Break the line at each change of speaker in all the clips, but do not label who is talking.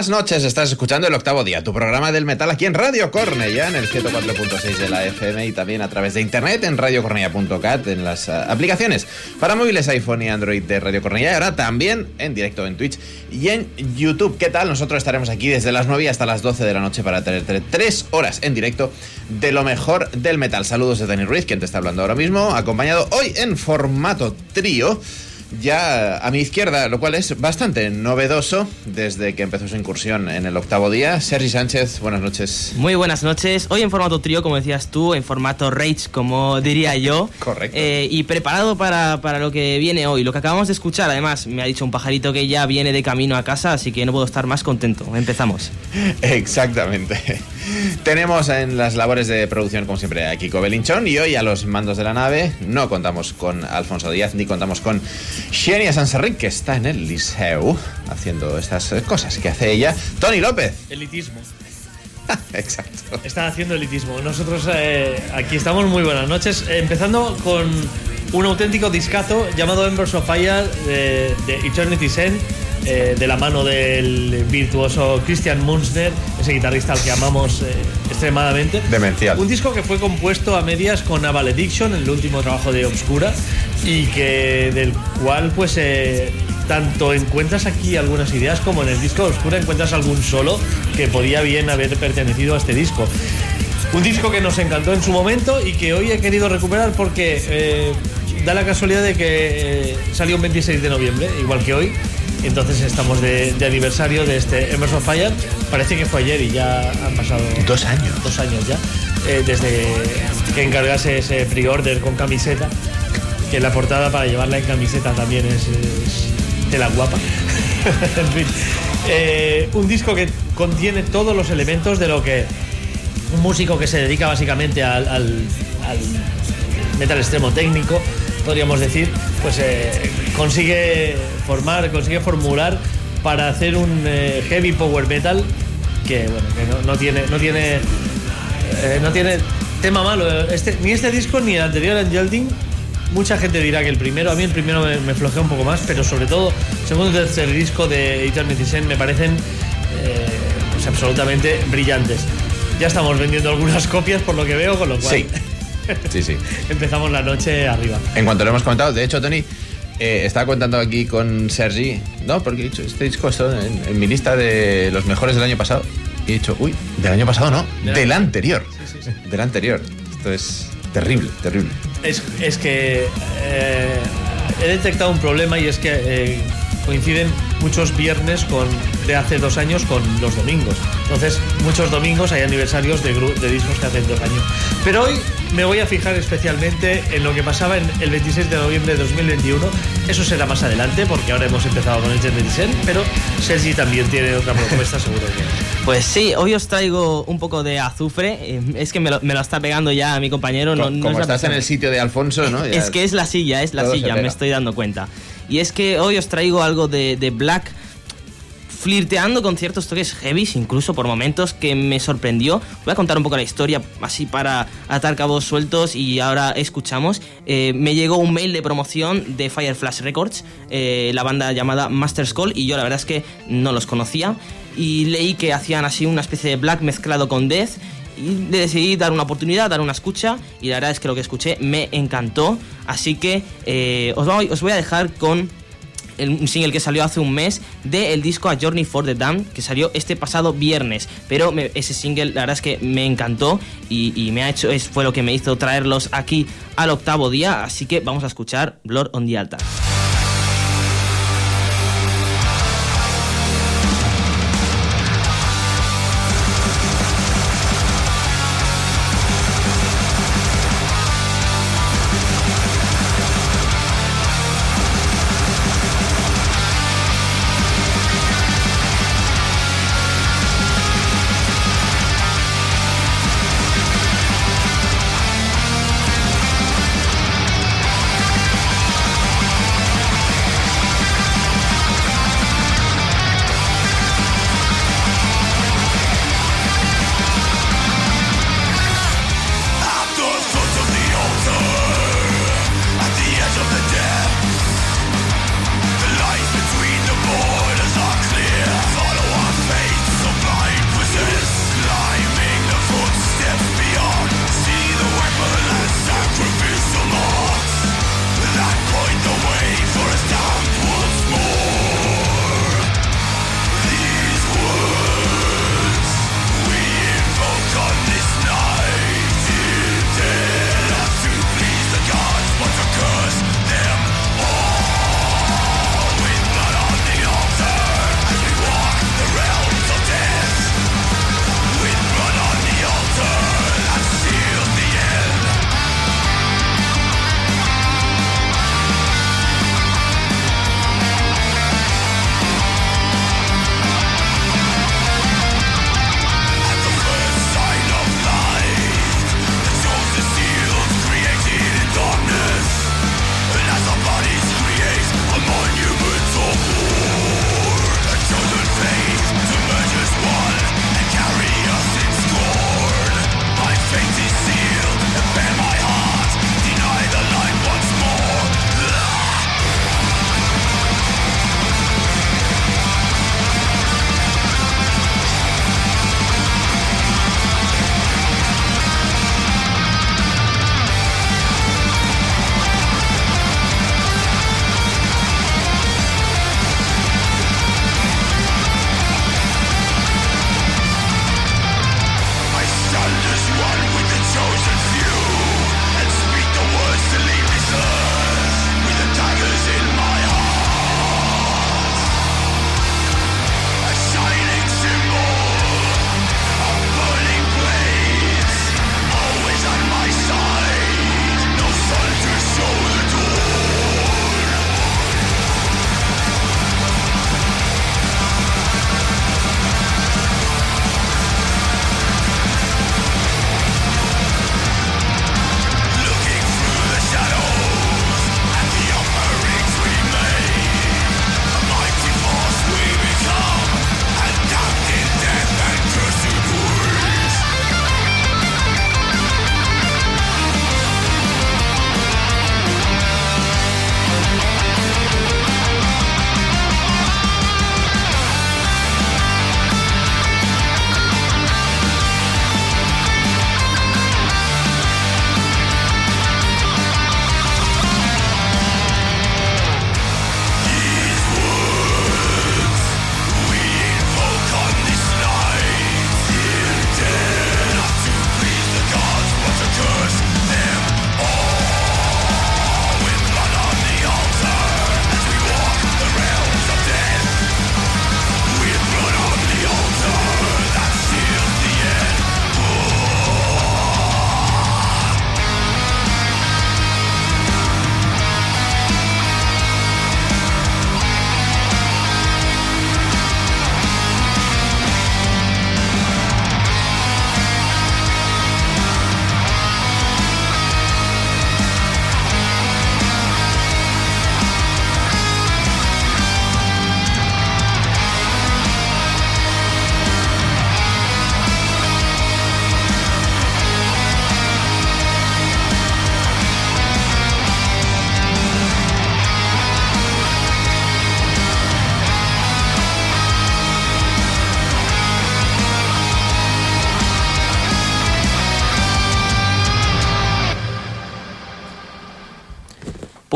Buenas noches, estás escuchando el octavo día, tu programa del metal aquí en Radio Cornella, en el 104.6 de la FM y también a través de internet en radiocornella.cat, en las uh, aplicaciones para móviles iPhone y Android de Radio Cornella y ahora también en directo en Twitch y en YouTube. ¿Qué tal? Nosotros estaremos aquí desde las 9 hasta las 12 de la noche para tener tres horas en directo de lo mejor del metal. Saludos de Dani Ruiz, quien te está hablando ahora mismo, acompañado hoy en formato trío ya a mi izquierda, lo cual es bastante novedoso desde que empezó su incursión en el octavo día. Sergi Sánchez, buenas noches.
Muy buenas noches. Hoy en formato trío, como decías tú, en formato Rage, como diría yo.
Correcto.
Eh, y preparado para, para, lo que viene hoy. Lo que acabamos de escuchar, además, me ha dicho un pajarito que ya viene de camino a casa, así que no puedo estar más contento. Empezamos.
Exactamente. Tenemos en las labores de producción, como siempre, a Kiko Belinchón y hoy a los mandos de la nave no contamos con Alfonso Díaz ni contamos con Xenia Sanserric, que está en el Liceu haciendo estas cosas que hace ella. Tony López.
Elitismo.
Exacto.
Está haciendo elitismo. Nosotros eh, aquí estamos muy buenas noches. empezando con un auténtico discazo llamado Embers of Fire de, de Eternity Sen eh, de la mano del virtuoso Christian Munster, ese guitarrista al que amamos eh, extremadamente.
Demencial.
Un disco que fue compuesto a medias con A Valediction, el último trabajo de Obscura, y que del cual pues eh, tanto encuentras aquí algunas ideas como en el disco Obscura encuentras algún solo que podía bien haber pertenecido a este disco. Un disco que nos encantó en su momento y que hoy he querido recuperar porque da la casualidad de que salió un 26 de noviembre, igual que hoy. Entonces estamos de, de, aniversario de este Emerson Fire. Parece que fue ayer y ya han pasado
dos años.
Dos años ya. Eh, desde que encargase ese pre-order con camiseta. Que la portada para llevarla en camiseta también es, es de la guapa. en fin. Eh, un disco que contiene todos los elementos de lo que un músico que se dedica básicamente al, al, al metal extremo técnico, podríamos decir, pues eh, consigue formar, consigue formular para hacer un eh, heavy power metal que bueno, que no, no tiene, no tiene, eh, no tiene tema malo. Este, ni este disco ni el anterior Angelding. Mucha gente dirá que el primero, a mí el primero me, me flojea un poco más, pero sobre todo segundo y tercer disco de Eternity Sen me parecen pues absolutamente brillantes. Ya estamos vendiendo algunas copias por lo que veo, con lo cual.
Sí. Sí, sí.
Empezamos la noche arriba.
En cuanto lo hemos comentado, de hecho, Tony, eh, estaba contando aquí con Sergi, no, porque he dicho, este disco está en, en, mi lista de los mejores del año pasado. Y he dicho, uy, del año pasado no, del, del anterior.
Sí, sí, sí.
Del anterior. Esto es terrible, terrible.
Es, es que eh, he detectado un problema y es que eh, coinciden muchos viernes con, de hace dos años con los domingos. Entonces, muchos domingos hay aniversarios de, de, discos que hacen dos años. Pero hoy me voy a fijar especialmente en lo que pasaba en el 26 de noviembre de 2021. Eso será más adelante, porque ahora hemos empezado con el Gen 26, pero Sergi también tiene otra propuesta, seguro que.
Pues sí, hoy os traigo un poco de azufre. Es que me lo, me lo está pegando ya mi compañero.
Como,
no, no
como
es
estás en el sitio de Alfonso, ¿no? Ya
es que es la silla, es la silla, me estoy dando cuenta. Y es que hoy os traigo algo de, de Black flirteando con ciertos toques heavies, incluso por momentos que me sorprendió. Voy a contar un poco la historia, así para atar cabos sueltos y ahora escuchamos. Eh, me llegó un mail de promoción de Fireflash Records, eh, la banda llamada Master's Call, y yo la verdad es que no los conocía. Y leí que hacían así una especie de black mezclado con death y decidí dar una oportunidad, dar una escucha y la verdad es que lo que escuché me encantó. Así que eh, os, voy, a dejar con un single que salió hace un mes del el disco A Journey for the Damned que salió este pasado viernes. Pero ese single la verdad es que me encantó y, y, me ha hecho, fue lo que me hizo traerlos aquí al octavo día. Así que vamos a escuchar Blood on the Altar.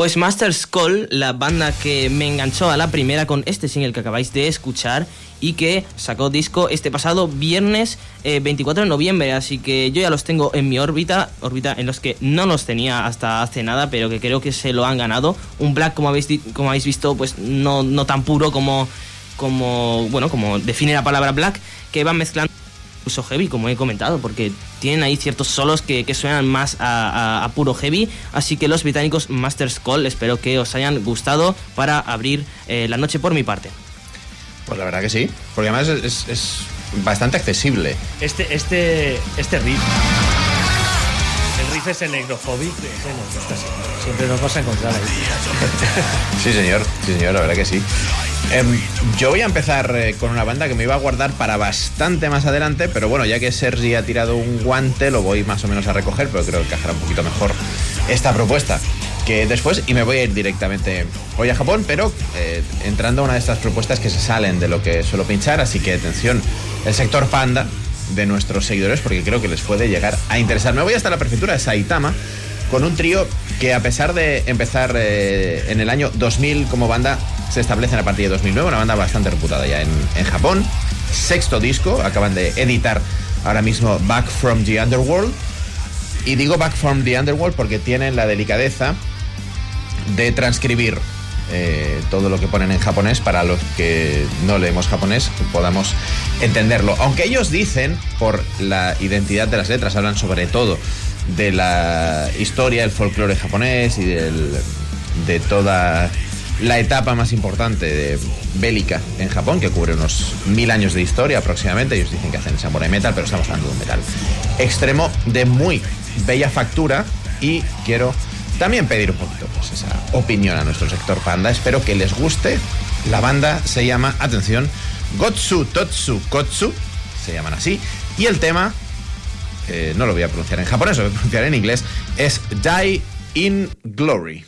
Pues Master's Call, la banda que me enganchó a la primera con este single que acabáis de escuchar y que sacó disco este pasado viernes 24 eh, de noviembre, así que yo ya los tengo en mi órbita, órbita en los que no los tenía hasta hace nada, pero que creo que se lo han ganado. Un black, como habéis, como habéis visto, pues no, no tan puro como, como, bueno, como define la palabra black, que van mezclando incluso heavy, como he comentado, porque tienen ahí ciertos solos que, suenan más a, puro heavy. Así que los británicos Masters Call, espero que os hayan gustado para abrir eh, la noche por mi parte.
Pues la verdad que sí, porque además es, bastante accesible.
Este, este, este riff. El riff es el necrophobic, siempre nos vas a encontrar ahí.
sí, señor, sí, señor, la verdad que sí. Em, yo voy a empezar eh, con una banda que me iba a guardar para bastante más adelante, pero bueno, ya que Sergi ha tirado un guante, lo voy más o menos a recoger, pero creo que encajará un poquito mejor esta propuesta que después, y me voy a ir directamente hoy a Japón, pero eh, entrando a una de estas propuestas que se salen de lo que suelo pinchar, así que atención, el sector panda de nuestros seguidores, porque creo que les puede llegar a interesar. Me voy hasta la prefectura de Saitama con un trío que a pesar de empezar eh, en el año 2000 como banda, se establecen a partir de 2009, una banda bastante reputada ya en, Japón. Sexto disco, acaban de editar ahora mismo Back from the Underworld. Y digo Back from the Underworld porque tienen la delicadeza de transcribir eh, todo lo que ponen en japonés para los que no leemos japonés podamos entenderlo. Aunque ellos dicen, por la identidad de las letras, hablan sobre todo de la historia, el folclore japonés y de toda la etapa más importante de bélica en Japón, que cubre unos mil años de historia aproximadamente. Ellos dicen que hacen samurai metal, pero estamos hablando de un metal extremo de muy bella factura y quiero también pedir un poquito pues, esa opinión a nuestro sector panda. Espero que les guste. La banda se llama, atención, Gotsu Totsu Kotsu, se llaman así, y el tema, eh, no lo voy a pronunciar en japonés, lo voy a pronunciar en inglés, es Die in Glory.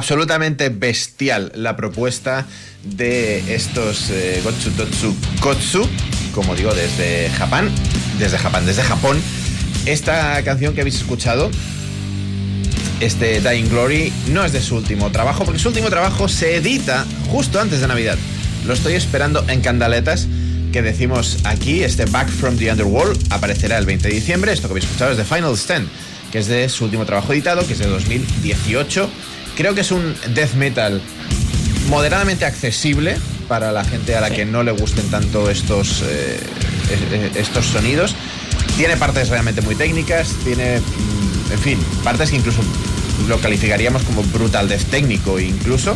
Absolutamente bestial la propuesta de estos eh, Totsu Kotsu, como digo, desde Japón, desde Japón, desde Japón. Esta canción que habéis escuchado, este Dying Glory, no es de su último trabajo, porque su último trabajo se edita justo antes de Navidad. Lo estoy esperando en candaletas que decimos aquí, este Back from the Underworld, aparecerá el 20 de diciembre. Esto que habéis escuchado es de Final Stand, que es de su último trabajo editado, que es de 2018. Creo que es un death metal moderadamente accesible para la gente a la que no le gusten tanto estos, eh, estos sonidos. Tiene partes realmente muy técnicas, tiene, mm, en fin, partes que incluso lo calificaríamos como brutal death técnico incluso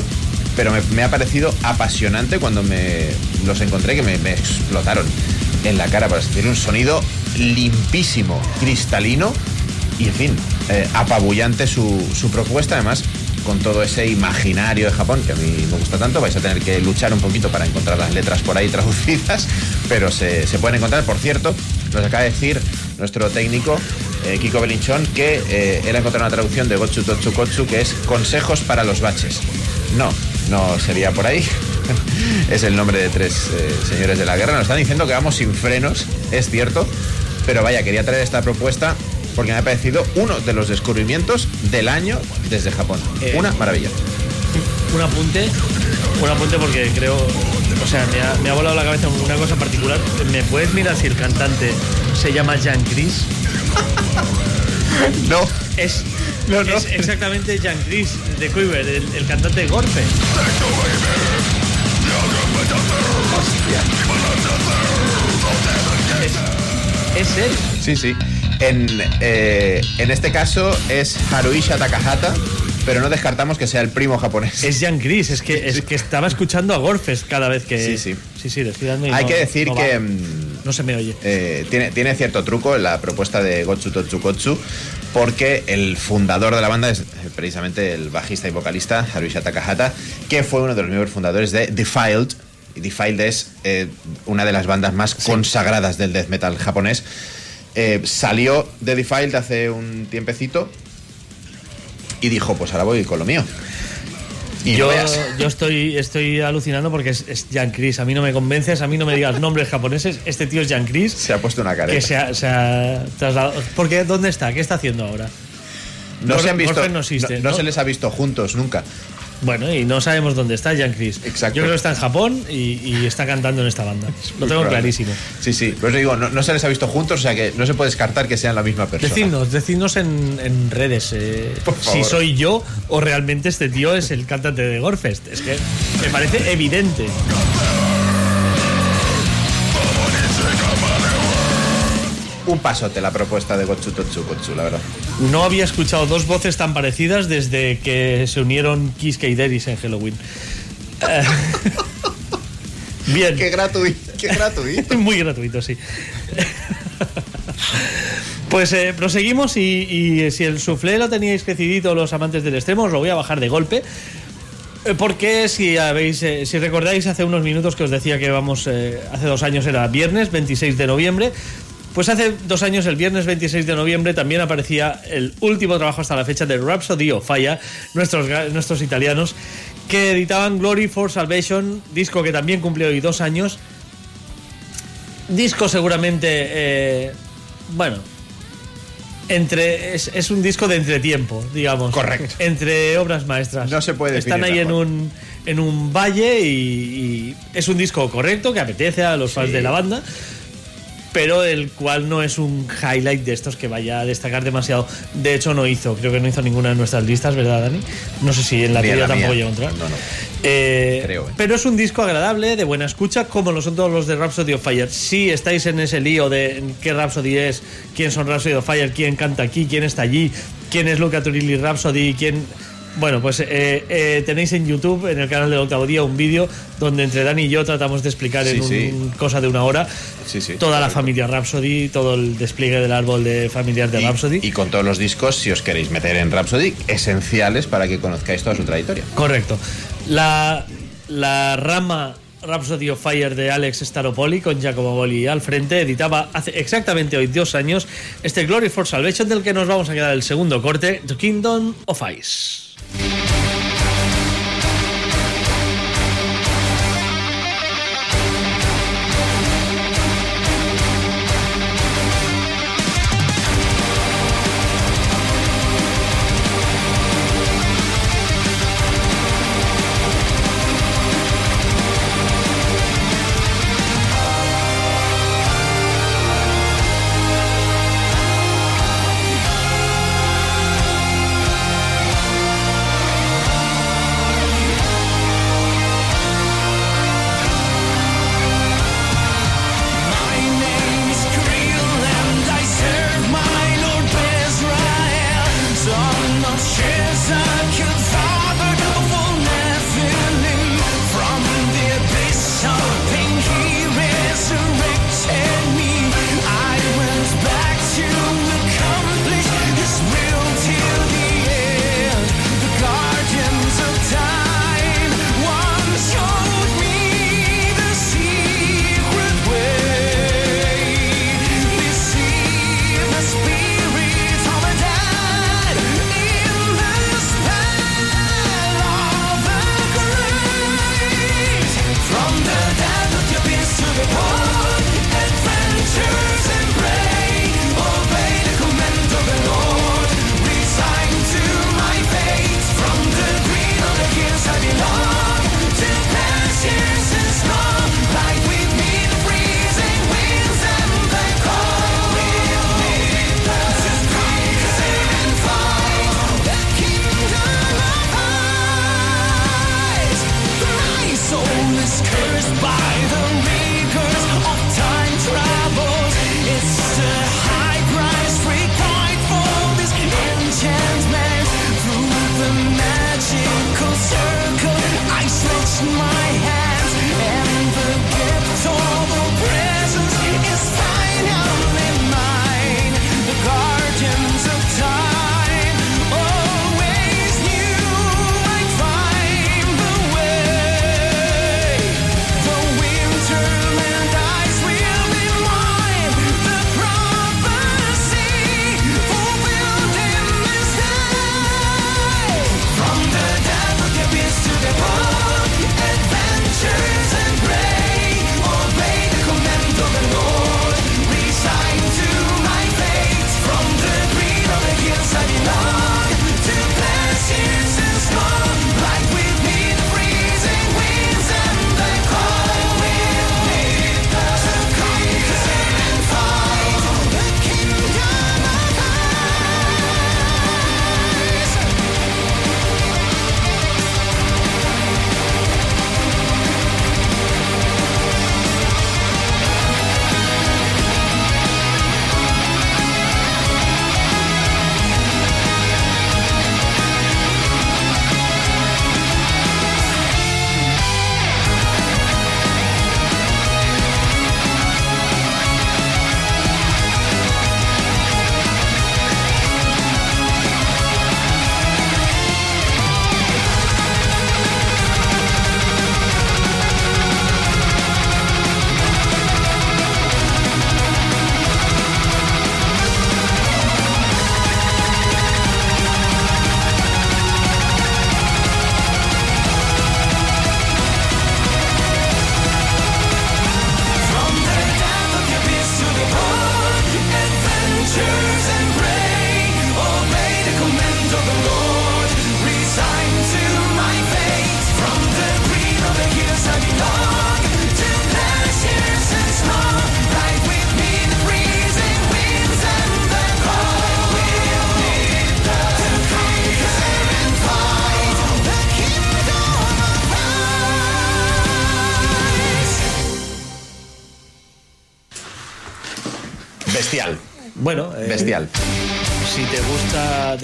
pero me, ha parecido apasionante cuando me los encontré, que me, explotaron en la cara. Para sentir un sonido limpísimo, cristalino y, en fin, eh, apabullante su, su propuesta, además con todo ese imaginario de Japón que a mí me gusta tanto. Vais a tener que luchar un poquito para encontrar las letras por ahí traducidas, pero se, pueden encontrar. Por cierto, nos acaba de decir nuestro técnico, eh, Kiko Belinchón, que eh, él ha encontrado una traducción de Gotsu Totsu Kotsu que es consejos para los baches. No, no sería por ahí. es el nombre de tres eh, señores de la guerra. Nos están diciendo que vamos sin frenos, es cierto. Pero vaya, quería traer esta propuesta porque me ha parecido uno de los descubrimientos del año desde Japón. Eh, una maravilla.
Un apunte, un apunte porque creo, o sea, me ha, volado la cabeza una cosa particular. ¿Me puedes mirar si el cantante se llama Jan Chris?
no.
Es no, no. Es exactamente Jan Chris de Quiver, el, cantante de Gorfe. Es, es, él.
Sí, sí. En, eh, en este caso es Haruisha Takahata pero no descartamos que sea el primo japonés.
Es Jan Chris, es que, es que estaba escuchando a Gorfes cada vez que.
Sí, sí.
Sí, sí, dando
Hay que decir que.
No se me oye.
Eh, tiene, tiene cierto truco en la propuesta de Gotsu Totsukotsu, porque el fundador de la banda es eh, precisamente el bajista y vocalista Haruisha Takahata, que fue uno de los miembros fundadores de Defiled. Y Defiled es eh, una de las bandas más consagradas del death metal japonés. Salió de Defiled hace un tiempecito y dijo, pues ahora voy con lo mío.
Y yo, yo estoy, estoy alucinando porque es, Jan Chris. A mí no me convences, a mí no me digas nombres japoneses. Este tío es Jan Chris.
Se ha puesto una cara.
Que se ha, se trasladado. Porque ¿dónde está? ¿Qué está haciendo ahora?
No, se han visto. No, no, se les ha visto juntos nunca.
Bueno, y no sabemos dónde está Jan Chris.
Exacto.
Yo creo que está en Japón y, está cantando en esta banda. Lo tengo clarísimo.
Sí, sí. Pues digo, no, se les ha visto juntos, o sea que no se puede descartar que sean la misma persona.
Decidnos, decidnos en, redes eh, si soy yo o realmente este tío es el cantante de Gorfest. Es que me parece evidente.
un pasote la propuesta de Gotsu Totsu Gotsu, la verdad.
No había escuchado dos voces tan parecidas desde que se unieron Kiss y Deris en Halloween. Eh, bien.
Qué gratuito. Qué gratuito.
Muy gratuito, sí. Pues eh, proseguimos y, si el soufflé lo teníais decidito los amantes del extremo, os lo voy a bajar de golpe. Eh, porque si habéis, si recordáis hace unos minutos que os decía que vamos, hace dos años era viernes 26 de noviembre, pues hace dos años, el viernes 26 de noviembre, también aparecía el último trabajo hasta la fecha de Rhapsody of Fire, nuestros, nuestros italianos, que editaban Glory for Salvation, disco que también cumplió hoy dos años. Disco seguramente, eh, bueno, entre es, un disco de entretiempo, digamos.
Correcto.
Entre obras maestras.
No se puede
Están ahí en un, en un valle y, es un disco correcto que apetece a los fans de la banda pero el cual no es un highlight de estos que vaya a destacar demasiado. De hecho, no hizo, creo que no hizo ninguna de nuestras listas, ¿verdad, Dani? No sé si en la tuya tampoco llegó a entrar.
No, no.
Eh, creo, eh. Pero es un disco agradable, de buena escucha, como lo son todos los de Rhapsody of Fire. Si estáis en ese lío de qué Rhapsody es, quién son Rhapsody of Fire, quién canta aquí, quién está allí, quién es Luca Turilli Rhapsody, quién bueno, pues eh, eh, tenéis en YouTube, en el canal del octavo día, un vídeo donde entre Dani y yo tratamos de explicar en un, cosa de una hora toda la familia Rhapsody, todo el despliegue del árbol de familiar de Rhapsody.
Y con todos los discos, si os queréis meter en Rhapsody, esenciales para que conozcáis toda su trayectoria.
Correcto. La, la rama Rhapsody of Fire de Alex Staropoli con Giacomo Boli al frente editaba hace exactamente hoy dos años este Glory for Salvation del que nos vamos a quedar el segundo corte, The Kingdom of Ice. Thank you.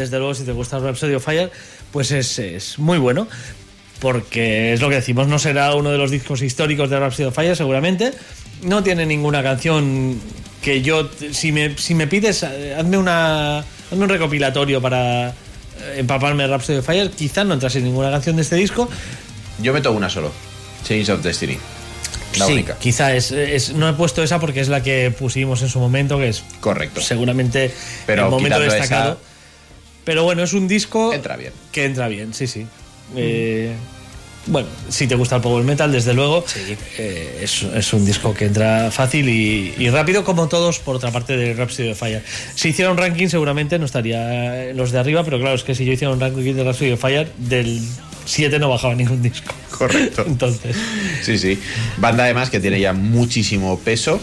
Desde luego, si te gusta Rhapsody of Fire, pues es, muy bueno. Porque es lo que decimos, no será uno de los discos históricos de Rhapsody of Fire, seguramente. No tiene ninguna canción que yo. Si me, si me pides, hazme, una, hazme un recopilatorio para eh, empaparme de Rhapsody of Fire. Quizás no entrase ninguna canción de este disco.
Yo meto una solo: Change of Destiny. La
sí,
única.
Quizá es, No he puesto esa porque es la que pusimos en su momento, que es.
Correcto.
Seguramente Pero el momento destacado. Pero bueno, es un disco.
Entra bien.
Que entra bien, sí, sí. Eh, bueno, si te gusta el power metal, desde luego, eh, es, un disco que entra fácil y, rápido, como todos, por otra parte, de Rhapsody of Fire. Si hiciera un ranking, seguramente no estaría los de arriba, pero claro, es que si yo hiciera un ranking de Rhapsody of Fire, del 7 no bajaba ningún disco.
Correcto.
Entonces.
Sí, sí. Banda además que tiene ya muchísimo peso,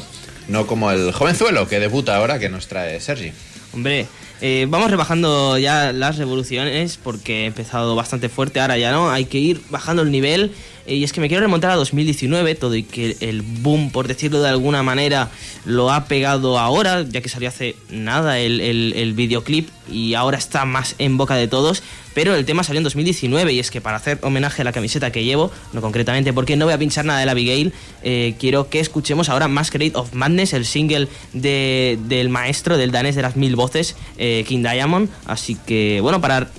no como el jovenzuelo que debuta ahora que nos trae Sergi.
Hombre, eh, vamos rebajando ya las revoluciones porque he empezado bastante fuerte, ahora ya no, hay que ir bajando el nivel y es que me quiero remontar a 2019, todo y que el boom, por decirlo de alguna manera, lo ha pegado ahora, ya que salió hace nada el, el, videoclip y ahora está más en boca de todos. Pero el tema salió en 2019 y es que para hacer homenaje a la camiseta que llevo, no concretamente porque no voy a pinchar nada de la Abigail, eh, quiero que escuchemos ahora Masquerade of Madness, el single de, del maestro, del danés de las mil voces, eh, King Diamond. Así que, bueno, para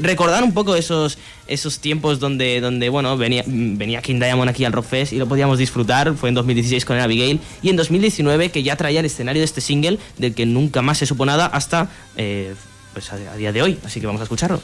recordar un poco esos, esos tiempos donde, donde bueno, venía, venía King Diamond aquí al Rockfest y lo podíamos disfrutar. Fue en 2016 con el Abigail y en 2019 que ya traía el escenario de este single del que nunca más se supo nada hasta eh, pues a día de hoy. Así que vamos a escucharlo.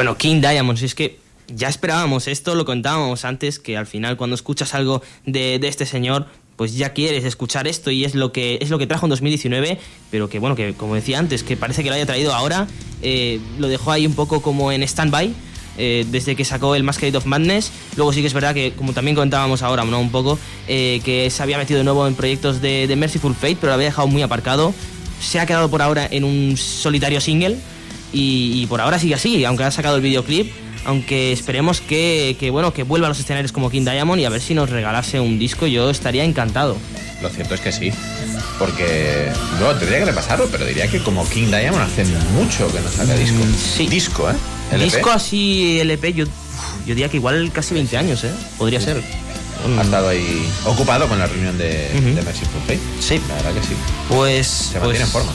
Bueno, King Diamond, si es que ya esperábamos esto, lo contábamos antes, que al final cuando escuchas algo de, de, este señor, pues ya quieres escuchar esto y es lo que es lo que trajo en 2019, pero que bueno, que como decía antes, que parece que lo haya traído ahora, eh, lo dejó ahí un poco como en stand-by. Eh, desde que sacó el Masquerade of Madness. Luego sí que es verdad que, como también comentábamos ahora, ¿no? un poco, eh, que se había metido de nuevo en proyectos de, de Merciful Fate, pero lo había dejado muy aparcado. Se ha quedado por ahora en un solitario single y, y por ahora sigue así, aunque ha sacado el videoclip aunque esperemos que, que, bueno que vuelva a los escenarios como King Diamond y a ver si nos regalase un disco yo estaría encantado.
Lo cierto es que sí porque no tendría que repasarlo pero diría que como King Diamond hace mucho que no saca disco.
Mm, sí.
disco eh
LP. disco así LP yo, yo diría que igual casi 20 años eh podría
Sí.
ser.
Ha estado ahí ocupado con la reunión de, Merciful Fate
Sí.
la verdad que sí.
Pues
se
pues,
mantiene en forma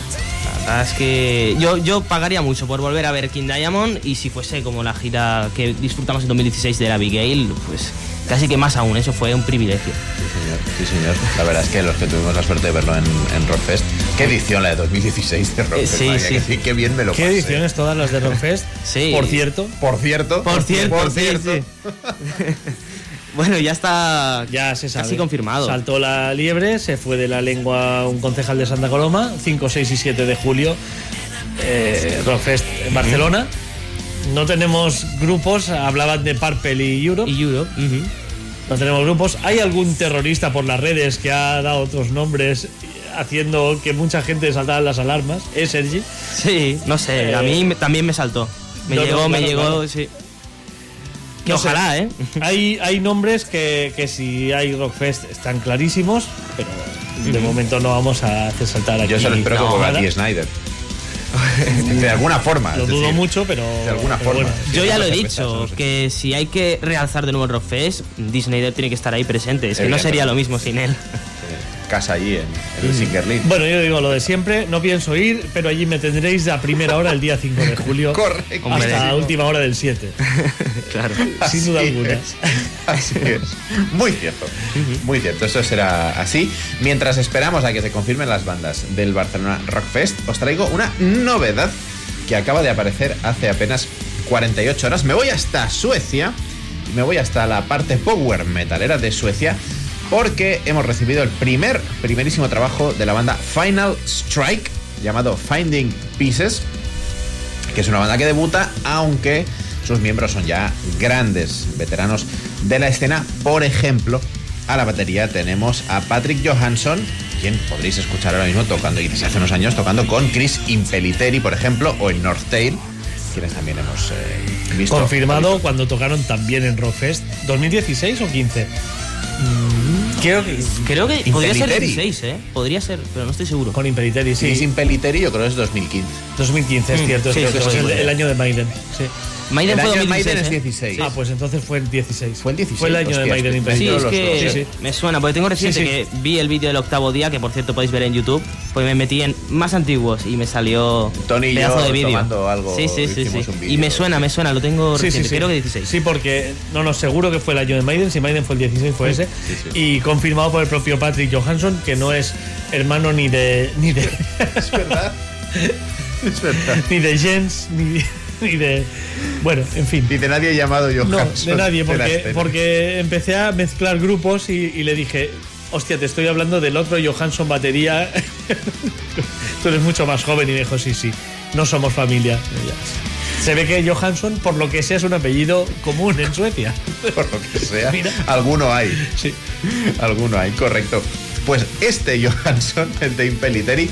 es que yo, yo pagaría mucho por volver a ver King Diamond y si fuese como la gira que disfrutamos en 2016 de la Abigail, pues casi que más aún, eso fue un privilegio.
Sí, señor. Sí, señor. La verdad es que los que tuvimos la suerte de verlo en, en Rockfest, qué edición la de 2016 de Rockfest.
Sí, sí.
que sí, qué bien me lo
¿Qué
pasé.
ediciones todas las de Rockfest?
Sí.
Por cierto,
Por cierto.
Por cierto,
Por
sí,
cierto.
Bueno, ya está
ya se sabe.
casi confirmado.
Saltó la liebre, se fue de la lengua un concejal de Santa Coloma, 5, 6 y 7 de julio, eh, Rockfest en Barcelona. No tenemos grupos, hablaban de Purple y Europe.
Y Europe.
No tenemos grupos. ¿Hay algún terrorista por las redes que ha dado otros nombres haciendo que mucha gente saltara las alarmas? ¿Es Sergi?
Sí, no sé,
Eh,
a mí me- también me saltó. Me
no, no,
llegó, me llegó,
claro.
sí. Que
No sé.
ojalá, ¿eh?
Hay, hay nombres que, que si hay Rockfest están clarísimos, pero de momento no vamos a hacer saltar aquí.
Yo solo espero que
no,
vuelva
nada.
Dee Snyder. de alguna forma.
Lo dudo
decir,
mucho, pero.
De alguna
pero
forma.
bueno.
Yo ya lo he
sé,
dicho,
sé.
que si hay que realzar de nuevo el Rockfest, Disney tiene que estar ahí presente. Es que no sería lo mismo sin él.
Casa allí en, en el Singer League.
Bueno, yo digo lo de siempre, no pienso ir, pero allí me tendréis a primera hora el día 5 de julio.
Correcto.
Hasta
Hombre.
la última hora del 7.
claro.
Sin duda
Así
alguna.
es, Así es. Muy cierto. Muy cierto. Eso será así. Mientras esperamos a que se confirmen las bandas del Barcelona Rock Fest, os traigo una novedad que acaba de aparecer hace apenas 48 horas. Me voy hasta Suecia. Me voy hasta la parte power metalera de Suecia. Porque hemos recibido el primer, primerísimo trabajo de la banda Final Strike, llamado Finding Pieces que es una banda que debuta, aunque sus miembros son ya grandes veteranos de la escena. Por ejemplo, a la batería tenemos a Patrick Johansson, quien podréis escuchar ahora mismo tocando, y desde hace unos años tocando con Chris Impeliteri, por ejemplo, o en North Tail, quienes también hemos eh, visto.
Confirmado cuando tocaron también en Rockfest. ¿2016 o 15? Creo que
Creo que podría ser
Impeliteri.
16, ¿eh? Podría ser, pero no estoy seguro.
con Impeliteri, sí.
Impeliteri, yo creo que es 2015.
2015, es
Mm,
cierto.
sí,
es, cierto,
sí,
es el, el año de Maiden. Sí.
Maiden
el
fue
año de
2016,
Maiden es
¿eh?
16.
Ah, pues entonces fue en 16.
Fue en 16.
Fue el año de Maiden
Sí, es que
Sí, sí.
me suena, porque tengo reciente
Sí, sí.
que vi el vídeo del octavo día, que por cierto podéis ver en YouTube, pues me metí en más antiguos y me salió
Tony y
pedazo
yo
de vídeo.
algo,
Sí, sí, sí, Y me suena, me suena, lo tengo
Sí, sí,
reciente,
sí.
creo que 16.
Sí, porque no, no, seguro que fue el año de Maiden. Si Maiden fue el 16, fue ese.
sí.
Y confirmado por el propio Patrick Johansson, que no es hermano ni de. ni de.
Es verdad. Es verdad.
ni de Jens, ni, ni de. Bueno, en fin.
Ni de nadie llamado
No,
Johansson.
de nadie, porque, porque empecé a mezclar grupos y, y le dije, hostia, te estoy hablando del otro Johansson batería. Tú eres mucho más joven y me dijo, sí, sí, no somos familia. Y. Se ve que Johansson, por lo que sea, es un apellido común en Suecia.
Por lo que sea,
Mira.
alguno hay.
Sí.
Alguno hay, correcto. Pues este Johansson, el de Impeliteri,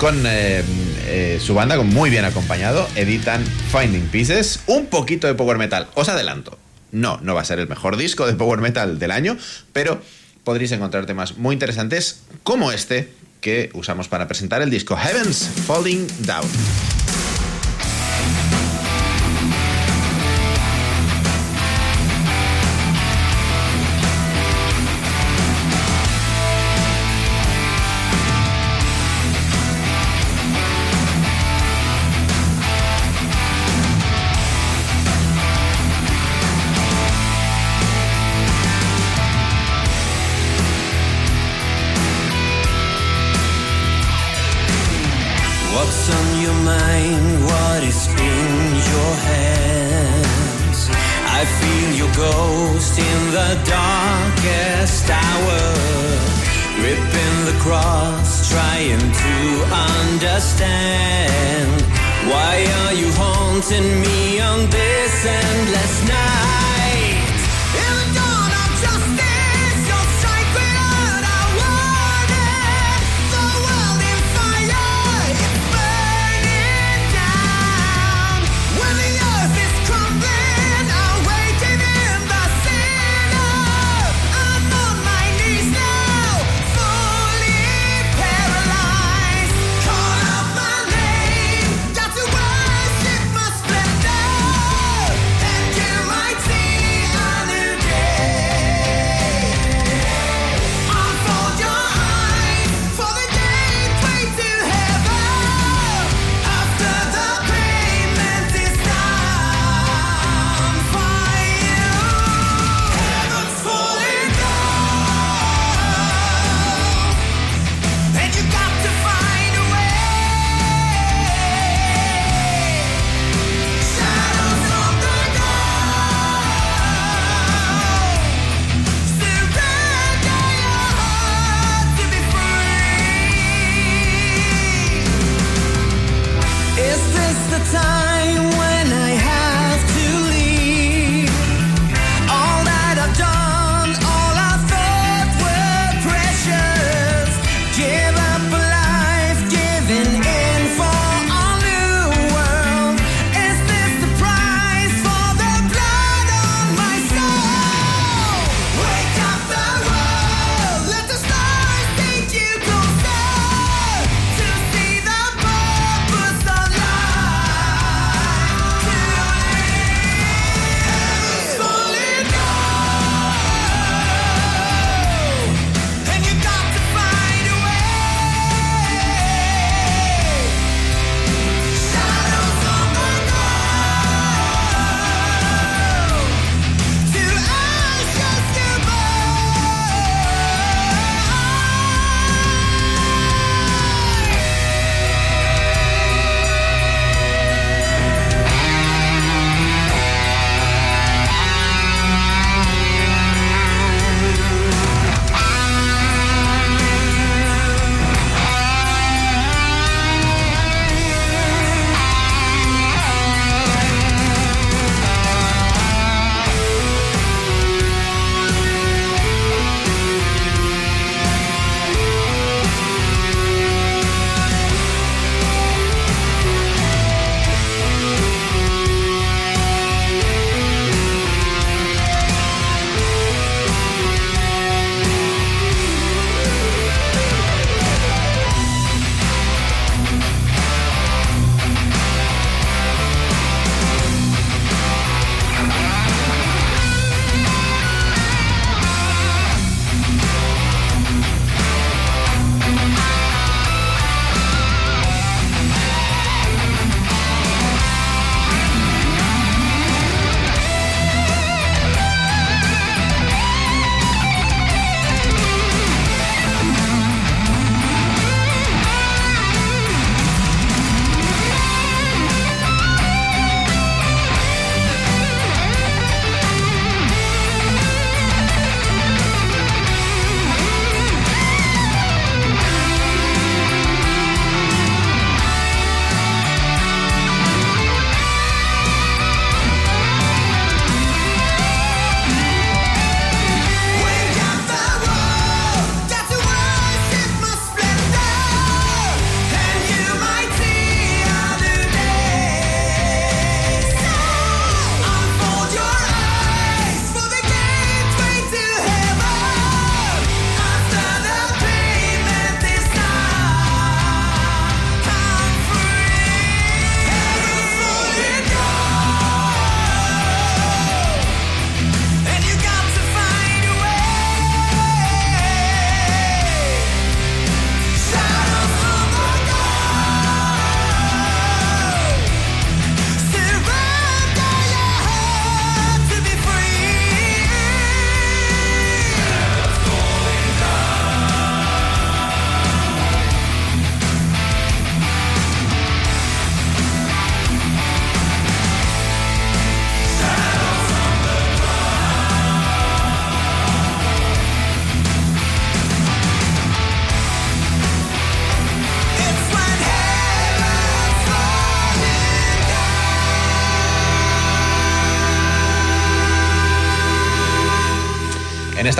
con eh, eh, su banda, con muy bien acompañado, editan Finding Pieces, un poquito de power metal. Os adelanto, no, no va a ser el mejor disco de power metal del año, pero podréis encontrar temas muy interesantes como este que usamos para presentar el disco Heavens Falling Down.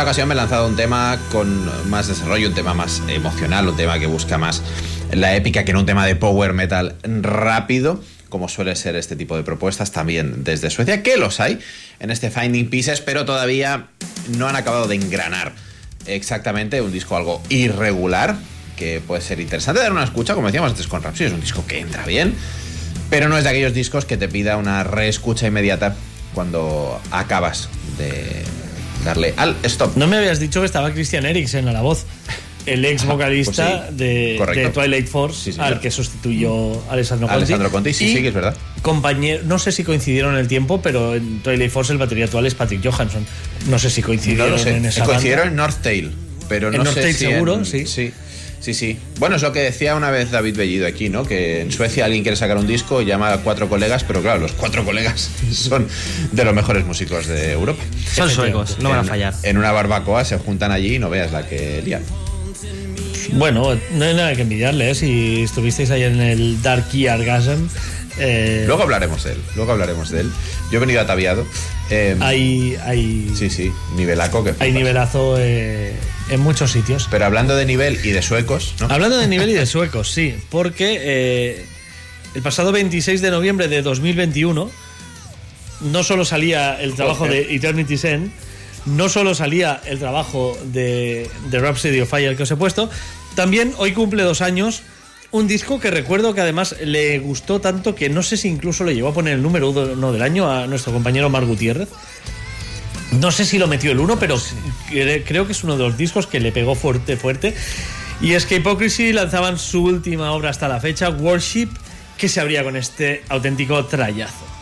Ocasión me he lanzado un tema con más desarrollo, un tema más emocional, un tema que busca más la épica que en un tema de power metal rápido como suele ser este tipo de propuestas también desde Suecia, que los hay en este Finding Pieces, pero todavía no han acabado de engranar exactamente un disco algo irregular, que puede ser interesante dar una escucha, como decíamos antes con Rhapsody, es un disco que entra bien, pero no es de aquellos discos que te pida una reescucha inmediata cuando acabas de darle al stop.
No me habías dicho que estaba Christian Eriksen a la voz el ex vocalista pues de, Twilight Force, al que sustituyó Alessandro Conti.
Alessandro Conti, sí, sí, que es verdad.
Compañero, no sé si coincidieron en el tiempo, pero en Twilight Force el batería actual es Patrick Johansson. No sé si coincidieron en esa
Coincidieron en North Tail, pero no
en North
Tail
seguro, sí.
Sí. Sí, sí. Bueno, es lo que decía una vez David Bellido aquí, ¿no? Que en Suecia alguien quiere sacar un disco, llama a cuatro colegas, pero claro, los cuatro colegas son de los mejores músicos de Europa.
Son suecos, no van a fallar.
En una barbacoa se juntan allí y no veas la que lían.
Bueno, no hay nada que envidiarle, ¿eh? si estuvisteis ahí en el Dark Orgasm.
Eh... Luego hablaremos de él, luego hablaremos de él. Yo he venido ataviado.
Eh... Hay, hay.
Sí, sí, nivelaco que.
Hay nivelazo eh, en muchos sitios.
Pero hablando de nivel y de suecos, ¿no?
Hablando de nivel y de suecos, sí, porque eh, el pasado 26 de noviembre de 2021 no solo salía el trabajo de Eternity End no solo salía el trabajo de, de Rhapsody of Fire que os he puesto, también hoy cumple dos años un disco que recuerdo que además le gustó tanto que no sé si incluso le llevó a poner el número uno del año a nuestro compañero Mar Gutiérrez. No sé si lo metió el uno, pero creo que es uno de los discos que le pegó fuerte, fuerte. Y es que Hypocrisy lanzaban su última obra hasta la fecha, Worship, que se abría con este auténtico trayazo.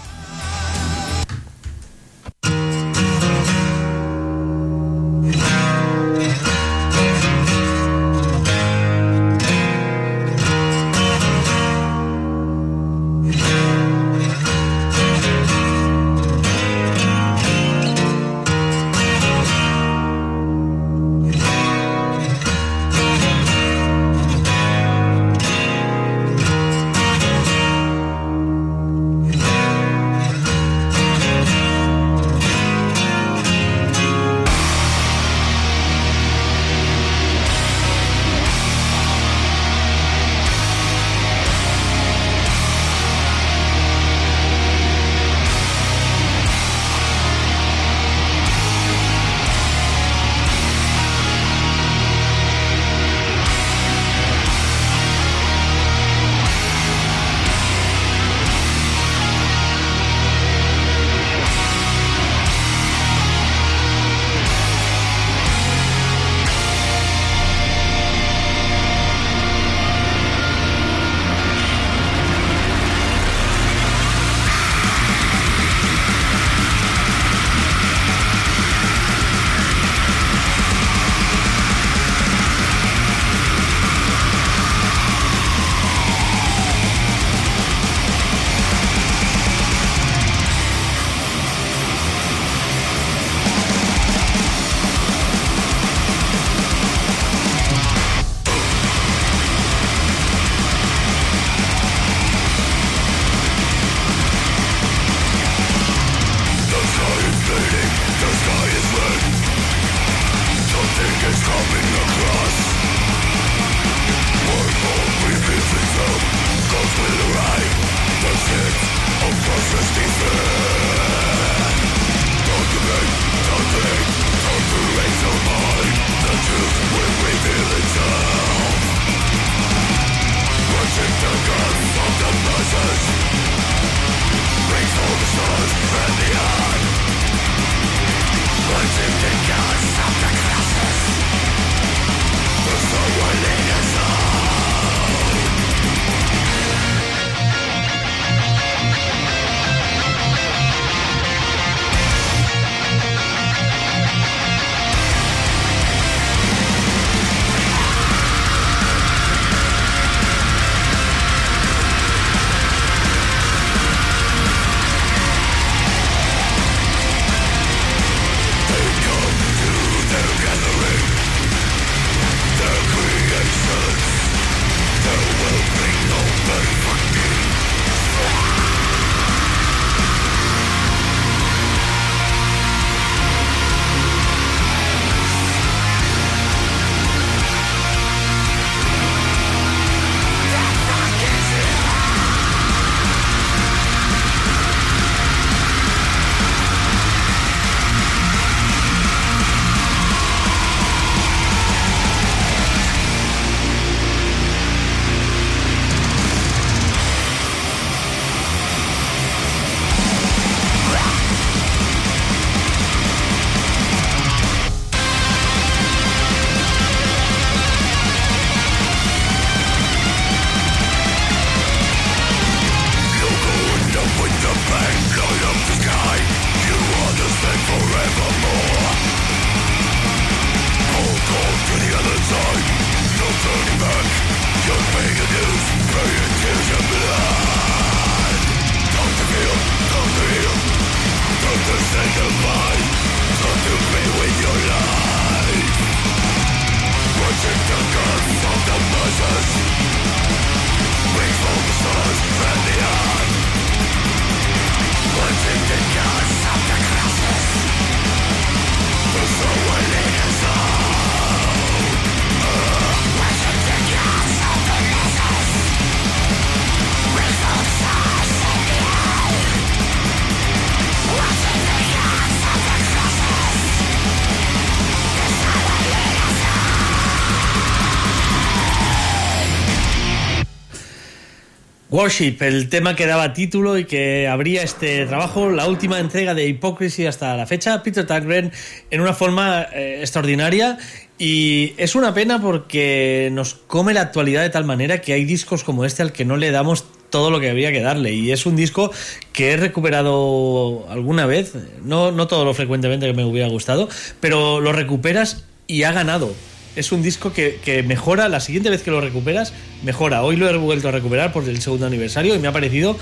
Worship, el tema que daba título y que abría este trabajo, la última entrega de Hypocrisy hasta la fecha, Peter Tagren en una forma eh, extraordinaria. Y es una pena porque nos come la actualidad de tal manera que hay discos como este al que no le damos todo lo que habría que darle. Y es un disco que he recuperado alguna vez, no, no todo lo frecuentemente que me hubiera gustado, pero lo recuperas y ha ganado es un disco que, mejora, la siguiente vez que lo recuperas, mejora. Hoy lo he vuelto a recuperar por el segundo aniversario y me ha parecido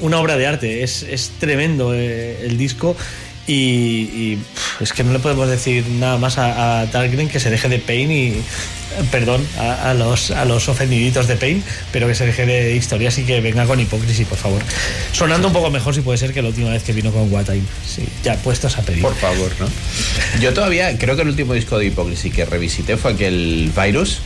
una obra de arte. Es, tremendo eh, el disco y, es que no le podemos decir nada más a, a que se deje de Pain y perdón a, los, a los ofendiditos de Pain, pero que se deje de historias y que venga con hipócrisis, por favor. Sonando un poco mejor si puede ser que la última vez que vino con What Sí, ya puestos a pedir.
Por favor, ¿no? Yo todavía creo que el último disco de hipócrisis que revisité fue aquel Virus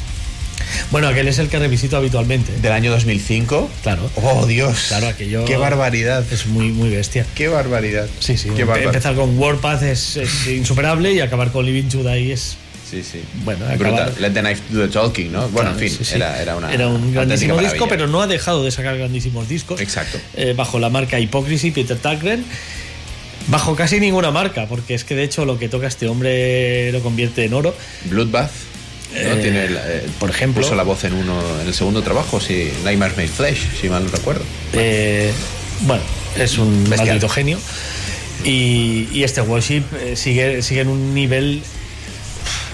bueno, aquel es el que revisito habitualmente.
¿Del año 2005?
Claro.
Oh, Dios.
Claro, aquello.
Qué barbaridad.
Es muy, muy bestia.
Qué barbaridad.
Sí, sí. Empezar con Warpath es, es insuperable y acabar con Living Judah es
Sí, sí.
Bueno,
Brutal. Let the Knife do the Talking, ¿no? Bueno, en fin, Era, era, una.
Era un grandísimo disco, pero no ha dejado de sacar grandísimos discos.
Exacto.
Eh, bajo la marca Hypocrisy, Peter Tagren. Bajo casi ninguna marca, porque es que de hecho lo que toca este hombre lo convierte en oro.
Bloodbath. ¿No? Tiene eh, por ejemplo. Puso la voz en uno en el segundo trabajo, si Nightmares Made Flesh, si mal no recuerdo.
Eh, bueno, es un maldito genio. Y, este worship eh, sigue, sigue en un nivel.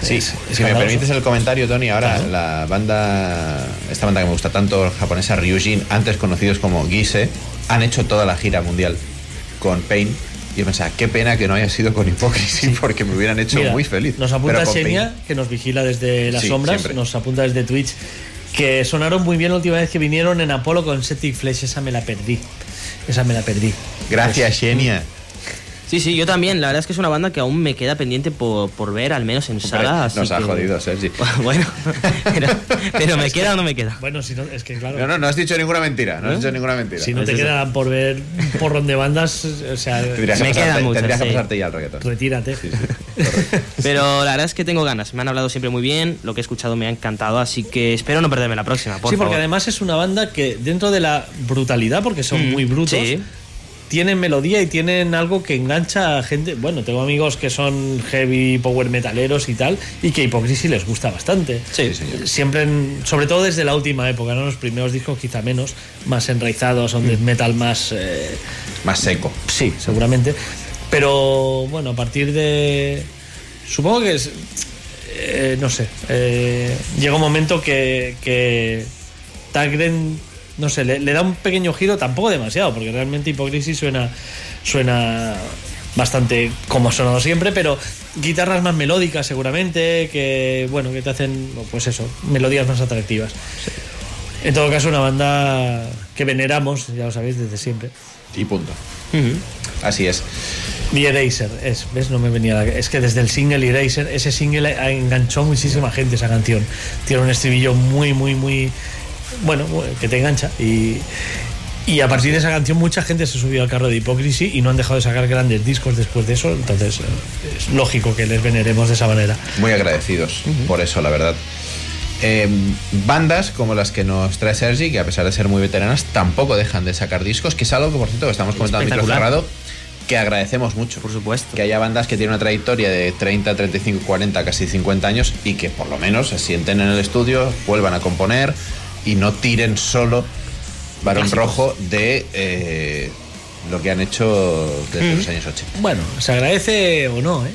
Sí, si me permites el comentario, Tony, ahora la banda, esta banda que me gusta tanto, japonesa Ryujin, antes conocidos como Gise, han hecho toda la gira mundial con Pain y yo pensaba, qué pena que no haya sido con hipócrisis porque me hubieran hecho muy feliz.
Nos apunta Xenia, que nos vigila desde las sombras, nos apunta desde Twitch, que sonaron muy bien la última vez que vinieron en Apolo con Septic Flesh, esa me la perdí. Esa me la perdí.
Gracias, pues, Xenia.
Sí, sí, yo también. La verdad es que es una banda que aún me queda pendiente por, por ver, al menos en sala.
nos ha jodido, Sergi.
bueno, pero, me queda o no me queda.
Bueno, si no, es que claro.
No, no, no has dicho ninguna mentira. No, has dicho ninguna mentira.
Si no te quedan por ver un porrón de bandas, o sea.
Tendrías me quedan muchas, Tendrías que pasarte ya al reggaetón.
Retírate. Sí,
pero la verdad es que tengo ganas. Me han hablado siempre muy bien. Lo que he escuchado me ha encantado. Así que espero no perderme la próxima. Por
sí, porque además es una banda que, dentro de la brutalidad, porque son mm, muy brutos. Tienen melodía y tienen algo que engancha a gente. Bueno, tengo amigos que son heavy power metaleros y tal, y que Hypocrisy les gusta bastante.
Sí,
Siempre, sobre todo desde la última época, ¿no? Los primeros discos quizá menos, más enraizados, son mm. metal más. Eh,
más seco.
Sí, seguramente. Pero bueno, a partir de. Supongo que es. Eh, no sé. Eh, llega un momento que. que Tagren no sé, le, da un pequeño giro, tampoco demasiado, porque realmente Hipocrisis suena, suena bastante como ha sonado siempre, pero guitarras más melódicas seguramente, que bueno, que te hacen, pues eso, melodías más atractivas. En todo caso, una banda que veneramos, ya lo sabéis, desde siempre.
Y punto. Así es.
The Eraser, es, ¿ves? No me venía Es que desde el single Eraser, ese single enganchó muchísima gente esa canción. Tiene un estribillo muy, muy, muy bueno, que te engancha. Y, y a partir de esa canción mucha gente se subió al carro de Hipocrisy y no han dejado de sacar grandes discos después de eso, entonces eh, es lógico que les veneremos de esa manera.
Muy agradecidos por eso, la verdad. Em, bandas como las que nos trae Sergi, que a pesar de ser muy veteranas, tampoco dejan de sacar discos, que es algo que por cierto que estamos comentando en micro cerrado, que agradecemos mucho.
Por supuesto.
Que haya bandas que tienen una trayectoria de 30, 35, 40, casi 50 años y que por lo menos se sienten en el estudio, vuelvan a componer, y no tiren solo Barón Rojo de eh, lo que han hecho desde los años 80.
Bueno, se agradece o no, ¿eh?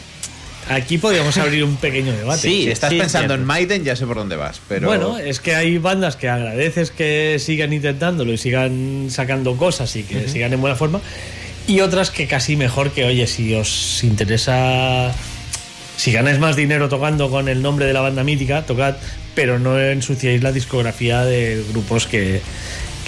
Aquí podríamos abrir un pequeño debate.
Sí, si estás pensando en Maiden, ya sé por dónde vas. Pero...
Bueno, es que hay bandas que agradeces que sigan intentándolo y sigan sacando cosas y que sigan en buena forma. Y otras que casi mejor que, oye, si os interesa si ganáis más dinero tocando con el nombre de la banda mítica, tocad, pero no ensuciéis la discografía de grupos que,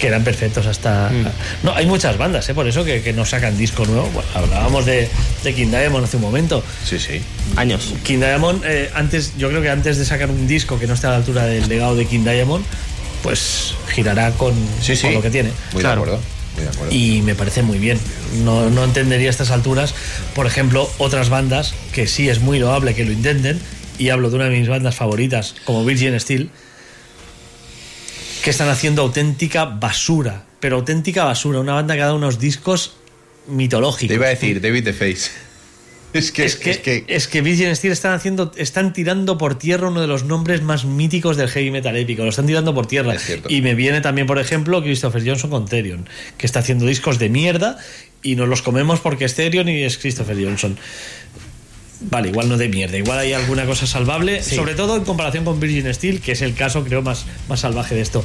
eran perfectos hasta. Mm. No, hay muchas bandas, ¿eh? por eso que, no sacan disco nuevo. hablábamos de, de, King Diamond hace un momento.
Sí, sí.
Años.
King Diamond, eh, antes, yo creo que antes de sacar un disco que no esté a la altura del legado de King Diamond, pues girará con, lo que tiene.
Muy de acuerdo.
Y me parece muy bien. No, no entendería a estas alturas, por ejemplo, otras bandas que sí es muy loable que lo intenten, y hablo de una de mis bandas favoritas, como Virgin Steel, que están haciendo auténtica basura pero auténtica basura. Una banda que ha dado unos discos mitológicos.
Te iba a decir David the Face. Es que,
es que, es que, es que Steel están haciendo, están tirando por tierra uno de los nombres más míticos del heavy metal épico. Lo están tirando por tierra. Y me viene también, por ejemplo, Christopher Johnson con Therion, que está haciendo discos de mierda y nos los comemos porque es Therion y es Christopher Johnson. Vale, igual no de mierda, igual hay alguna cosa salvable, sobre todo en comparación con Virgin Steel, que es el caso, creo, más, más salvaje de esto.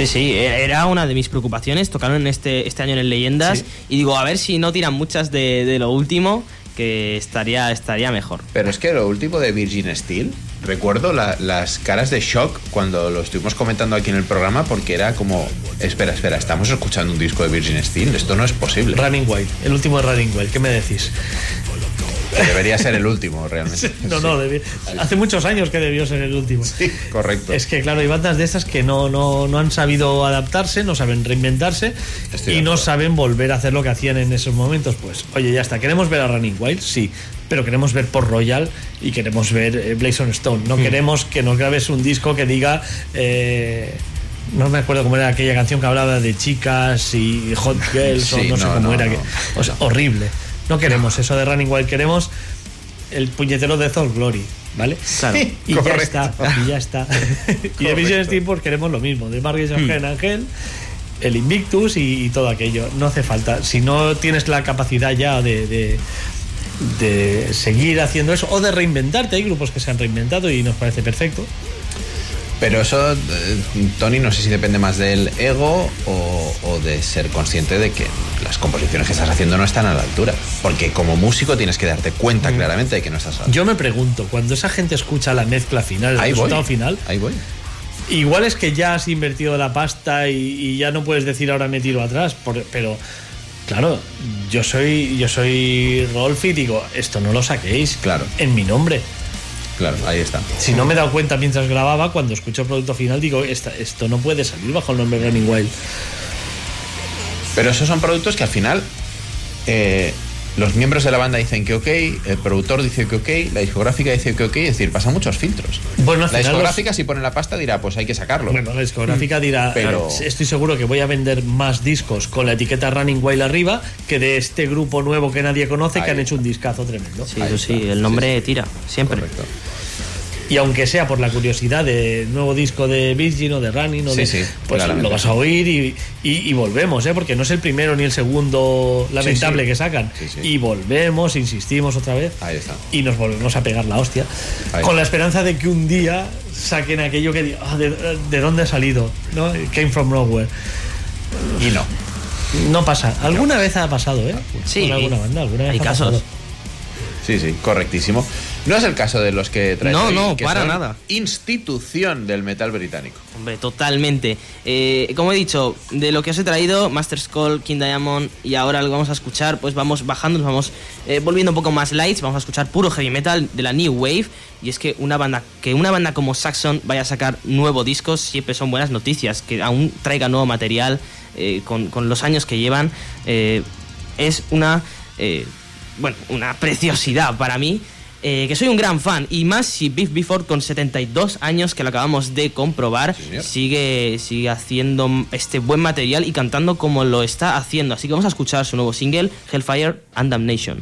Sí, sí, e-, era una de mis preocupaciones. Tocaron este, este año en Leyendas y digo, a ver si no tiran muchas de, lo último, que estaría, estaría mejor.
Pero es que lo último de Virgin Steel, recuerdo las caras de shock cuando lo estuvimos comentando aquí en el programa, porque era como, espera, espera, estamos escuchando un disco de Virgin Steel, esto no es posible.
Running Wild, el último de Running Wild, ¿qué me decís?
Debería ser el último, realmente.
No, no, hace muchos años que debió ser el último.
Sí, correcto.
Es que, claro, hay bandas de estas que no, no, no han sabido adaptarse, no saben reinventarse y no saben volver a hacer lo que hacían en esos momentos. Pues, oye, ya está, ¿queremos ver a Running Wild? Sí, pero queremos ver por Royal y queremos ver eh, Blazon Stone. No hmm. queremos que nos grabes un disco que diga. Eh, no me acuerdo cómo era aquella canción que hablaba de chicas y hot girls o no, sé cómo era. Que, o sea, horrible. No queremos eso de Running Wild, queremos el puñetero de Thor Glory, ¿vale?
Claro.
y ya está, y ya está. y de Vision Steam pues queremos lo mismo, de Margaret mm. Ángel, el Invictus y, todo aquello. No hace falta. Si no tienes la capacidad ya de, de seguir haciendo eso o de reinventarte. Hay grupos que se han reinventado y nos parece perfecto.
Pero eso, eh, Tony, no sé si depende más del ego o, de ser consciente de que las composiciones que estás haciendo no están a la altura. Porque como músico tienes que darte cuenta mm. claramente de que no estás a la altura.
Yo me pregunto, cuando esa gente escucha la mezcla final, el resultado final.
Ahí voy.
Igual es que ya has invertido la pasta y, ya no puedes decir ahora me tiro atrás, pero claro, yo soy yo soy Rolf y digo, esto no lo saquéis
claro.
en mi nombre.
Claro, ahí está.
Si no me he dado cuenta mientras grababa, cuando escucho el producto final, digo, esto no puede salir bajo el nombre Running Wild.
Pero esos son productos que al final eh, los miembros de la banda dicen que ok, el productor dice que ok, la discográfica dice que ok, es decir, pasan muchos filtros.
Bueno,
la discográfica si pone la pasta dirá, pues hay que sacarlo.
Bueno, la discográfica mm. dirá, pero estoy seguro que voy a vender más discos con la etiqueta Running Wild arriba que de este grupo nuevo que nadie conoce que han hecho un discazo tremendo.
Sí, eso sí, el nombre tira, siempre.
Correcto.
Y aunque sea por la curiosidad de nuevo disco de Virgin o de Running, o de, pues lo vas a oír y, volvemos, ¿eh? porque no es el primero ni el segundo lamentable que sacan. Y volvemos, insistimos otra vez.
Ahí está.
Y nos volvemos a pegar la hostia. con la esperanza de que un día saquen aquello que ah, de, dónde ha salido? ¿no? Came from nowhere.
Y no.
No pasa. Alguna vez ha pasado, ¿eh?
Sí.
Con alguna banda, alguna vez
Hay casos.
Sí, sí, correctísimo. No es el caso de los que traes
No, no, para nada.
Institución del metal británico.
Hombre, totalmente. Eh, como he dicho, de lo que os he traído, Master Skull, King Diamond y ahora lo vamos a escuchar, pues vamos bajando, nos vamos eh, volviendo un poco más lights, vamos a escuchar puro heavy metal de la New Wave. Y es que una banda, que una banda como Saxon vaya a sacar nuevo discos siempre son buenas noticias, que aún traiga nuevo material eh, con, con, los años que llevan. es una bueno, una preciosidad para mí. Eh, que soy un gran fan, y más si Beef Before con 72 años, que lo acabamos de comprobar, sigue, sigue haciendo este buen material y cantando como lo está haciendo. Así que vamos a escuchar su nuevo single, Hellfire and Damnation.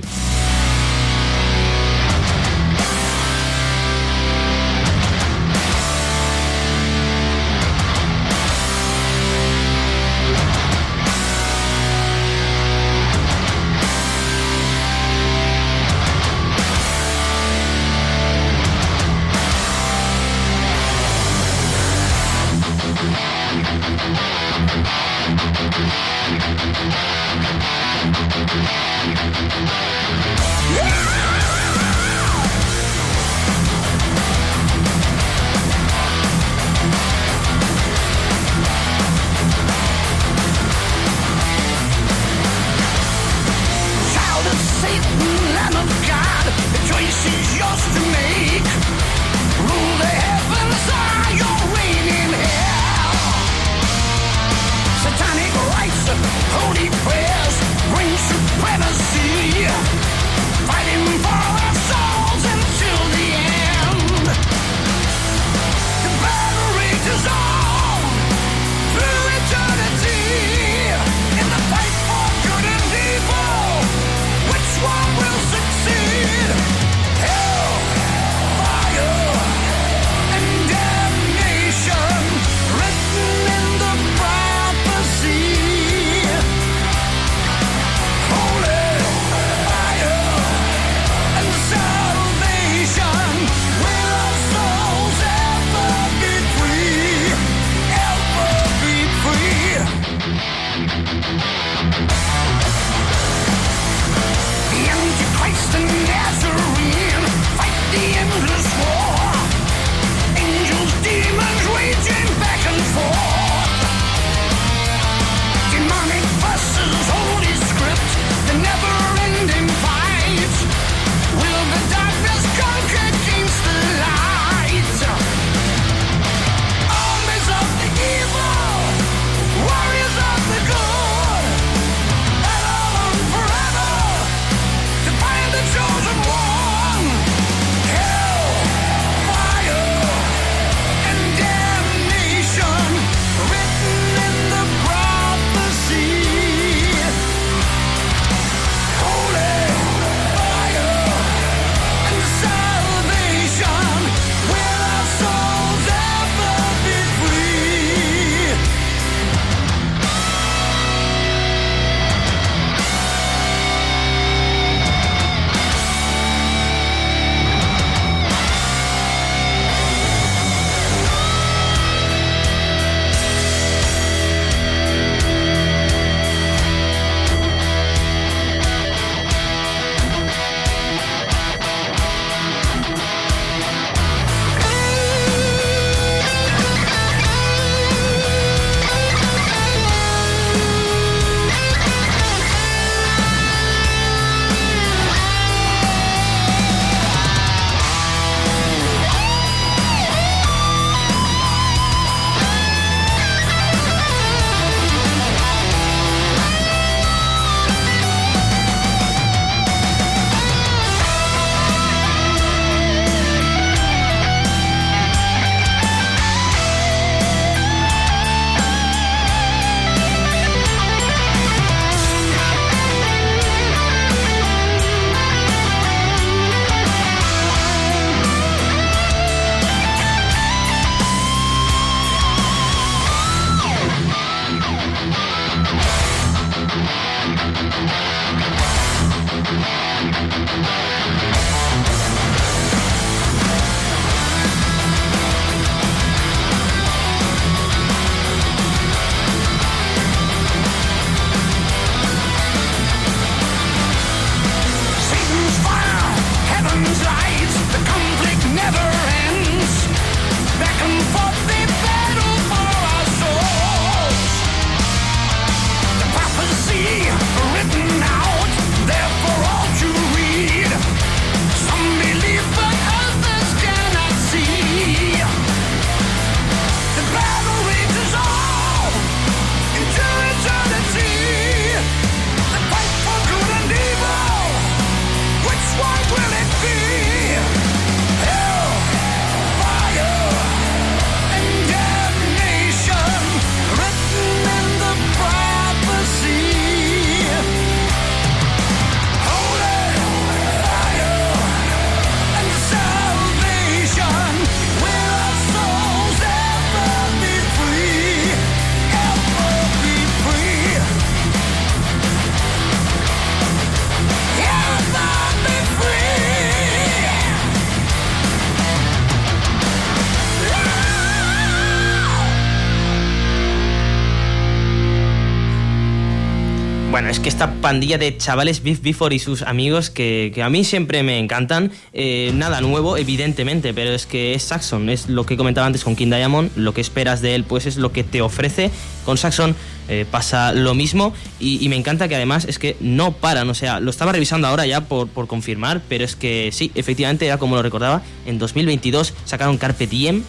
Es que esta pandilla de chavales Beef Before y sus amigos que, que a mí siempre me encantan, eh, nada nuevo, evidentemente, pero es que es Saxon, es lo que comentaba antes con King Diamond, lo que esperas de él, pues es lo que te ofrece. Con Saxon eh, pasa lo mismo y, me encanta que además es que no paran, o sea, lo estaba revisando ahora ya por, por confirmar, pero es que sí, efectivamente era como lo recordaba, en 2022 sacaron Carpe Diem,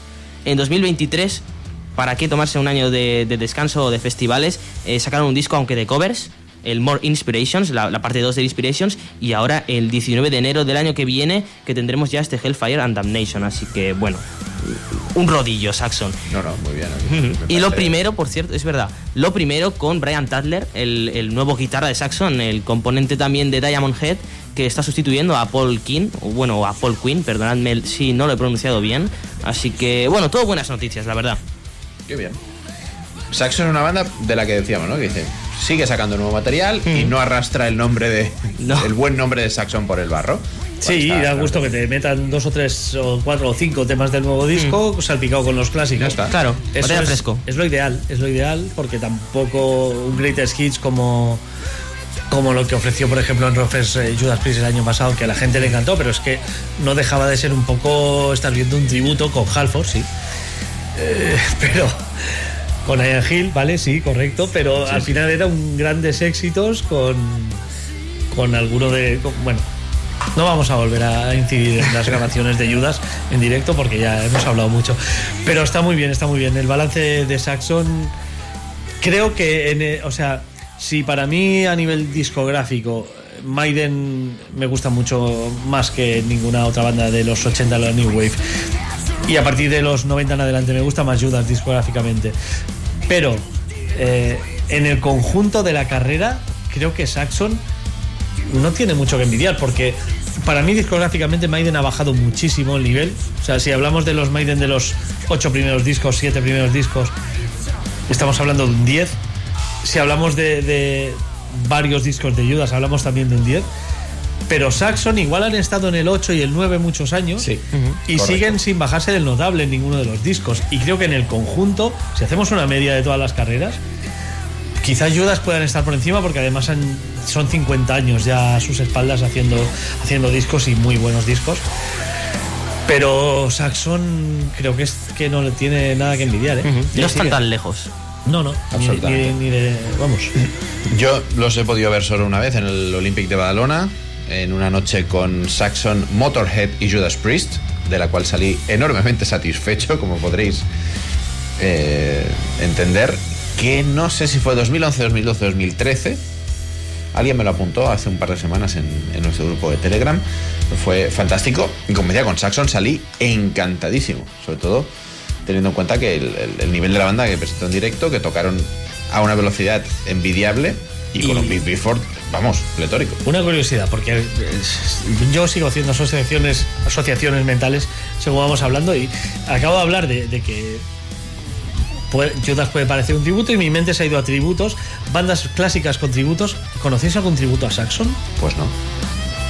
en 2023 ¿para qué tomarse un año de, de descanso o de festivales? Eh, sacaron un disco, aunque de covers, el More Inspirations, la, la parte 2 de Inspirations, y ahora el 19 de enero del año que viene, que tendremos ya este Hellfire and Damnation. Así que, bueno, un rodillo, Saxon.
No, no, muy bien.
Y lo primero, por cierto, es verdad, lo primero con Brian Tadler, el, el nuevo guitarra de Saxon, el componente también de Diamond Head, que está sustituyendo a Paul King, o bueno, a Paul Quinn, perdonadme si no lo he pronunciado bien. Así que, bueno, todo buenas noticias, la verdad.
Qué bien. Saxon es una banda de la que decíamos, ¿no? Que dice, sigue sacando nuevo material y no arrastra el nombre de
No.
el buen nombre de Saxon por el barro.
Sí, da gusto que te metan dos o tres o cuatro o cinco temas del nuevo disco salpicado con los clásicos.
Ya está.
Claro,
Eso es,
fresco.
es lo ideal, es lo ideal porque tampoco un greatest hits como como lo que ofreció por ejemplo en Rofes eh, Judas Priest el año pasado que a la gente le encantó, pero es que no dejaba de ser un poco estar viendo un tributo con Halford, sí. Eh, pero con Ian Hill, vale, sí, correcto, pero al final era un grandes éxitos con con alguno de con- bueno, no vamos a volver a incidir en las grabaciones de Judas en directo porque ya hemos hablado mucho. Pero está muy bien, está muy bien. El balance de Saxon, creo que, en, eh, o sea, si para mí a nivel discográfico Maiden me gusta mucho más que ninguna otra banda de los 80 de la New Wave. Y a partir de los 90 en adelante me gusta más Judas discográficamente. Pero eh, en el conjunto de la carrera, creo que Saxon no tiene mucho que envidiar porque para mí discográficamente Maiden ha bajado muchísimo el nivel. O sea, si hablamos de los Maiden de los ocho primeros discos, siete primeros discos, estamos hablando de un 10. Si hablamos de, de varios discos de Judas, hablamos también de un 10. Pero Saxon igual han estado en el 8 y el 9 muchos años
Sí,
y
correcto.
siguen sin bajarse del notable en ninguno de los discos. Y creo que en el conjunto, si hacemos una media de todas las carreras, quizás Judas puedan estar por encima porque además han- son 50 años ya a sus espaldas haciendo, haciendo discos y muy buenos discos. Pero Saxon creo que es que no le tiene nada que envidiar, ¿eh?
No están tan lejos.
No, no, ni,
Absolutamente.
ni- ni de. Vamos.
Yo los he podido ver solo una vez en el Olympic de Badalona, en una noche con Saxon, Motorhead y Judas Priest, de la cual salí enormemente satisfecho, como podréis eh, entender, que no sé si fue 2011, 2012, 2013. Alguien me lo apuntó hace un par de semanas en, en nuestro grupo de Telegram. Fue fantástico. Y como decía, con Saxon salí encantadísimo. Sobre todo teniendo en cuenta que el, el- el nivel de la banda que presentó en directo, que tocaron a una velocidad envidiable y con
Y-
un Big Before, vamos, pletórico.
Una curiosidad, porque eh, yo sigo haciendo asociaciones, asociaciones mentales según vamos hablando y acabo de hablar de, de que puede- Judas puede parecer un tributo y mi mente se ha ido a tributos, bandas clásicas con tributos. ¿Conocéis algún tributo a Saxon?
Pues no.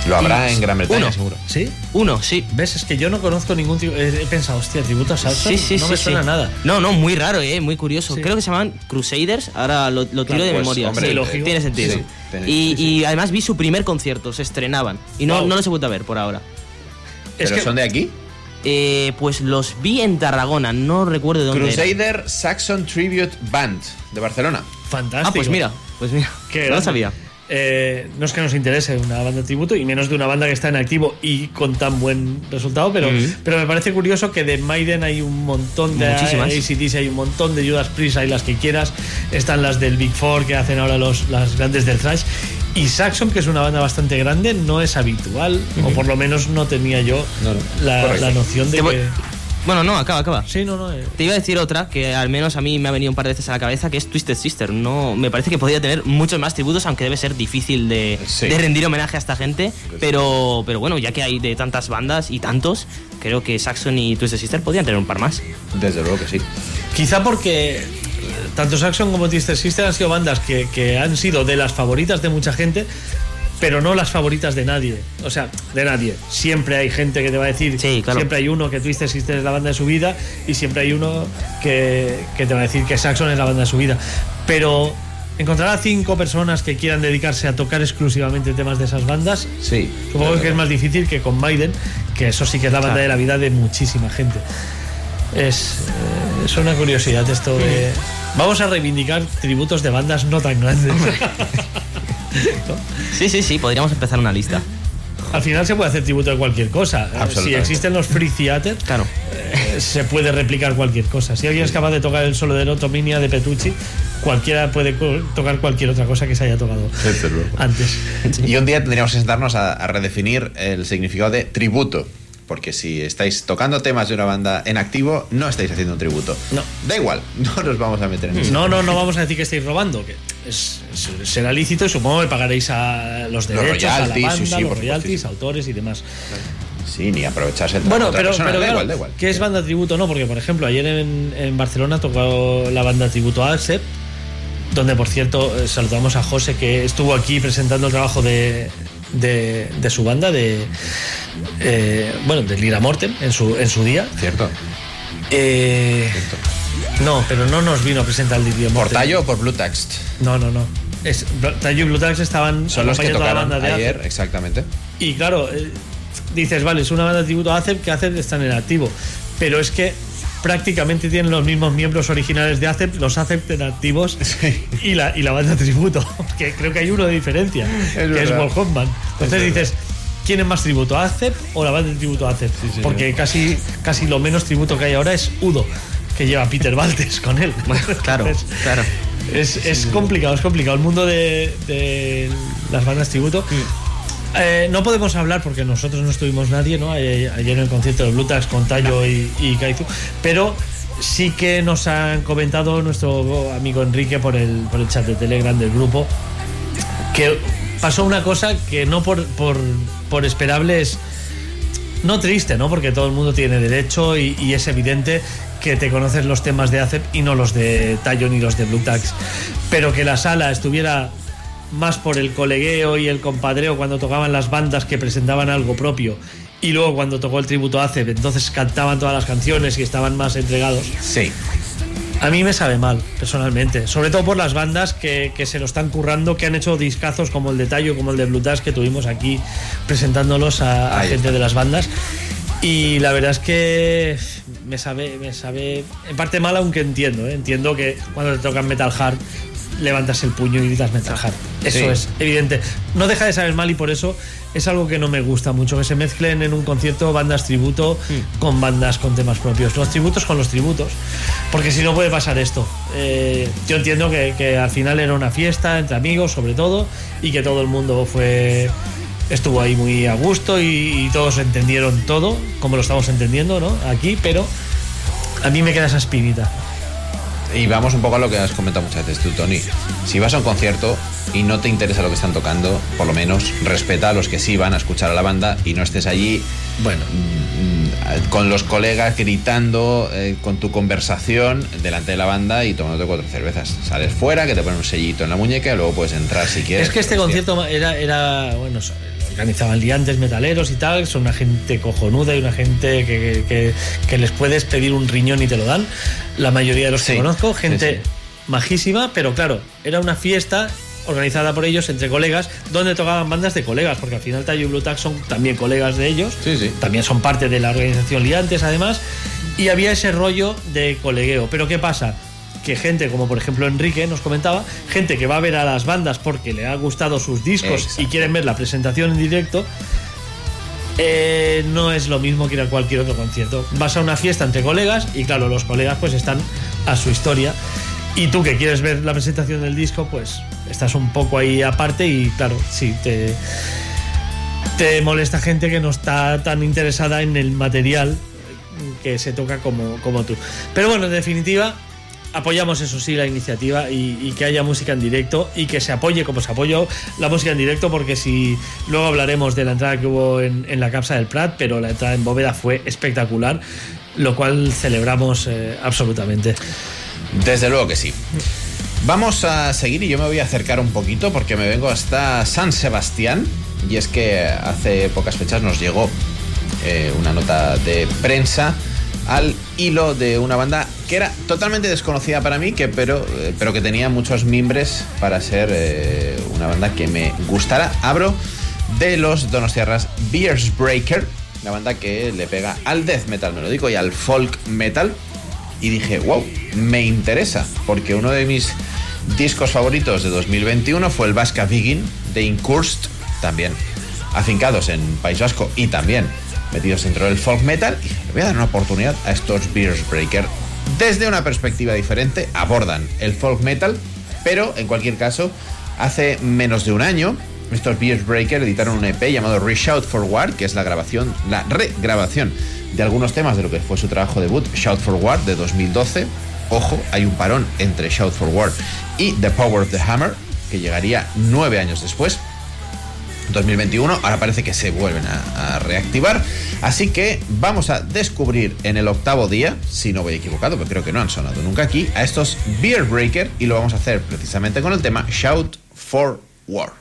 Lo habrá en Gran Bretaña,
Uno.
seguro.
¿Sí?
Uno, sí.
¿Ves? Es que yo no conozco ningún tributo. He pensado, hostia, tributo a Saxon.
Sí, sí,
no
sí,
me
sí.
suena nada.
No, no, muy raro, eh, muy curioso.
Sí.
Creo que se llaman Crusaders, ahora lo, lo tiro
Claro,
de
pues,
memoria.
hombre,
sí,
lógico.
tiene sentido. Y,
sí, sí.
y además vi su primer concierto, se estrenaban. Y no,
Wow.
no los he vuelto a ver por ahora.
Es
¿Pero
que
son de aquí?
Eh, pues los vi en Tarragona, no recuerdo de dónde. era.
Crusader Saxon Tribute Band, de Barcelona.
fantástico.
Ah, pues mira, pues mira.
Qué
no lo sabía.
Eh, no es que nos interese una banda de tributo y menos de una banda que está en activo y con tan buen resultado, pero, pero me parece curioso que de Maiden hay un montón de
Muchísimas.
ACDC, hay un montón de Judas Priest, hay las que quieras, están las del Big Four que hacen ahora los, las grandes del thrash. Y Saxon, que es una banda bastante grande, no es habitual, o por lo menos no tenía yo
No, no.
la, la noción de
Te voy-
que...
Bueno, no, acaba, acaba.
Sí, no, no. eh,
Te iba a decir otra que al menos a mí me ha venido un par de veces a la cabeza, que es Twisted Sister. No, me parece que podría tener muchos más tributos, aunque debe ser difícil de,
Sí.
de rendir homenaje a esta gente. Pero, pero bueno, ya que hay de tantas bandas y tantos, creo que Saxon y Twisted Sister podrían tener un par más.
Desde luego que sí.
Quizá porque eh, tanto Saxon como Twisted Sister han sido bandas que, que han sido de las favoritas de mucha gente, pero no las favoritas de nadie. O sea, de nadie. Siempre hay gente que te va a decir,
Sí, claro.
siempre hay uno que Twisted Sister es la banda de su vida y siempre hay uno que, que te va a decir que Saxon es la banda de su vida. Pero encontrar a cinco personas que quieran dedicarse a tocar exclusivamente temas de esas bandas.
Sí.
Supongo que es más difícil que con Maiden, que eso sí que es la banda de la vida de muchísima gente. Es, eh, es una curiosidad esto de. Vamos a reivindicar tributos de bandas no tan grandes.
Sí, sí, sí, podríamos empezar una lista.
Al final se puede hacer tributo de cualquier cosa. Eh, Si existen los free theater,
Claro.
eh, se puede replicar cualquier cosa. Si alguien es capaz de tocar el solo de Lotominia de Petrucci, cualquiera puede tocar cualquier otra cosa que se haya tocado antes.
Y un día tendríamos que sentarnos a, a redefinir el significado de tributo. Porque si estáis tocando temas de una banda en activo, no estáis haciendo un tributo.
No.
Da igual, no nos vamos a meter en eso.
No, no, no vamos a decir que estáis robando, que es, es- será lícito y supongo que pagaréis a los
Los
derechos, a la banda,
sí,
los royalties,
sí.
autores y demás.
Sí, ni aprovecharse el
Bueno, pero,
persona,
pero
da igual, da igual.
¿qué es banda tributo? No, porque por ejemplo, ayer en, en Barcelona tocó la banda tributo a Accept, donde por cierto eh, saludamos a José que estuvo aquí presentando el trabajo de, de, de su banda, de eh, bueno, de Lira Mortem en su, en su día.
Cierto.
Eh, no, pero no nos vino a presentar el Lira
¿Por
Mortem.
Tallo o por Blue Text?
No, no, no. Es, Tallo y Blue Tax estaban
Son los que
a la
tocaron
banda de
ayer, exactamente.
Y claro, eh, dices, vale, es una banda de tributo a Acep que Acep están en activo. Pero es que prácticamente tienen los mismos miembros originales de Acep, los Acep en activos y, la, y la banda tributo. Que creo que hay uno de diferencia, que es. Wolf Hoffman. Entonces dices, ¿quién es más tributo? ¿Acep o la banda de tributo a Acep? Porque casi, casi lo menos tributo que hay ahora es Udo, que lleva a Peter Valtes con él.
Claro,
Entonces,
claro.
es, es complicado, es complicado. El mundo de, de las bandas tributo. Eh, no podemos hablar porque nosotros no estuvimos nadie, ¿no? Ayer en el concierto de Blue Tax con Tallo y, y Kaizu, pero sí que nos han comentado nuestro amigo Enrique por el, por el chat de Telegram del grupo que pasó una cosa que no por, por, por esperable es no triste, ¿no? Porque todo el mundo tiene derecho y, y es evidente que te conoces los temas de ACEP y no los de Tallo ni los de Blue Tax. Pero que la sala estuviera más por el colegueo y el compadreo cuando tocaban las bandas que presentaban algo propio y luego cuando tocó el tributo a entonces cantaban todas las canciones y estaban más entregados.
Sí.
A mí me sabe mal, personalmente. Sobre todo por las bandas que, que se lo están currando, que han hecho discazos como el de Tallo, como el de Blue Tax, que tuvimos aquí presentándolos a, a gente de las bandas. Y la verdad es que me sabe, me sabe en parte mal, aunque entiendo. ¿eh? Entiendo que cuando te tocan Metal Hard levantas el puño y gritas Metal. Eso
Sí.
es evidente. No deja de saber mal y por eso es algo que no me gusta mucho, que se mezclen en un concierto bandas tributo con bandas con temas propios. Los tributos con los tributos. Porque si no puede pasar esto. Eh, yo entiendo que, que al final era una fiesta entre amigos, sobre todo, y que todo el mundo fue estuvo ahí muy a gusto y, y todos entendieron todo, como lo estamos entendiendo, ¿no? Aquí, pero a mí me queda esa espinita.
Y vamos un poco a lo que has comentado muchas veces tú, Tony. Si vas a un concierto y no te interesa lo que están tocando, por lo menos respeta a los que sí van a escuchar a la banda y no estés allí
Bueno,
mm, con los colegas gritando eh, con tu conversación delante de la banda y tomándote cuatro cervezas. Sales fuera, que te ponen un sellito en la muñeca y luego puedes entrar si quieres.
es que este
Hostia.
concierto era, era bueno, organizaban liantes metaleros y tal, son una gente cojonuda y una gente que, que- que les puedes pedir un riñón y te lo dan. La mayoría de los
Sí,
que conozco, gente
sí.
majísima, pero claro, era una fiesta organizada por ellos entre colegas, donde tocaban bandas de colegas, porque al final Tallo y Blue Tax son también colegas de ellos,
Sí, sí.
también son parte de la organización Liantes además, y había ese rollo de colegueo. Pero ¿qué pasa? Que gente como por ejemplo Enrique nos comentaba, gente que va a ver a las bandas porque le ha gustado sus discos
Exacto.
y quieren ver la presentación en directo, eh, no es lo mismo que ir a cualquier otro concierto. Vas a una fiesta entre colegas y claro, los colegas pues están a su historia. Y tú que quieres ver la presentación del disco, pues estás un poco ahí aparte y claro, sí, te, te molesta gente que no está tan interesada en el material que se toca como, como tú. Pero bueno, en definitiva, apoyamos eso sí la iniciativa y, que haya música en directo y que se apoye como se apoyó la música en directo porque si luego hablaremos de la entrada que hubo en, en la Capsa del Prat, pero la entrada en Bóveda fue espectacular, lo cual celebramos eh, absolutamente.
Desde luego que sí. Vamos a seguir y yo me voy a acercar un poquito porque me vengo hasta San Sebastián y es que hace pocas fechas nos llegó eh, una nota de prensa al hilo de una banda que era totalmente desconocida para mí, que, pero, eh, pero que tenía muchos mimbres para ser eh, una banda que me gustara. Abro de los Donostiarras Beers Breaker, una banda que le pega al death metal melódico y al folk metal. Y dije, wow, me interesa, porque uno de mis discos favoritos de 2021 fue el Vasca Vigin de Inkurst, también afincados en País Vasco y también metidos dentro del folk metal. Y le voy a dar una oportunidad a estos Beers Breaker. Desde una perspectiva diferente, abordan el folk metal, pero en cualquier caso, hace menos de un año, estos Beers Breaker editaron un EP llamado Reshout for War, que es la grabación, la regrabación de algunos temas de lo que fue su trabajo debut, Shout for War, de 2012. Ojo, hay un parón entre Shout for War y The Power of the Hammer, que llegaría nueve años después. 2021, ahora parece que se vuelven a, reactivar. Así que vamos a descubrir en el octavo día, si no voy equivocado, pero creo que no han sonado nunca aquí, a estos Beer Breaker y lo vamos a hacer precisamente con el tema Shout for War.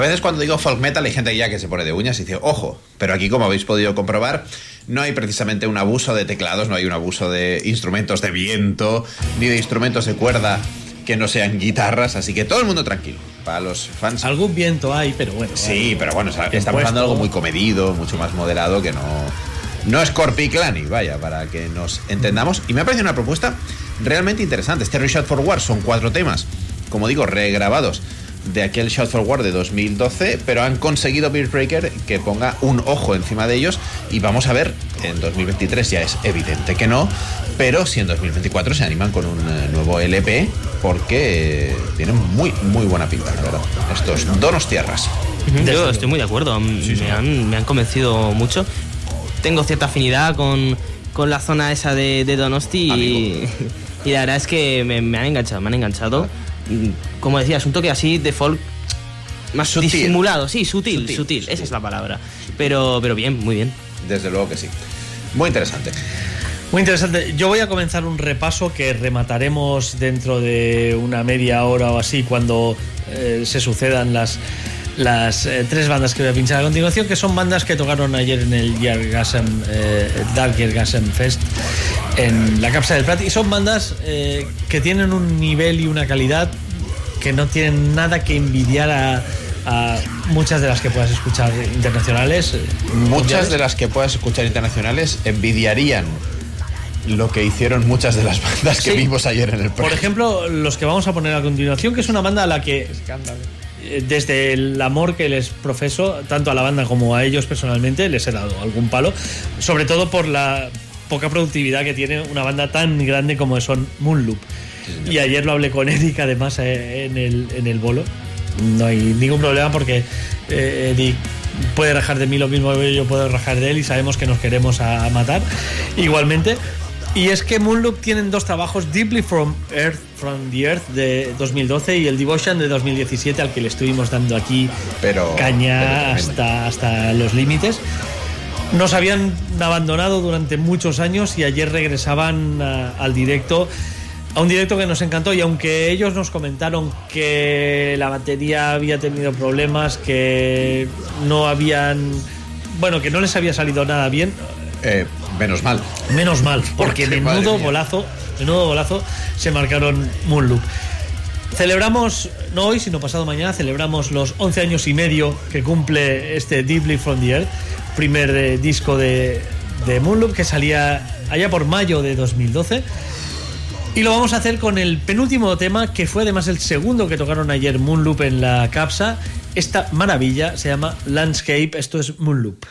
A veces cuando digo folk metal hay gente ya que se pone de uñas y dice, ojo, pero aquí como habéis podido comprobar, no hay precisamente un abuso de teclados, no hay un abuso de instrumentos de viento, ni de instrumentos de cuerda que no sean guitarras, así que todo el mundo tranquilo. Para los fans.
Algún viento hay, pero bueno.
Sí, pero bueno, estamos hablando de algo muy comedido, mucho más moderado que no. No es Corpiclani, vaya, para que nos entendamos. Y me ha parecido una propuesta realmente interesante. Este Shot for War son cuatro temas, como digo, regrabados de aquel Shot for War de 2012, pero han conseguido Beer Breaker que ponga un ojo encima de ellos y vamos a ver, en 2023 ya es evidente que no, pero si en 2024 se animan con un eh, nuevo LP, porque tienen muy, muy buena pinta, la verdad, estos donos tierras.
Yo estoy muy de acuerdo, me, Han, me han convencido mucho. Tengo cierta afinidad con, con la zona esa de, Donosti y, y, la verdad es que me, me han enganchado, me han enganchado como decías, un toque así de folk más disimulado, sí, sutil, sutil, esa es la palabra. Pero, pero bien, muy bien.
Desde luego que sí. Muy interesante.
Muy interesante. Yo voy a comenzar un repaso que remataremos dentro de una media hora o así cuando eh, se sucedan las, las eh, tres bandas que voy a pinchar a continuación, que son bandas que tocaron ayer en el eh, Dark Yergasem Fest en la Capsa del Prat. Y son bandas eh, que tienen un nivel y una calidad que no tienen nada que envidiar a, muchas de las que puedas escuchar internacionales.
Muchas de las que puedas escuchar internacionales envidiarían lo que hicieron muchas de las bandas que vimos ayer en el
Por ejemplo, los que vamos a poner a continuación, que es una banda a la que eh, desde el amor que les profeso, tanto a la banda como a ellos personalmente, les he dado algún palo, sobre todo por la poca productividad que tiene una banda tan grande como son Moonloop. y ayer lo hablé con Eric además eh, en el, en el bolo. No hay ningún problema porque eh, Eric puede rajar de mí lo mismo que yo puedo rajar de él y sabemos que nos queremos a matar igualmente. Y es que Moonloop tienen dos trabajos, Deeply from Earth, from the Earth de 2012 y el Devotion de 2017 al que le estuvimos dando aquí pero, caña hasta, hasta los límites. Nos habían abandonado durante muchos años y ayer regresaban al directo, a un directo que nos encantó y aunque ellos nos comentaron que la batería había tenido problemas, que no habían, bueno, que no les había salido nada bien,
eh, menos mal.
Menos mal, porque, menudo bolazo, menudo bolazo se marcaron Moonloop. Celebramos, no hoy, sino pasado mañana, celebramos los 11 años y medio que cumple este Deeply From the Earth, primer eh, disco de, de Moonloop que salía allá por mayo de 2012. Y lo vamos a hacer con el penúltimo tema, que fue además el segundo que tocaron ayer Moonloop en la capsa. Esta maravilla se llama Landscape, esto es Moonloop.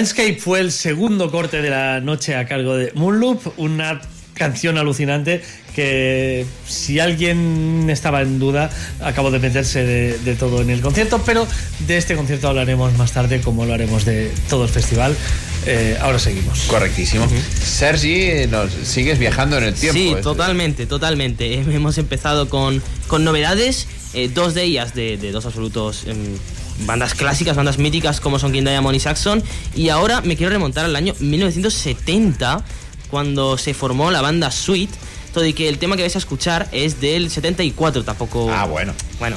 Landscape fue el segundo corte de la noche a cargo de Moonloop, una canción alucinante que si alguien estaba en duda acabo de meterse de, todo en el concierto, pero de este concierto hablaremos más tarde como lo haremos de todo el festival. Eh, ahora seguimos.
Correctísimo. Sergi, nos sigues viajando en el tiempo.
Sí, totalmente, totalmente. Hemos empezado con, con novedades, eh, dos de ellas de, dos absolutos... Bandas clásicas, bandas míticas como son King Diamond y Saxon. Y ahora me quiero remontar al año 1970, cuando se formó la banda Sweet. Todo y que el tema que vais a escuchar es del 74, tampoco.
Ah, bueno.
Bueno.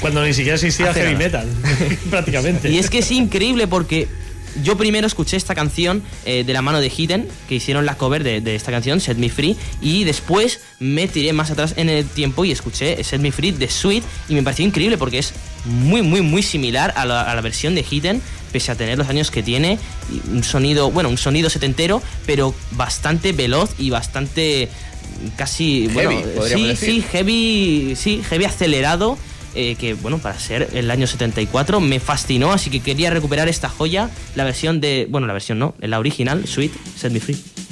Cuando ni siquiera existía heavy metal, prácticamente.
Y es que es increíble porque yo primero escuché esta canción eh, de la mano de Hidden, que hicieron la cover de, esta canción, Set Me Free, y después me tiré más atrás en el tiempo y escuché Set Me Free de Sweet, y me pareció increíble porque es muy, muy, muy similar a la, versión de Hidden, pese a tener los años que tiene, un sonido, bueno, un sonido setentero, pero bastante veloz y bastante casi
heavy,
sí, sí, heavy, sí, heavy acelerado eh, que bueno, para ser el año 74 me fascinó, así que quería recuperar esta joya, la versión de, bueno, la versión no, la original, Sweet, Set Me Free.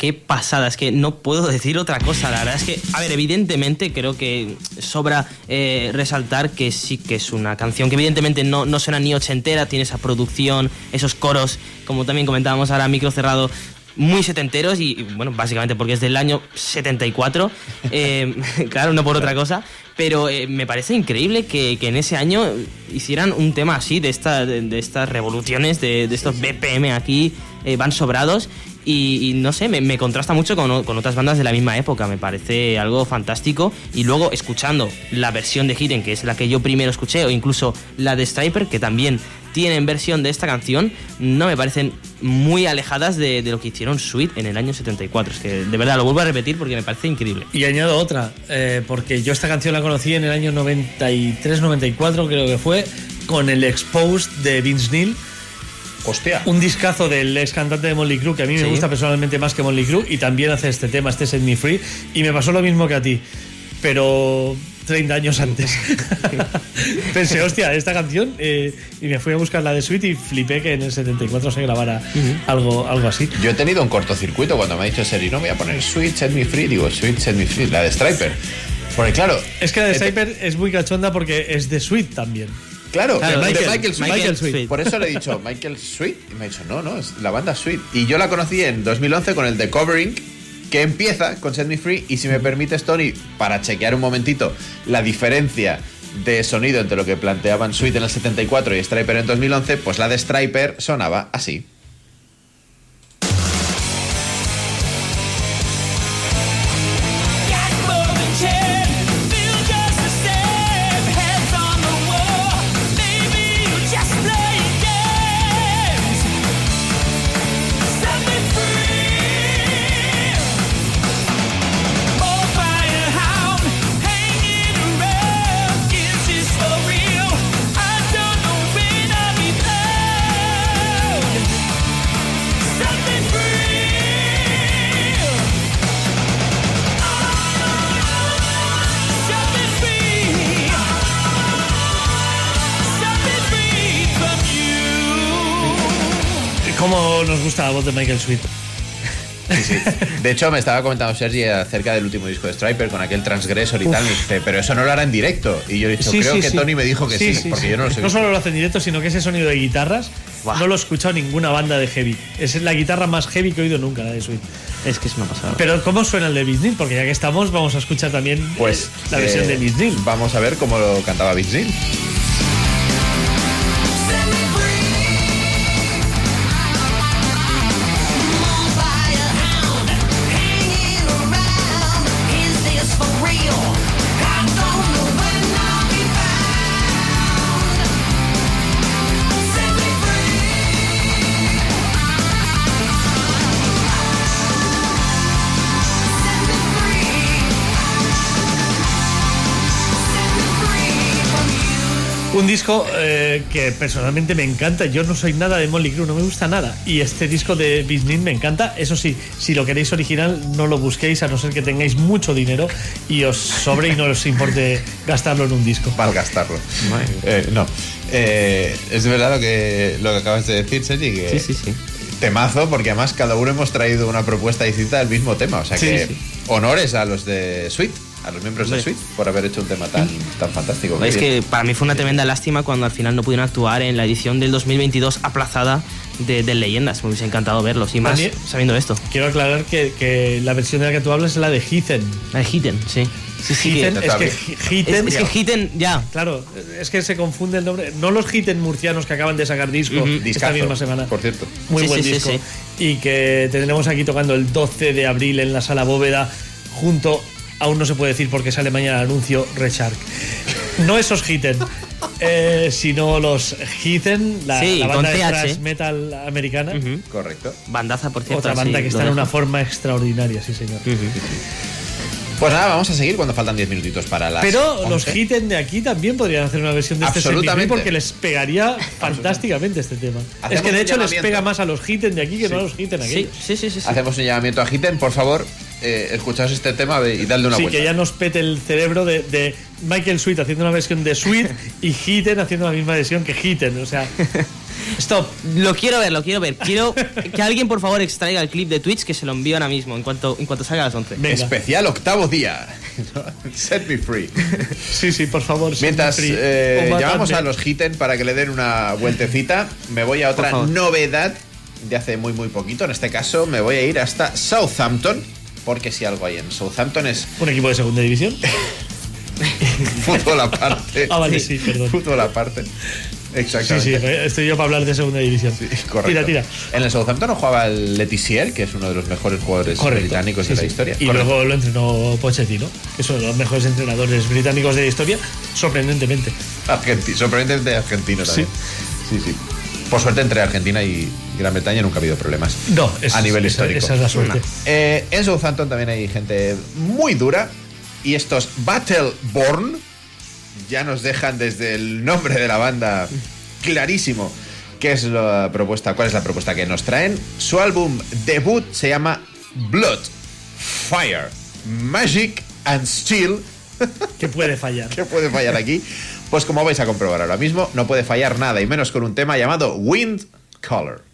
Qué pasada, es que no puedo decir otra cosa, la verdad es que, a ver, evidentemente creo que sobra eh, resaltar que sí que es una canción que evidentemente no, no suena ni ochentera, tiene esa producción, esos coros, como también comentábamos ahora, micro cerrado, muy setenteros y, bueno, básicamente porque es del año 74, eh, claro, no por otra cosa, pero eh, me parece increíble que, en ese año hicieran un tema así, de, esta, de, estas revoluciones, de, estos BPM aquí, eh, van sobrados y, no sé, me, contrasta mucho con, otras bandas de la misma época, me parece algo fantástico. Y luego escuchando la versión de Hidden, que es la que yo primero escuché, o incluso la de Striper, que también tienen versión de esta canción, no me parecen muy alejadas de, lo que hicieron Sweet en el año 74. Es que de verdad lo vuelvo a repetir porque me parece increíble.
Y añado otra, eh, porque yo esta canción la conocí en el año 93-94, creo que fue, con el Exposed de Vince Neil
Hostia.
Un discazo del ex cantante de Molly Crew, que a mí me gusta personalmente más que Molly Crew, y también hace este tema, este Set Me Free, y me pasó lo mismo que a ti, pero 30 años antes. Pensé, hostia, esta canción, eh, y me fui a buscar la de Sweet y flipé que en el 74 se grabara algo, algo así.
Yo he tenido un cortocircuito cuando me ha dicho Seri, no voy a poner Sweet Set Me Free, digo Sweet Set Me Free, la de Striper. Porque claro.
Es que la de Striper es muy cachonda porque es de Sweet también.
Claro,
Michael, Sweet.
Por eso le he dicho Michael Sweet. Y me ha dicho, no, no, es la banda Sweet. Y yo la conocí en 2011 con el The Covering, que empieza con Set Me Free. Y si me permites, Tony, para chequear un momentito la diferencia de sonido entre lo que planteaban Sweet en el 74 y Striper en 2011, pues la de Striper sonaba así.
Gusta la voz de Michael Sweet.
De hecho, me estaba comentando Sergi acerca del último disco de Striper con aquel transgresor y tal. pero eso no lo hará en directo. Y yo he dicho, creo que Tony me dijo que sí, porque yo no lo sé.
No solo lo hace en directo, sino que ese sonido de guitarras no lo he escuchado ninguna banda de heavy. Es la guitarra más heavy que he oído nunca, la de Sweet.
Es que es una pasada.
Pero, ¿cómo suena el de Vince Porque ya que estamos, vamos a escuchar también pues, la versión de Vince
eh, Vamos a ver cómo lo cantaba Vince
Un disco eh, que personalmente me encanta. Yo no soy nada de Molly Crew, no me gusta nada. Y este disco de Bisnin me encanta. Eso sí, si lo queréis original, no lo busquéis a no ser que tengáis mucho dinero y os sobre y no os importe gastarlo en un disco.
Para gastarlo. Eh, no. Eh, es verdad lo que, lo que acabas de decir, Sergi. Que
sí, sí, sí.
Temazo, porque además cada uno hemos traído una propuesta distinta del mismo tema. O sea que honores a los de Sweet a los miembros de Sweet por haber hecho un tema tan, tan fantástico.
Es que para mí fue una tremenda lástima cuando al final no pudieron actuar en la edición del 2022 aplazada de, Leyendas. Me hubiese encantado verlos y más sabiendo esto.
Quiero aclarar que, la versión de la que tú hablas es la de Heathen.
La de Heathen, sí.
Sí, sí, es que Heathen,
es, que Heathen, ya.
Claro, es que se confunde el nombre. No los Heathen murcianos que acaban de sacar disco esta misma semana.
Por cierto.
Muy buen disco. Y que tendremos aquí tocando el 12 de abril en la sala bóveda junto aún no se puede decir porque sale mañana el anuncio Reshark. No esos Hitten, eh, sino los Hitten, la, banda de thrash metal americana.
Correcto.
Bandaza, por cierto.
Otra banda que está en una forma extraordinaria, sí, señor.
Pues nada, vamos a seguir cuando faltan 10 minutitos para las.
Pero los Hitten de aquí también podrían hacer una versión de este Absolutamente. porque les pegaría fantásticamente este tema. es que de hecho les pega más a los Hitten de aquí que no a los Hitten aquí.
Sí, sí, sí,
Hacemos un llamamiento a Hitten, por favor, eh, escuchaos este tema y darle una
sí,
vuelta.
que ya nos pete el cerebro de, Michael Sweet haciendo una versión de Sweet y Hitten haciendo la misma versión que Hitten. O sea, Stop.
Lo quiero ver, lo quiero ver. Quiero que alguien, por favor, extraiga el clip de Twitch que se lo envío ahora mismo, en cuanto, en cuanto salga a las 11.
Especial octavo día. Set me free.
Sí, sí, por favor.
Mientras eh, llamamos a los Hitten para que le den una vueltecita, me voy a otra novedad de hace muy, muy poquito. En este caso, me voy a ir hasta Southampton, porque si algo hay en Southampton es.
¿Un equipo de segunda división?
Fútbol aparte.
Ah, vale, sí, perdón.
Fútbol aparte. Exactamente.
Sí, sí, estoy yo para hablar de segunda división. Sí,
correcto.
Tira, tira.
En el Southampton jugaba el Letizier, que es uno de los mejores jugadores británicos de la historia.
Y luego lo entrenó Pochettino, que son los mejores entrenadores británicos de la historia, sorprendentemente.
Argenti sorprendentemente argentino también. Sí, sí. Por suerte entre Argentina y Gran Bretaña nunca ha habido problemas.
No,
a nivel histórico.
Esa es la suerte.
Eh, en Southampton también hay gente muy dura y estos Battleborn ya nos dejan desde el nombre de la banda clarísimo qué es la propuesta, cuál es la propuesta que nos traen. Su álbum debut se llama Blood, Fire, Magic and Steel.
¿Qué puede fallar?
¿Qué puede fallar aquí? Pues como vais a comprobar ahora mismo, no puede fallar nada y menos con un tema llamado Wind Color.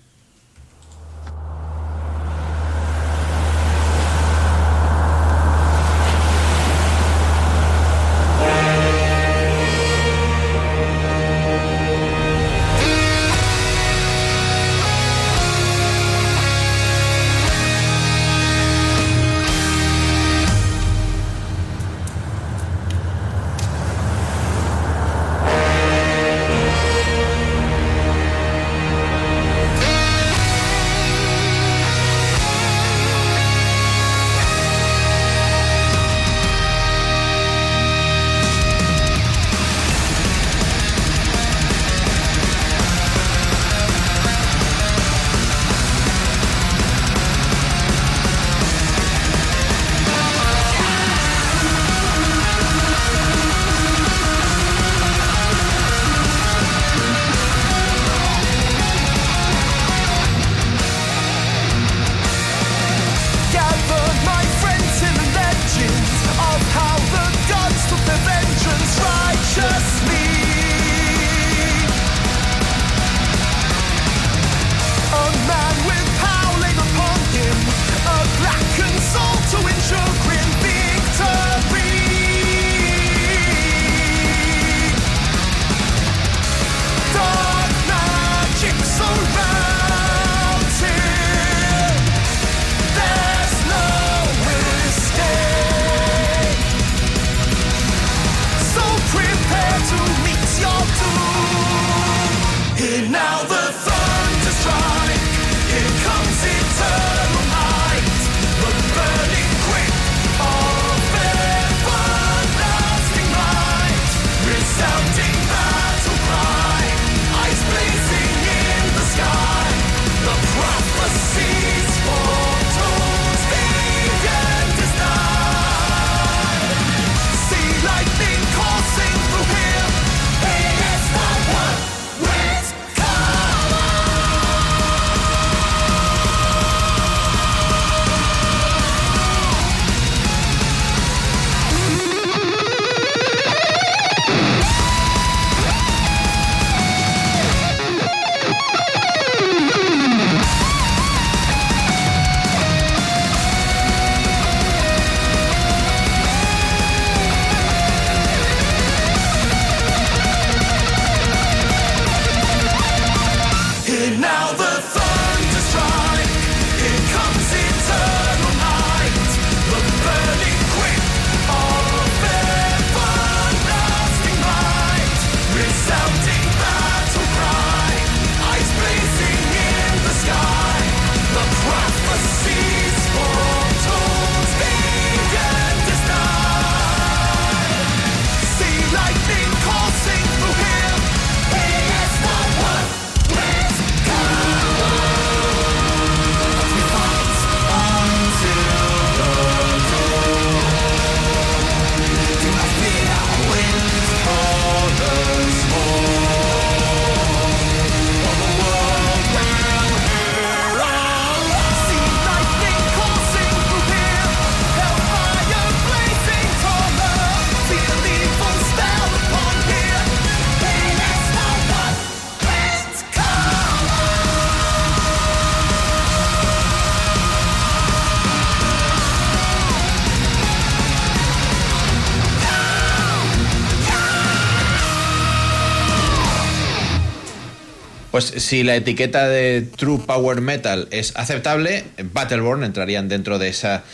Pues si la etiqueta de True Power Metal es aceptable, Battleborn entrarían dentro de esa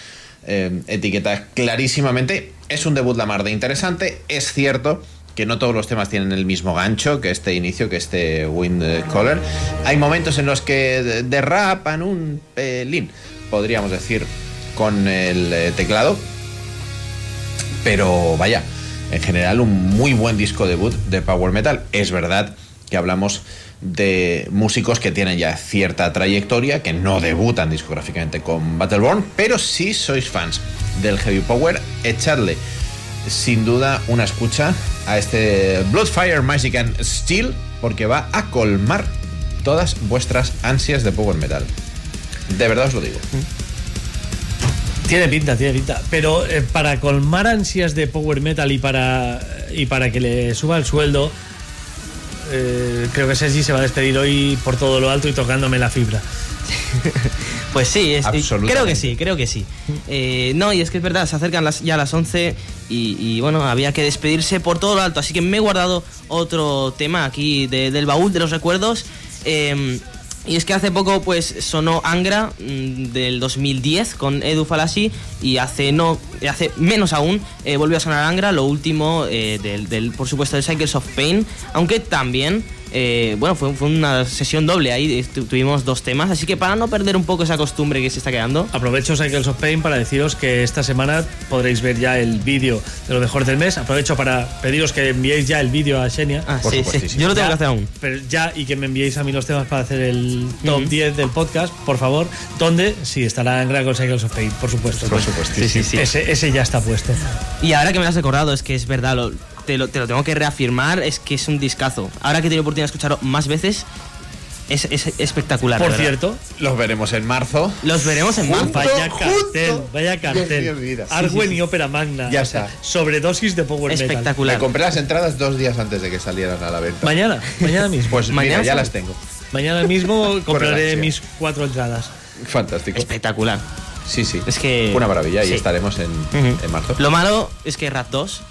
eh, etiqueta clarísimamente. Es un debut la mar de interesante. Es cierto que no todos los temas tienen el mismo gancho que este inicio, que este Wind Caller. Hay momentos en los que derrapan un pelín, podríamos decir, con el eh, teclado. Pero vaya, en general un muy buen disco debut de Power Metal. Es verdad que hablamos de músicos que tienen ya cierta trayectoria, que no debutan discográficamente con Battleborn, pero si sois fans del Heavy Power, echadle sin duda una escucha a este Bloodfire Magic and Steel, porque va a colmar todas vuestras ansias de Power Metal. De verdad os lo digo.
Tiene pinta, tiene pinta. Pero eh, para colmar ansias de Power Metal y para, y para que le suba el sueldo, eh, creo que Sergi se va a despedir hoy por todo lo alto y tocándome la fibra.
pues sí, creo que sí, creo que sí. Eh, no, y es que es verdad, se acercan ya las 11 y, bueno, había que despedirse por todo lo alto, así que me he guardado otro tema aquí del baúl de los recuerdos. Em, y es que hace poco pues sonó Angra mm, del 2010 con Edu Falassi y hace no hace menos aún eh, volvió a sonar Angra, lo último eh, del, del, por supuesto de Cycles of Pain, aunque también eh, bueno, fue, una sesión doble ahí, tuvimos dos temas, así que para no perder un poco esa costumbre que se está quedando.
Aprovecho Cycles of Pain para deciros que esta semana podréis ver ya el vídeo de lo mejor del mes. Aprovecho para pediros que enviéis ya el vídeo a Xenia.
Ah, sí, sí. Yo lo tengo que hacer aún.
Pero ya, y que me enviéis a mí los temas para hacer el top 10 del podcast, por favor. Donde sí estará en Gran con Cycles of Pain, por supuesto.
Por supuesto.
Sí, sí,
ese, ese, ya está puesto.
Y ahora que me lo has recordado, es que es verdad, lo, te lo, tengo que reafirmar, es que es un discazo. Ahora que he tenido oportunidad de escucharlo más veces, es, espectacular.
Por cierto,
los veremos en marzo.
Los veremos en marzo.
Vaya cartel, vaya cartel. Arwen y Ópera Magna.
Ya está.
sobredosis de Power
Espectacular.
Me compré las entradas dos días antes de que salieran a la venta.
Mañana, mañana mismo.
Pues mañana ya las tengo.
Mañana mismo compraré mis cuatro entradas.
Fantástico.
Espectacular.
Sí, sí.
Es que.
Una maravilla y estaremos en, en marzo.
Lo malo es que Rat 2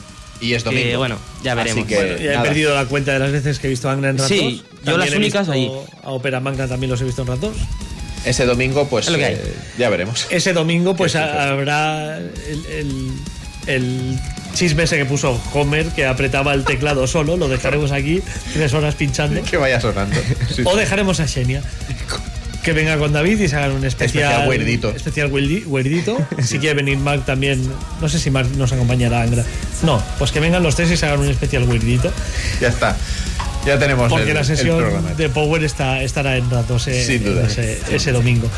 y es domingo.
bueno, ya veremos.
ya he perdido la cuenta de las veces que he visto a Angra en ratos.
Sí, yo las únicas ahí.
A Opera Magna también los he visto en ratos.
Ese domingo, pues eh, ya veremos.
Ese domingo, pues habrá el, el, chisme ese que puso Homer, que apretaba el teclado solo. Lo dejaremos aquí tres horas pinchando.
Que vaya sonando.
o dejaremos a Xenia que venga con David y se hagan un especial.
Especial
Especial si quiere venir Mark también. No sé si Mark nos acompañará, Angra. No, pues que vengan los tres y se hagan un especial weirdito.
Ya está. Ya tenemos
Porque la sesión de Power está, estará en ratos ese, ese, domingo.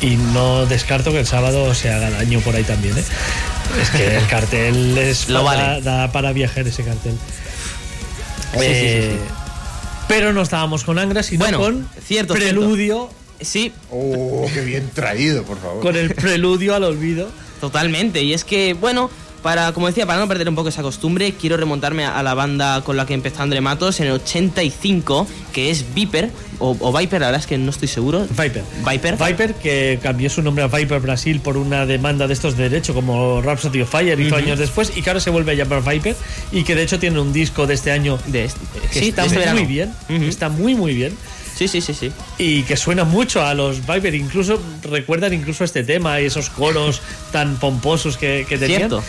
Y no descarto que el sábado se haga daño por ahí también. ¿eh? Es que el cartel es
Lo
para, da para viajar ese cartel. Eh, pero no estábamos con Angra, sino con
cierto,
Preludio
Sí.
Oh, qué bien traído, por favor.
Con el preludio al olvido.
Totalmente. Y es que, bueno, para, como decía, para no perder un poco esa costumbre, quiero remontarme a la banda con la que empezó André Matos en el 85, que es Viper, o, Viper, la verdad es que no estoy seguro.
Viper.
Viper.
Viper, que cambió su nombre a Viper Brasil por una demanda de estos de derecho, como Rhapsody of Fire, hizo años después, y que ahora se vuelve a llamar Viper, y que de hecho tiene un disco de este año
de este,
que sí, está este muy bien, está muy, muy bien.
Sí, sí, sí, sí.
Y que suena mucho a los Viper, incluso recuerdan incluso este tema y esos coros tan pomposos que, que tenían.
Cierto.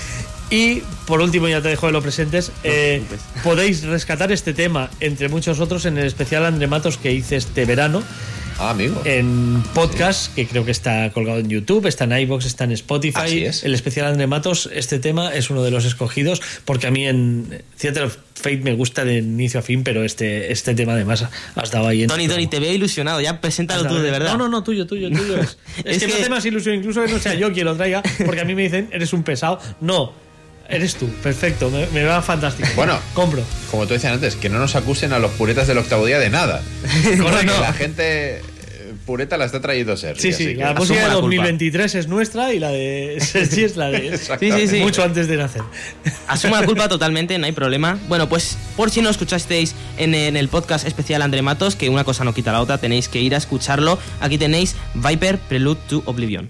Y por último, ya te dejo de lo presentes, eh, podéis rescatar este tema, entre muchos otros, en el especial André Matos que hice este verano.
Ah, amigo.
En podcast, que creo que está colgado en YouTube, está en iBox, está en Spotify.
Así es.
El especial André Matos, este tema es uno de los escogidos, porque a mí en Theater of Fate me gusta de inicio a fin, pero este, este tema además has dado ahí en.
Tony, Tony, te veo ilusionado, ya preséntalo tú, de verdad.
No, no, no, tuyo, tuyo, tuyo. Es, es, que, no hace más ilusión, incluso que no sea yo quien lo traiga, porque a mí me dicen, eres un pesado. No, Eres tú, perfecto, me, va fantástico.
Bueno,
compro.
Como tú decías antes, que no nos acusen a los puretas del octavo día de nada. Correcto. La gente eh, pureta la está trayendo ser.
Sí, sí, la música de 2023 es nuestra y la de Sergi es la de
sí, sí, sí.
mucho antes de nacer.
Asuma la culpa totalmente, no hay problema. Bueno, pues por si no escuchasteis en, en, el podcast especial André Matos, que una cosa no quita la otra, tenéis que ir a escucharlo. Aquí tenéis Viper Prelude to Oblivion.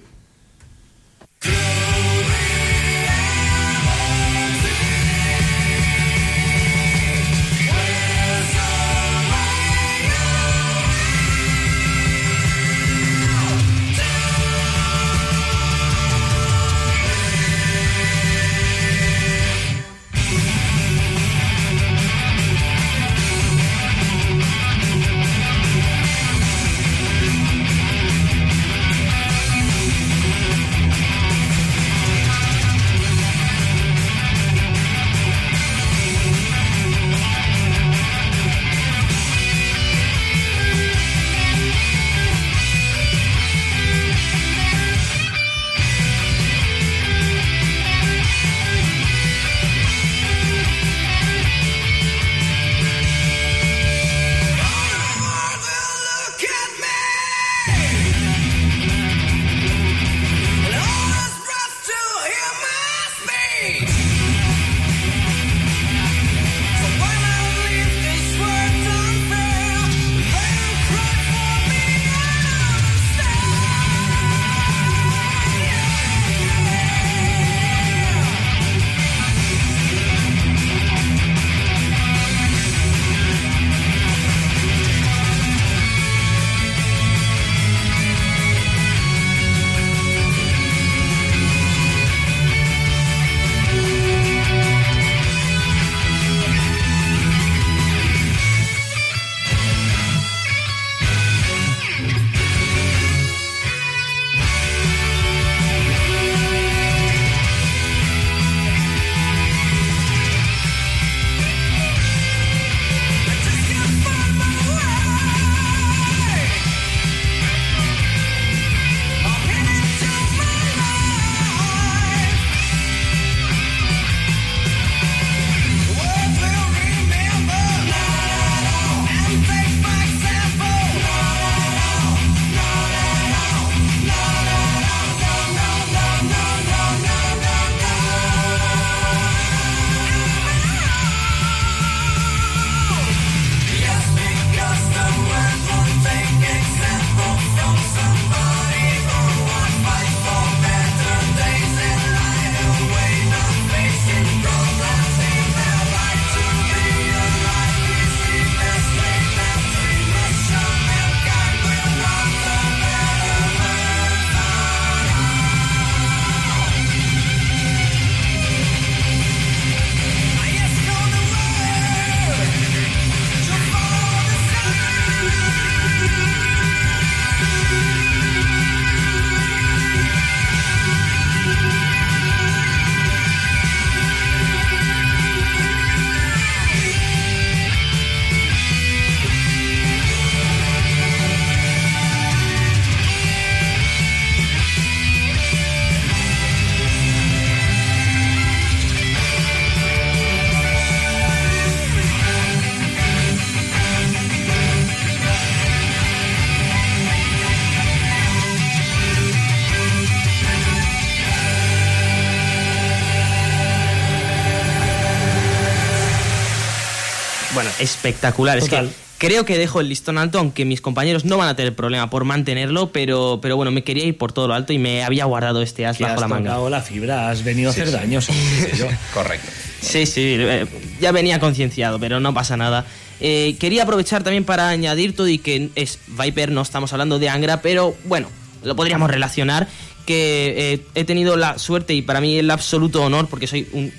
Espectacular. Es que creo que dejo el listón alto, aunque mis compañeros no van a tener problema por mantenerlo, pero, pero bueno, me quería ir por todo lo alto y me había guardado este as bajo la manga.
la fibra, has venido a hacer daño.
Correcto.
Sí, sí, eh, ya venía concienciado, pero no pasa nada. Eh, quería aprovechar también para añadir todo y que es Viper, no estamos hablando de Angra, pero bueno, lo podríamos relacionar que eh, he tenido la suerte y para mí el absoluto honor, porque soy un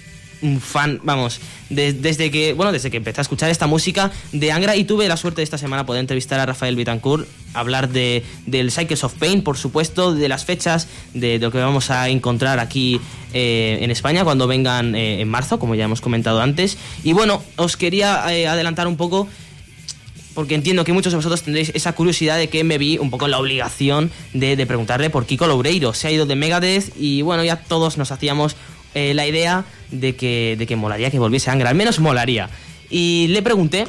un fan, vamos, desde que, bueno, desde que empecé a escuchar esta música de Angra y tuve la suerte de esta semana poder entrevistar a Rafael Bitancourt, hablar de, del Cycles of Pain, por supuesto, de las fechas, de, lo que vamos a encontrar aquí eh, en España cuando vengan eh, en marzo, como ya hemos comentado antes. Y bueno, os quería eh, adelantar un poco porque entiendo que muchos de vosotros tendréis esa curiosidad de que me vi un poco en la obligación de, de, preguntarle por Kiko Loureiro. Se ha ido de Megadeth y bueno, ya todos nos hacíamos la idea de que, de que molaría que volviese Angra, al menos molaría. Y le pregunté,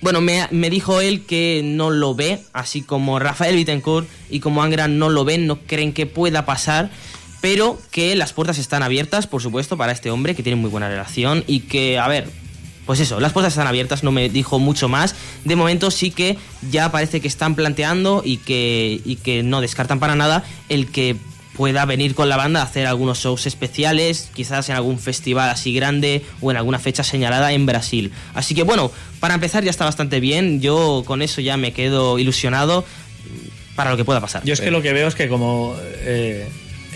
bueno, me, dijo él que no lo ve, así como Rafael Bittencourt y como Angra no lo ven, no creen que pueda pasar, pero que las puertas están abiertas, por supuesto, para este hombre, que tiene muy buena relación y que, a ver, pues eso, las puertas están abiertas, no me dijo mucho más. De momento sí que ya parece que están planteando y que, y que no descartan para nada el que pueda venir con la banda a hacer algunos shows especiales, quizás en algún festival así grande o en alguna fecha señalada en Brasil. Así que bueno, para empezar ya está bastante bien, yo con eso ya me quedo ilusionado para lo que pueda pasar.
Yo es que lo que veo es que como... Eh,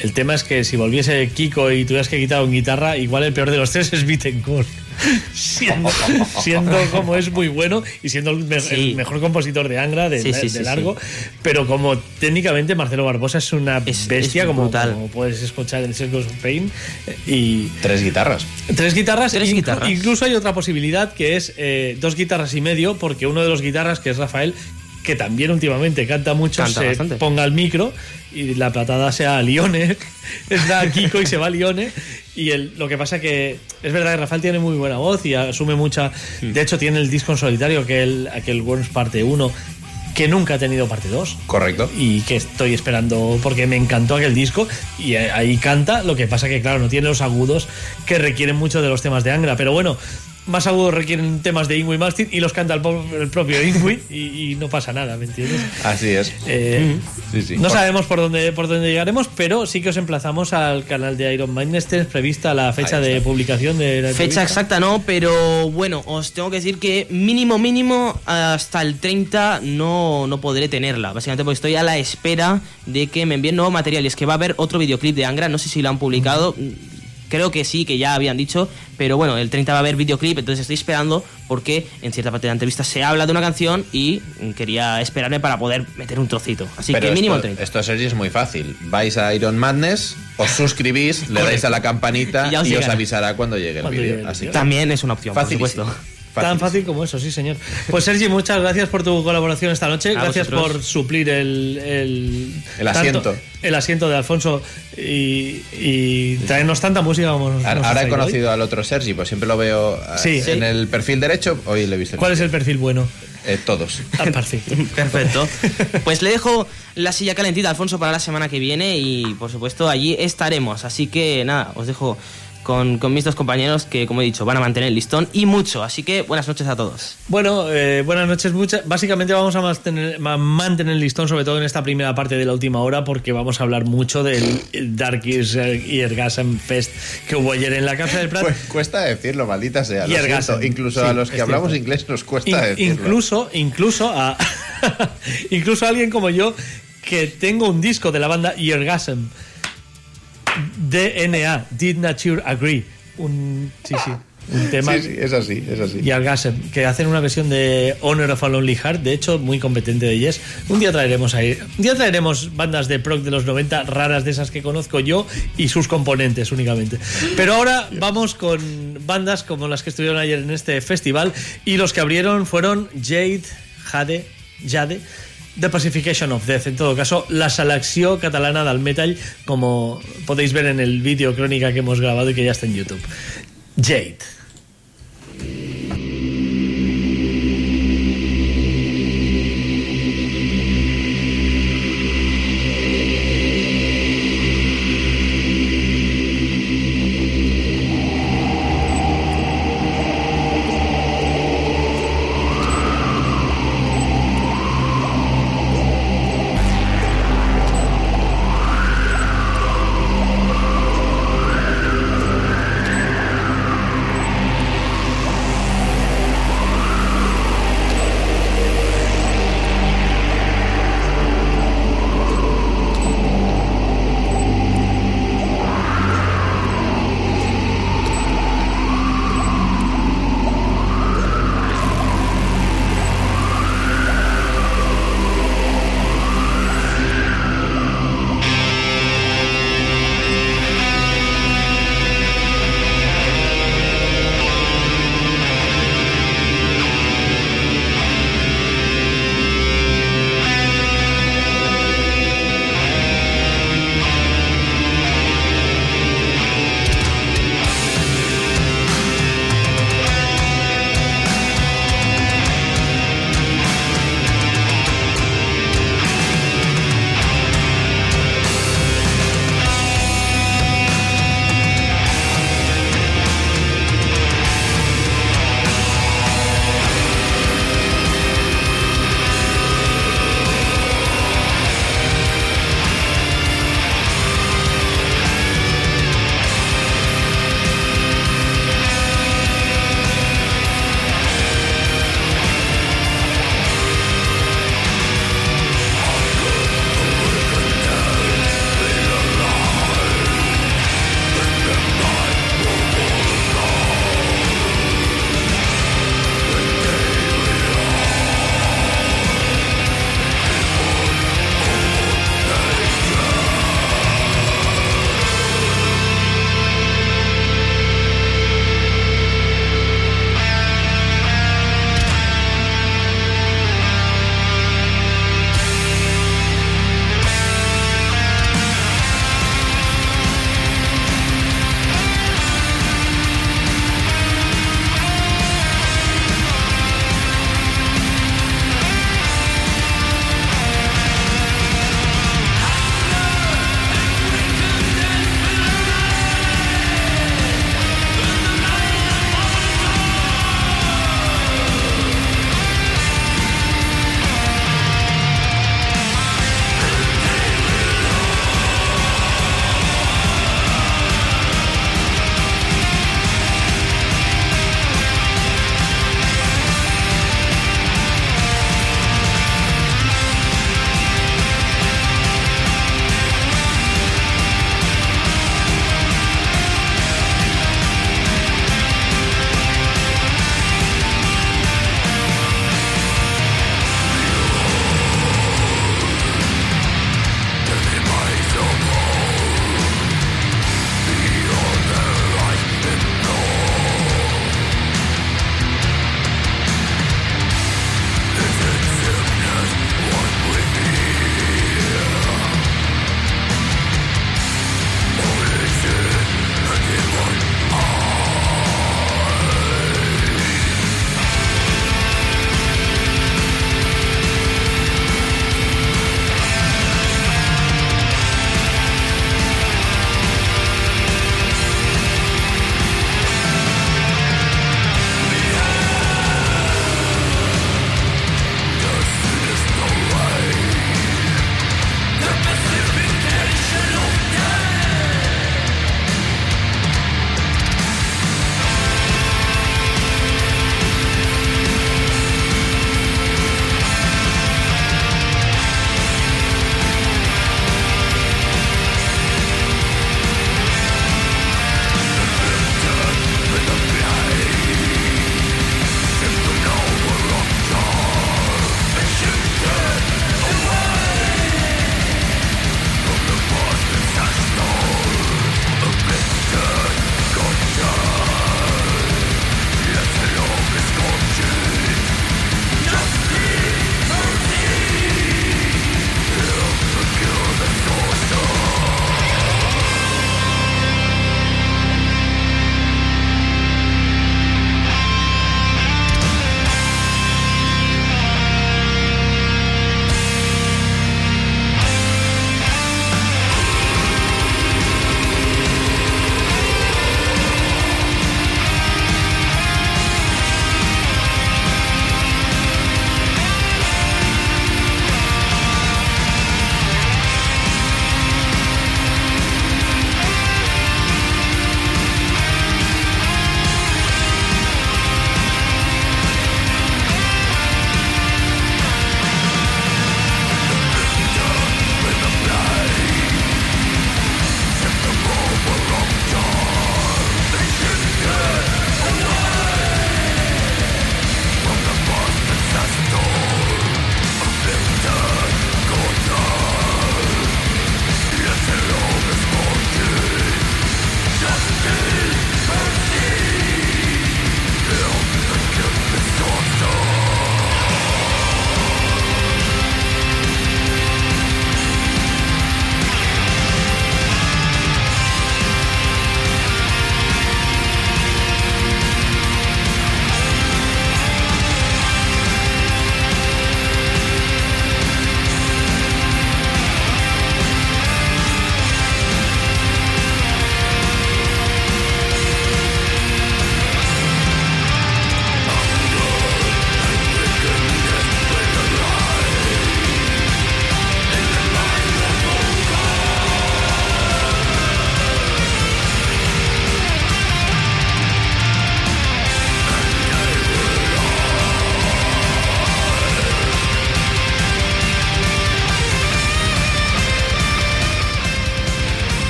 el tema es que si volviese Kiko y tuvieras que quitar un guitarra, igual el peor de los tres es Bittencourt. Siendo, siendo, como es muy bueno y siendo el, mejor compositor de Angra de, largo, pero como técnicamente Marcelo Barbosa es una bestia, como, puedes escuchar en Circus of Pain. Y
tres guitarras.
Tres guitarras. Tres guitarras. Incluso hay otra posibilidad que es eh, dos guitarras y medio, porque uno de los guitarras, que es Rafael, que también últimamente canta mucho, se ponga el micro y la platada sea Lione, da Kiko y se va a Lione. Y el, lo que pasa que es verdad que Rafael tiene muy buena voz y asume mucha. Hmm. De hecho, tiene el disco en solitario, que el, aquel Worms parte 1, que nunca ha tenido parte 2.
Correcto.
Y que estoy esperando porque me encantó aquel disco y ahí canta. Lo que pasa que, claro, no tiene los agudos que requieren mucho de los temas de Angra. Pero bueno, más agudos requieren temas de Ingui Mastin y los canta el, propio Ingui y, no pasa nada, ¿me entiendes?
Así es.
Eh, no sabemos por dónde, por dónde llegaremos, pero sí que os emplazamos al canal de Iron. Es prevista la fecha de publicación de la
Fecha exacta no, pero bueno, os tengo que decir que mínimo, mínimo, hasta el 30 no, no podré tenerla. Básicamente porque estoy a la espera de que me envíen nuevo material. Y es que va a haber otro videoclip de Angra, no sé si lo han publicado. Creo que sí, que ya habían dicho, pero bueno, el 30 va a haber videoclip, entonces estoy esperando porque en cierta parte de la entrevista se habla de una canción y quería esperarme para poder meter un trocito. Así que mínimo
esto,
el 30.
Esto, Sergi, es muy fácil. Vais a Iron Madness, os suscribís, le dais a la campanita y, os, avisará cuando llegue el vídeo.
También es una opción, por supuesto.
Tan fácil como eso, sí, señor. Pues Sergi, muchas gracias por tu colaboración esta noche. gracias por suplir el,
el, asiento.
el asiento de Alfonso y, traernos tanta música como
Ahora he conocido al otro Sergi, pues siempre lo veo eh, en el perfil derecho. Hoy le he visto.
¿Cuál es el perfil bueno?
Eh, todos.
Ah, perfecto.
Perfecto. Pues le dejo la silla calentita, Alfonso, para la semana que viene y, por supuesto, allí estaremos. Así que, nada, os dejo con, mis dos compañeros que, como he dicho, van a mantener el listón y mucho. Así que buenas noches a todos.
Bueno, eh, buenas noches. Muchas. Básicamente vamos a mantener, mantener el listón, sobre todo en esta primera parte de la última hora, porque vamos a hablar mucho del Dark y Ergasm Fest que hubo ayer en la Casa del Prat. Pues
cuesta decirlo, maldita sea. incluso a los que hablamos inglés nos cuesta decirlo.
Incluso, incluso a, incluso a alguien como yo que tengo un disco de la banda Yergasm DNA, Did Nature Agree. Un, sí, sí. Un tema.
Sí, sí, es así, es así.
Y al que hacen una versión de Honor of a Lonely Heart, de hecho, muy competente de Yes. Un día traeremos ahí. Un día traeremos bandas de proc de los 90, raras de esas que conozco yo, y sus componentes únicamente. Pero ahora vamos con bandas como las que estuvieron ayer en este festival, y los que abrieron fueron Jade, Jade, Jade The Pacification of Death, en todo caso, la selecció catalana del metal, como podéis ver en el vídeo crónica que hemos grabado y que ya está en YouTube. Jade.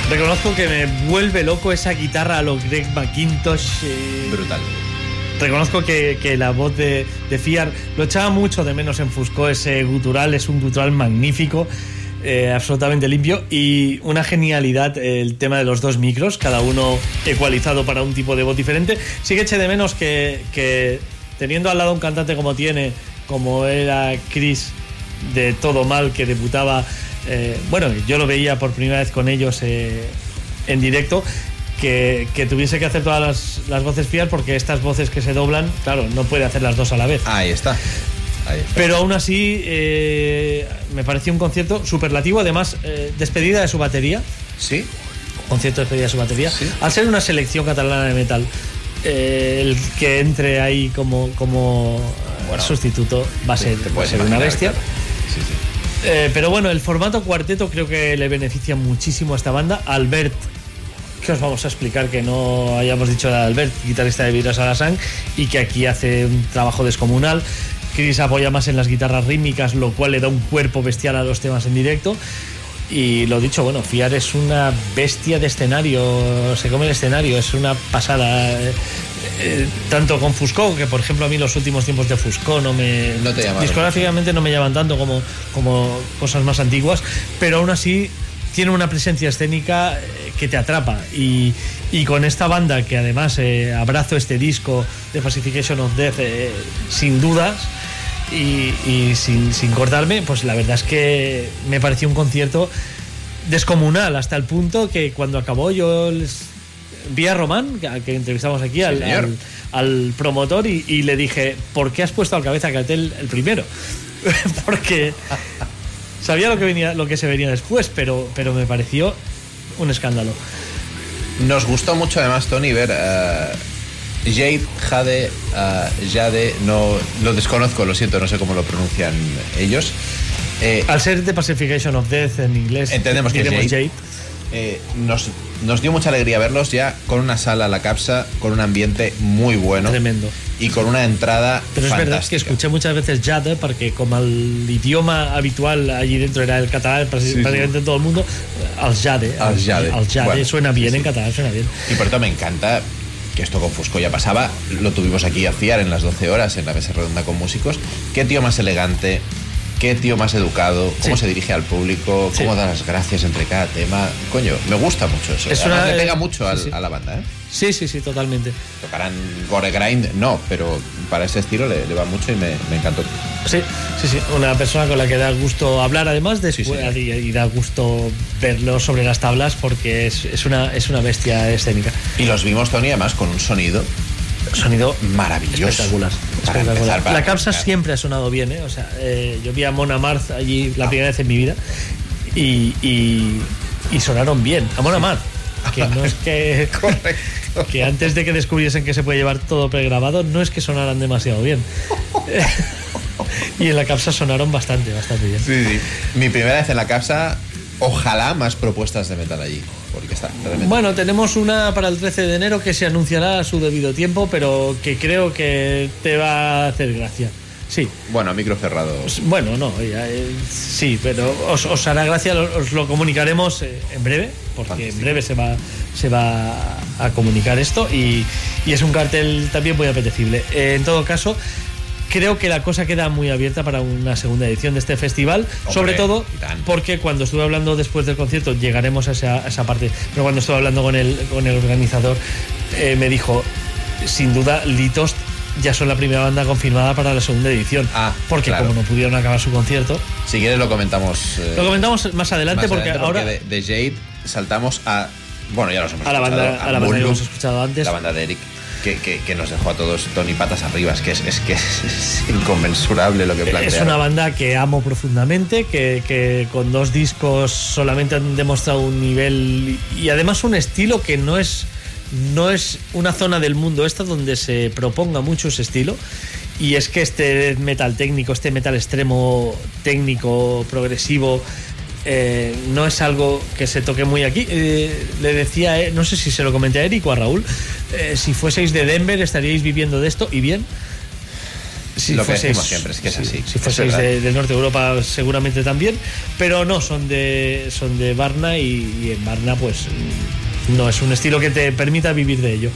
Reconozco que me vuelve loco esa guitarra a lo Greg McIntosh.
Eh, Brutal.
Reconozco que, la voz de, de, Fiar lo echaba mucho de menos en Fusco, ese gutural, es un gutural magnífico. Eh, absolutamente limpio y una genialidad el tema de los dos micros, cada uno ecualizado para un tipo de voz diferente. Sí que eché de menos que, que teniendo al lado un cantante como tiene, como era Chris de Todo Mal, que debutaba, eh, bueno, yo lo veía por primera vez con ellos eh, en directo, que, tuviese que hacer todas las, voces fías porque estas voces que se doblan, claro, no puede hacer las dos a la vez.
Ahí está.
Pero aún así, eh, me pareció un concierto superlativo. Además, despedida de su batería.
Sí.
Concierto de despedida de su batería. Al ser una selección catalana de metal, el que entre ahí como, como sustituto va a ser, una bestia. Eh, pero bueno, el formato cuarteto creo que le beneficia muchísimo a esta banda. Albert, que os vamos a explicar que no hayamos dicho de Albert, guitarrista de Vidas Alasang, y que aquí hace un trabajo descomunal. Chris apoya más en las guitarras rítmicas, lo cual le da un cuerpo bestial a los temas en directo. Y lo dicho, bueno, Fiar es una bestia de escenario, se come el escenario, es una pasada. Eh, tanto con Fusco, que por ejemplo a mí los últimos tiempos de Fusco no me.
No te
discográficamente no me llaman tanto como, como cosas más antiguas, pero aún así tiene una presencia escénica eh, que te atrapa. Y, y con esta banda, que además eh, abrazo este disco de Pacification of Death, sin dudas y, sin, sin, cortarme, pues la verdad es que me pareció un concierto descomunal hasta el punto que cuando acabó yo les vi a Román, que, entrevistamos aquí, al, al, promotor, y, le dije, ¿por qué has puesto al cabeza cartel el primero? Porque sabía lo que, venía, lo que se venía después, pero, pero me pareció un escándalo.
Nos gustó mucho además, Tony, ver... Uh Jade, Jade, uh, Jade, no lo desconozco, lo siento, no sé cómo lo pronuncian ellos.
Eh, Al ser The Pacification of Death en inglés,
entendemos que es Jade. Eh, nos, nos, dio mucha alegría verlos ya con una sala a la capsa, con un ambiente muy bueno.
Tremendo.
Y con una entrada.
Pero
es
verdad que escuché muchas veces Jade, porque como el idioma habitual allí dentro era el catalán, prácticamente en todo el mundo, al Jade.
Al Jade.
Al Jade suena bien en catalán, suena bien.
Y por eso me encanta que esto con Fusco ya pasaba, lo tuvimos aquí a fiar en las 12 horas en la mesa redonda con músicos. Qué tío más elegante, qué tío más educado, cómo se dirige al público, cómo da las gracias entre cada tema. Coño, me gusta mucho eso. Es le pega mucho a la banda, ¿eh?
Sí, sí, sí, totalmente.
Tocarán Gore Grind, no, pero para ese estilo le, va mucho y me, encantó.
Sí, sí, sí. Una persona con la que da gusto hablar, además, después, y, da gusto verlo sobre las tablas porque es, una, es una bestia escénica.
Y los vimos, Tony, además con un sonido
sonido
maravilloso.
Espectacular. espectacular. la capsa siempre ha sonado bien, ¿eh? O sea, eh, yo vi a Mona Marth allí la primera vez en mi vida y, y, y sonaron bien. A Mona Marth que no es que. Que antes de que descubriesen que se puede llevar todo pregrabado, no es que sonaran demasiado bien. y en la capsa sonaron bastante, bastante bien.
Sí, sí. Mi primera vez en la capsa, ojalá más propuestas de metal allí. Porque está
Bueno, tenemos una para el 13 de enero que se anunciará a su debido tiempo, pero que creo que te va a hacer gracia. Sí.
Bueno, micro cerrado.
Bueno, no, eh, sí, pero os, hará gracia, os lo comunicaremos eh, en breve, porque en breve se va, se va a comunicar esto y, es un cartel también muy apetecible. Eh, en todo caso, creo que la cosa queda muy abierta para una segunda edición de este festival, sobre todo porque cuando estuve hablando después del concierto, llegaremos a esa, esa parte, pero cuando estuve hablando con el, con el organizador, me dijo, sin duda, Litos ya son la primera banda confirmada para la segunda edición.
Ah,
porque como no pudieron acabar su concierto.
Si quieres lo comentamos.
Eh, lo comentamos más adelante porque ahora.
de, Jade saltamos a. Bueno, ya los hemos
a la banda, a, la banda que hemos escuchado antes.
La banda de Eric. Que, que, nos dejó a todos Tony patas arriba. Es que es, es que es inconmensurable lo que plantea.
Es una banda que amo profundamente, que, que, con dos discos solamente han demostrado un nivel y además un estilo que no es no es una zona del mundo esta donde se proponga mucho ese estilo. Y es que este metal técnico, este metal extremo técnico, progresivo, eh, no es algo que se toque muy aquí. Eh, le decía, eh, no sé si se lo comenté a Eric o a Raúl, si fueseis de Denver estaríais viviendo de esto y bien. Si
lo que
fueseis-
decimos siempre es que es
sí,
así.
Si
es
fueseis de- del norte de Europa, seguramente también. Pero no, son de, son de Varna y, y en Varna, pues no es un estilo que te permita vivir de ello.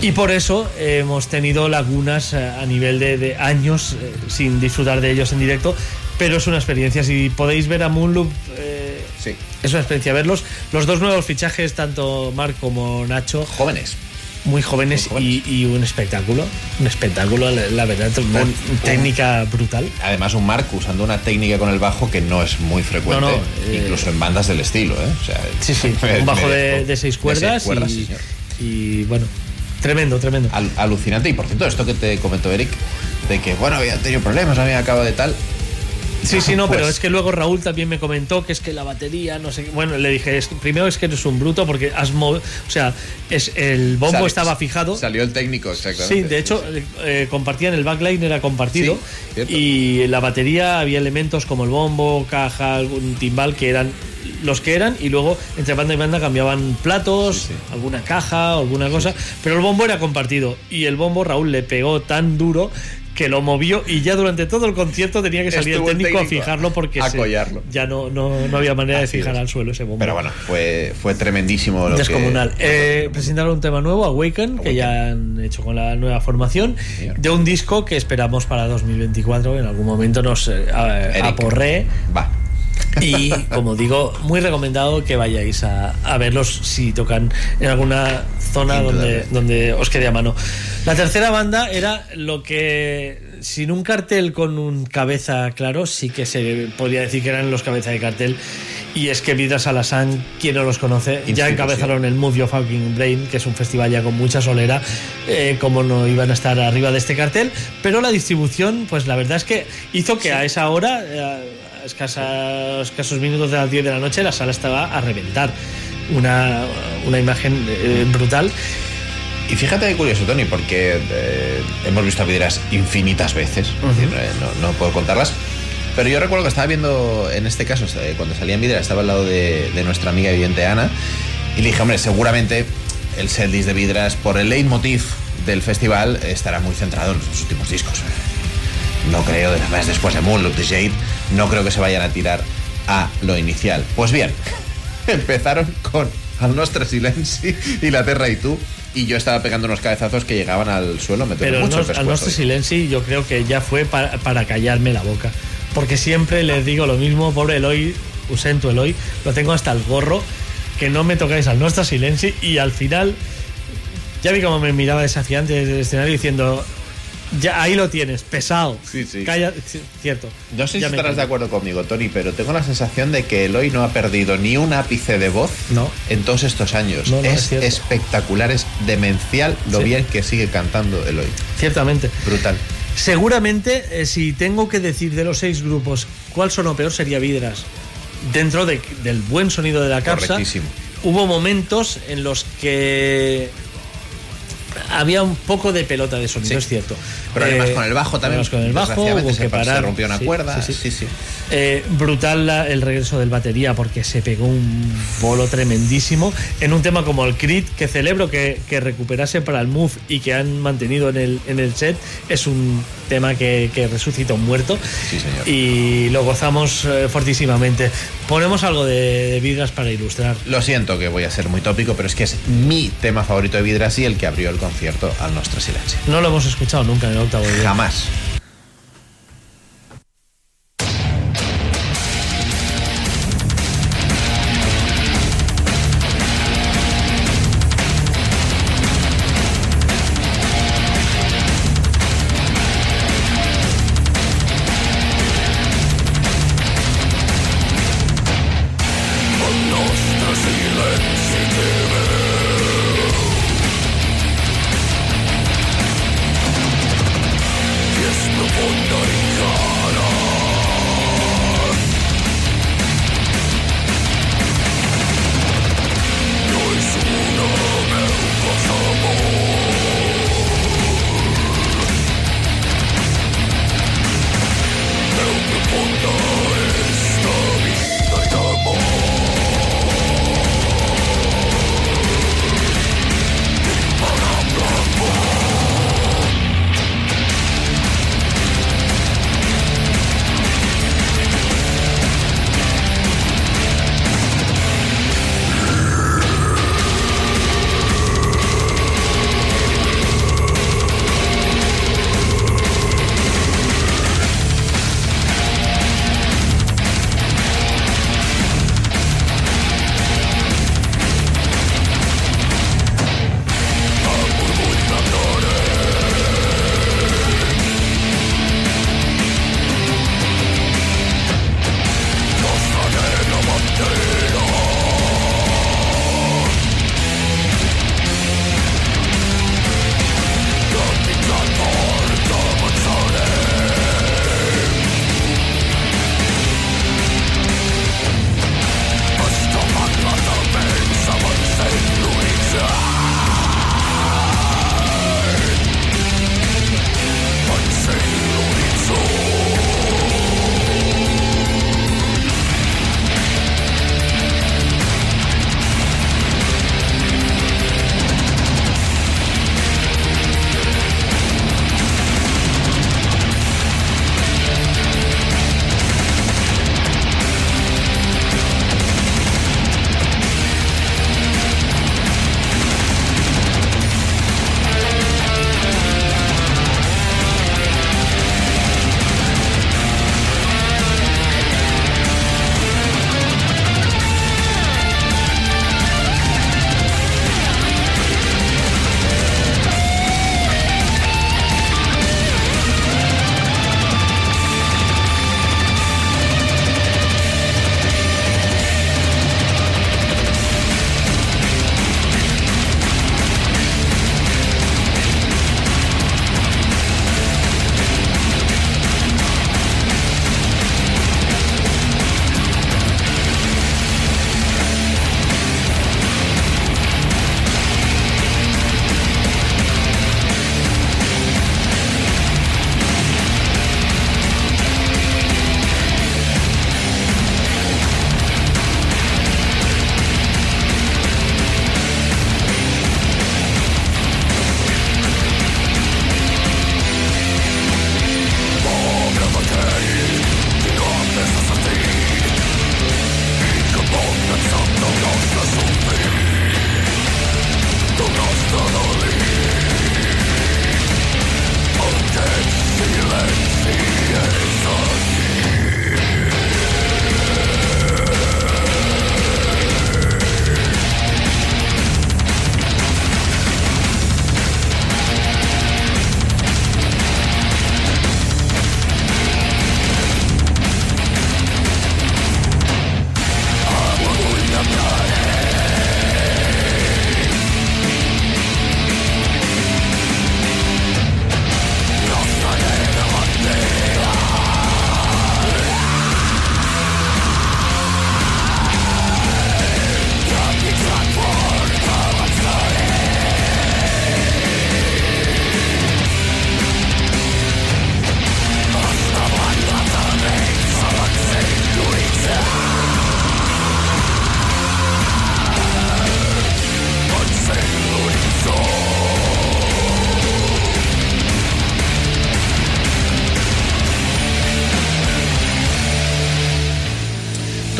Y por eso eh, hemos tenido lagunas eh, a nivel de, de años eh, sin disfrutar de ellos en directo, pero es una experiencia. Si podéis ver a Moonloop, eh,
Sí.
es una experiencia verlos. Los dos nuevos fichajes, tanto Marc como Nacho,
Jóvenes.
Muy jóvenes,
Muy jóvenes.
Y, y un espectáculo. Un espectáculo, la, verdad, una
Un-
técnica brutal.
Además, un Mark usando una técnica con el bajo que no es muy frecuente,
No, no, eh,
incluso en bandas del estilo. ¿eh? O sea,
Sí, sí,
me-
un bajo de, seis cuerdas,
cuerdas,
y, bueno, tremendo, tremendo.
Al- alucinante. Y por cierto, esto que te comentó Eric, de que, bueno, había tenido problemas, había acabado de tal.
Sí, sí, no,
Pues-
pero es que luego Raúl también me comentó que es que la batería, no sé qué. Bueno, le dije, es primero es que eres un bruto porque has movido. O sea, es, el bombo estaba fijado.
Salió el técnico, exactamente.
Sí, de hecho, eh, compartían el backline, era compartido.
Sí,
y la batería había elementos como el bombo, caja, algún timbal que eran los que eran. Y luego, entre banda y banda, cambiaban platos,
Sí, sí.
alguna caja, alguna cosa. Pero el bombo era compartido. Y el bombo, Raúl le pegó tan duro que lo movió y ya durante todo el concierto tenía que salir el técnico, a fijarlo porque
a
se- ya no, no, no había manera
Así
de fijar
es.
al suelo ese bombo.
Pero bueno, fue, fue tremendísimo lo
Descomunal.
que...
Eh, presentaron un tema nuevo, Awaken, que ya han hecho con la nueva formación,
Señor.
de un disco que esperamos para 2024. En algún momento nos eh, aporré.
Va.
Y como digo, muy recomendado que vayáis a, a verlos si tocan en alguna zona donde, donde os quede a mano. La tercera banda era lo que, sin un cartel con un cabeza claro, sí que se podría decir que eran los cabezas de cartel. Y es que Vidra Salasan, quien no los conoce, ya encabezaron el Move Your Fucking Brain, que es un festival ya con mucha solera, eh, como no iban a estar arriba de este cartel, pero la distribución, pues la verdad es que hizo que a esa hora, eh, a escasa- escasos minutos de las 10 de la noche, la sala estaba a reventar. Una, una imagen eh, brutal.
Y fíjate qué curioso, Tony, porque eh, hemos visto a Vidras infinitas veces, es decir, eh, no, no puedo contarlas. Pero yo recuerdo que estaba viendo, en este caso, cuando salía en Vidra, estaba al lado de, de nuestra amiga viviente Ana, y le dije, hombre, seguramente el setlist de Vidras, por el leitmotiv del festival, estará muy centrado en los últimos discos. No creo, además después de Moonloop, de Jade, no creo que se vayan a tirar a lo inicial. Pues bien, empezaron con Al Nostre Silenci y La Terra y tú, y yo estaba pegando unos cabezazos que llegaban al suelo, me
Pero
mucho el
al
pescuezo.
nuestro silencio yo creo que ya fue para, para callarme la boca. Porque siempre les digo lo mismo, pobre Eloy, Usento Eloy, lo tengo hasta el gorro, que no me tocáis al nuestro silencio y al final ya vi cómo me miraba desafiante desde el escenario diciendo, ya ahí lo tienes, pesado.
Sí, sí.
Calla, sí, cierto.
No sé si
Ya
estarás de acuerdo conmigo, Tony, pero tengo la sensación de que Eloy no ha perdido ni un ápice de voz
No.
en todos estos años.
No, no, es
espectacular, es demencial lo
Sí.
bien que sigue cantando Eloy.
Ciertamente.
Brutal.
Seguramente, eh, si tengo que decir de los seis grupos cuál sonó peor, sería Vidras. Dentro de- del buen sonido de la capsa,
Correctísimo.
hubo momentos en los que había un poco de pelota de sonido,
Sí.
es cierto.
Pero además
Eh,
con el bajo también.
con el bajo hubo
se,
que
pa- se
parar.
rompió una
Sí,
cuerda.
sí,
Sí,
sí. Eh, brutal la- el regreso del batería porque se pegó un bolo tremendísimo en un tema como el Crit que celebro que, que recuperase para el Move y que han mantenido en el, en el set es un tema que, que resucita un muerto
Sí, señor.
y lo gozamos eh, fortísimamente ponemos algo de, de vidras para ilustrar
Lo siento que voy a ser muy tópico, pero es que es mi tema favorito de Vidras y el que abrió el concierto al Nostre Silencio.
no lo hemos escuchado nunca en el octavo día
Jamás.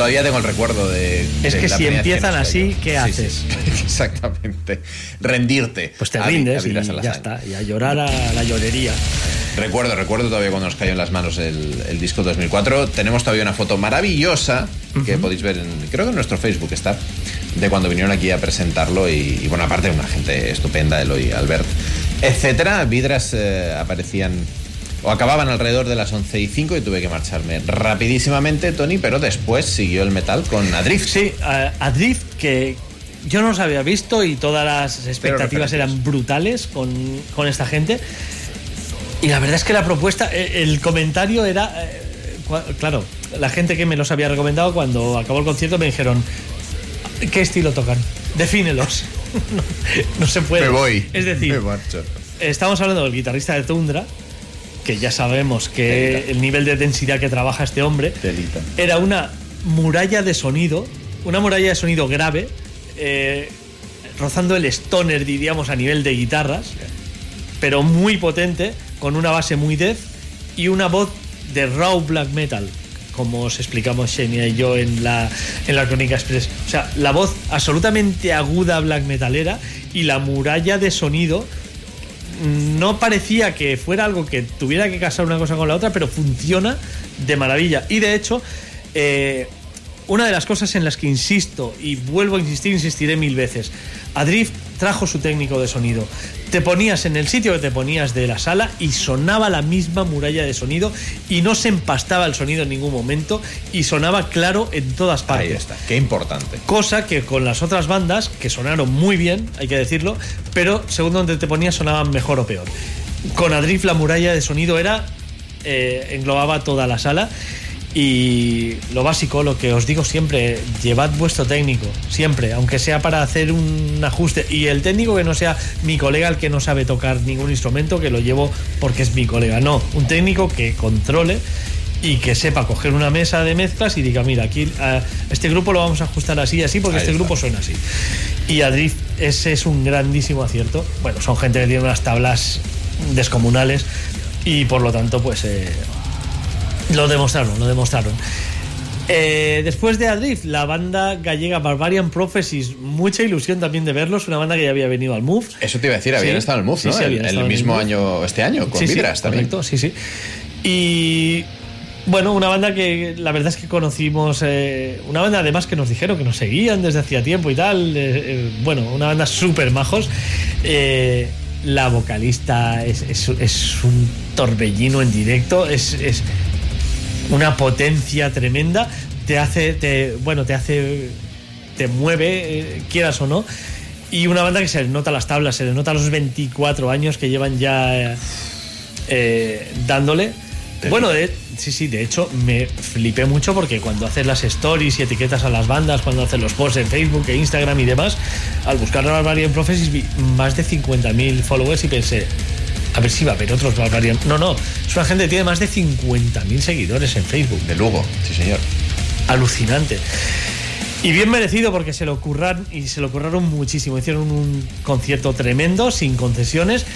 Todavía tengo el recuerdo de.
Es que si empiezan así, ¿qué haces?
exactamente. Rendirte.
Pues te rindes y ya está. Y a llorar a la llorería.
Recuerdo, recuerdo todavía cuando nos cayó en las manos el, disco 2004. Tenemos todavía una foto maravillosa que podéis ver, en, creo que en nuestro Facebook está, de cuando vinieron aquí a presentarlo. Y, bueno, aparte, una gente estupenda, Eloy, Albert, etcétera. Vidras eh, aparecían o acababan alrededor de las 11 y 5 y tuve que marcharme rapidísimamente, Tony, pero después siguió el metal con Adrift.
Sí, Adrift que yo no los había visto y todas las expectativas eran brutales con, con esta gente. Y la verdad es que la propuesta, eh, el comentario era, eh, claro, la gente que me los había recomendado cuando acabó el concierto me dijeron, ¿qué estilo tocan? Defínelos. no, se puede.
Me voy.
Es decir, estamos hablando del guitarrista de Tundra, que ya sabemos que el nivel de densidad que trabaja este hombre era una muralla de sonido, una muralla de sonido grave, eh, rozando el stoner, diríamos, a nivel de guitarras, pero muy potente con una base muy death y una voz de raw black metal, como os explicamos Xenia y yo en la, en la Crónica Express. O sea, la voz absolutamente aguda black metalera y la muralla de sonido no parecía que fuera algo que tuviera que casar una cosa con la otra, pero funciona de maravilla. Y de hecho, eh, una de las cosas en las que insisto y vuelvo a insistir, insistiré mil veces. Adrift trajo su técnico de sonido. Te ponías en el sitio que te ponías de la sala y sonaba la misma muralla de sonido y no se empastaba el sonido en ningún momento y sonaba claro en todas partes.
Ahí está, qué importante.
Cosa que con las otras bandas, que sonaron muy bien, hay que decirlo, pero según donde te ponías sonaban mejor o peor. Con Adrift la muralla de sonido era eh, englobaba toda la sala y lo básico, lo que os digo siempre, llevad vuestro técnico, siempre, aunque sea para hacer un ajuste. Y el técnico que no sea mi colega, el que no sabe tocar ningún instrumento, que lo llevo porque es mi colega. No, un técnico que controle y que sepa coger una mesa de mezclas y diga, mira, aquí este grupo lo vamos a ajustar así y así porque este grupo suena así. Y Adrift, ese es un grandísimo acierto. Bueno, son gente que tiene unas tablas descomunales y por lo tanto, pues... Eh, lo demostraron, lo demostraron. Eh, después de Adrift, la banda gallega Barbarian Prophecies, mucha ilusión también de verlos, una banda que ya había venido al Move.
Eso te iba a decir, habían estado en el Move, ¿no? el, mismo año, este año, con Vidras también.
Correcto, sí, sí. Y bueno, una banda que la verdad es que conocimos, eh, una banda además que nos dijeron que nos seguían desde hacía tiempo y tal, eh, bueno, una banda súper majos. la vocalista es, es, un torbellino en directo, es, una potencia tremenda, te hace, te, bueno, te hace, te mueve, eh, quieras o no. Y una banda que se le nota las tablas, se le nota los 24 años que llevan ya eh, dándole. Bueno, sí, sí, de hecho me flipé mucho porque cuando haces las stories y etiquetas a las bandas, cuando haces los posts en Facebook e Instagram y demás, al buscar a Barbarian Prophecies vi más de 50.000 followers y pensé, a ver si va a haber otros Barbarian. No, no, es una gente que tiene más de 50.000 seguidores en Facebook.
De Lugo, sí señor.
Alucinante. Y bien merecido porque se lo ocurran y se lo curraron muchísimo. Hicieron un concierto tremendo, sin concesiones.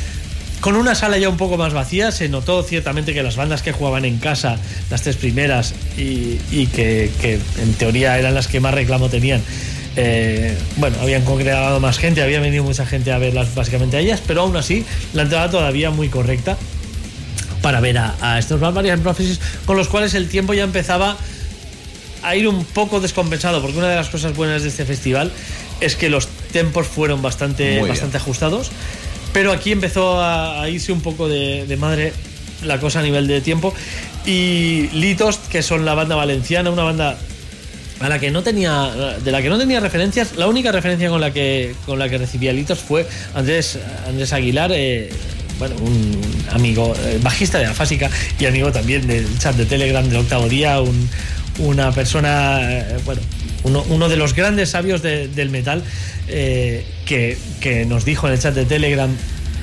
Con una sala ya un poco más vacía, se notó ciertamente que las bandas que jugaban en casa, las tres primeras, y, que, que en teoría eran las que más reclamo tenían, eh, bueno, habían congregado más gente, había venido mucha gente a verlas básicamente a ellas, pero aún así la entrada todavía muy correcta para ver a, estos Barbarian Prophecies, con los cuales el tiempo ya empezaba a ir un poco descompensado, porque una de las cosas buenas de este festival es que los tempos fueron bastante, bastante ajustados, pero aquí empezó a, irse un poco de, de madre la cosa a nivel de tiempo. Y Litos, que son la banda valenciana, una banda a la que no tenía de la que no tenía referencias la única referencia con la que con la que recibía Litos fue Andrés Andrés Aguilar eh, bueno, un amigo eh, bajista de la Fásica y amigo también del chat de Telegram del octavo día, una persona, eh, bueno, uno, de los grandes sabios del metal que, que, nos dijo en el chat de Telegram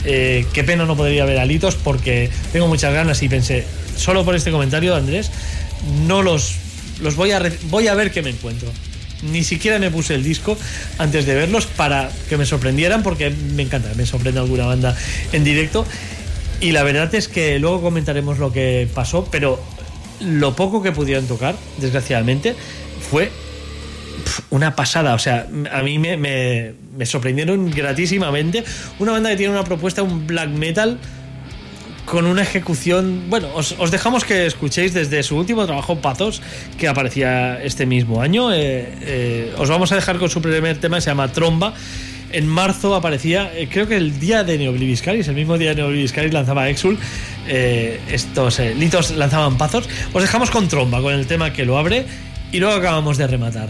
qué pena no podría ver a Litos porque tengo muchas ganas y pensé, solo por este comentario, Andrés, no los los voy a, voy a ver qué me encuentro. Ni siquiera me puse el disco antes de verlos para que me sorprendieran, porque me encanta, me sorprende alguna banda en directo. Y la verdad es que luego comentaremos lo que pasó, pero lo poco que pudieron tocar, desgraciadamente, fue una pasada. O sea, a mí me, me, sorprendieron gratísimamente. Una banda que tiene una propuesta, un black metal con una ejecución. Bueno, os, os dejamos que escuchéis desde su último trabajo, Pazos, que aparecía este mismo año. Eh, eh, os vamos a dejar con su primer tema, se llama Tromba. En marzo aparecía, eh, creo que el día de Neobliviscaris, el mismo día de Neobliviscaris lanzaba Exul, estos litos lanzaban Pazos. Os dejamos con Tromba, con el tema que lo abre, y luego acabamos de rematar.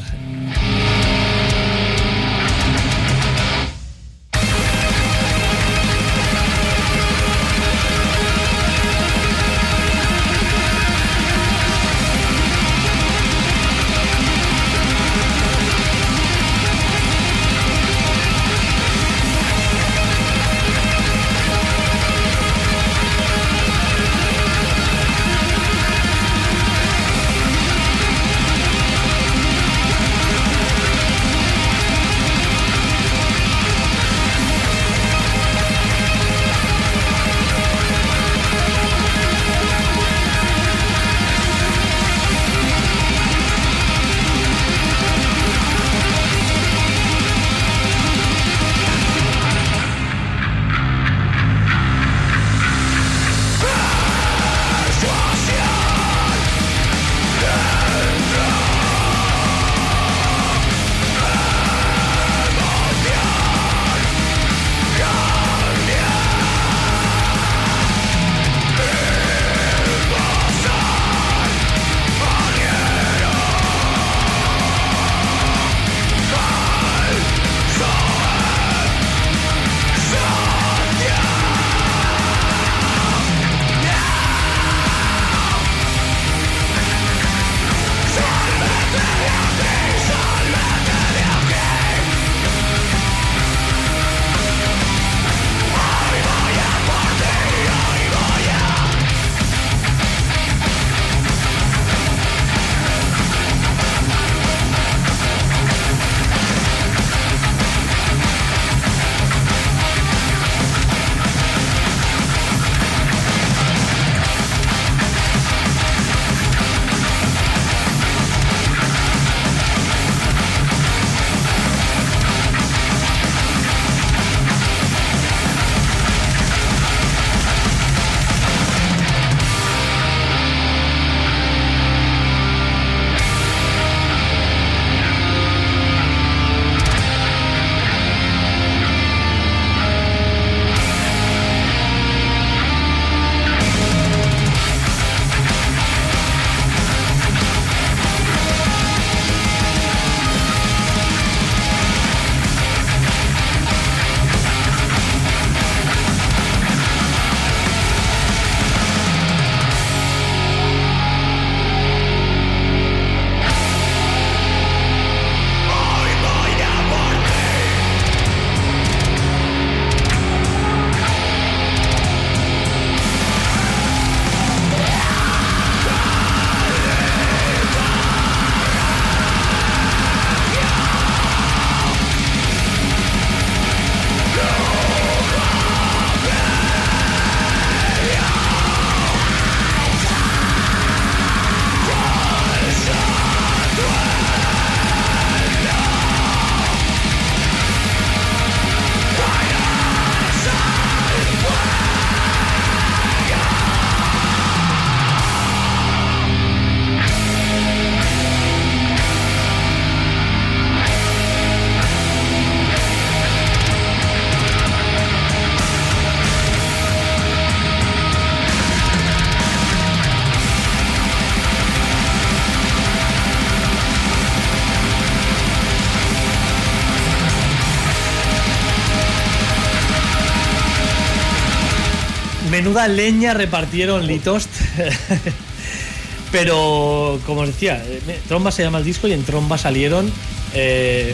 Menuda leña repartieron Litost. Pero, como decía, eh, Tromba se llama el disco y en Tromba salieron, eh,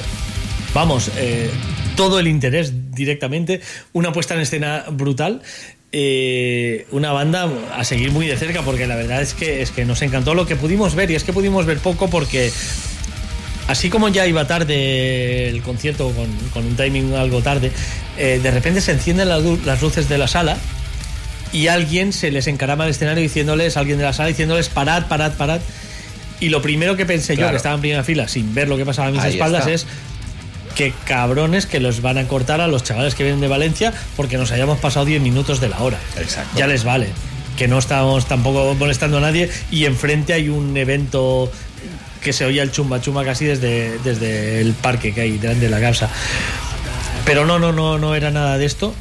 vamos, eh, todo el interés directamente, una puesta en escena brutal. una banda a seguir muy de cerca porque la verdad es que, es que nos encantó lo que pudimos ver y es que pudimos ver poco porque así como ya iba tarde el concierto con, un timing algo tarde, de repente se encienden las luces de la sala y alguien se les encarama al escenario diciéndoles, alguien de la sala diciéndoles, parad, parad, parad. Y lo primero que pensé yo, que estaba en primera fila, sin ver lo que pasaba a mis espaldas, es que cabrones que los van a cortar a los chavales que vienen de Valencia porque nos hayamos pasado 10 minutos de la hora.
Exacto.
Ya les vale. Que no estamos tampoco molestando a nadie y enfrente hay un evento que se oía el chumba chumba casi desde, desde el parque que hay delante de la casa. Pero no, no, no, no era nada de esto.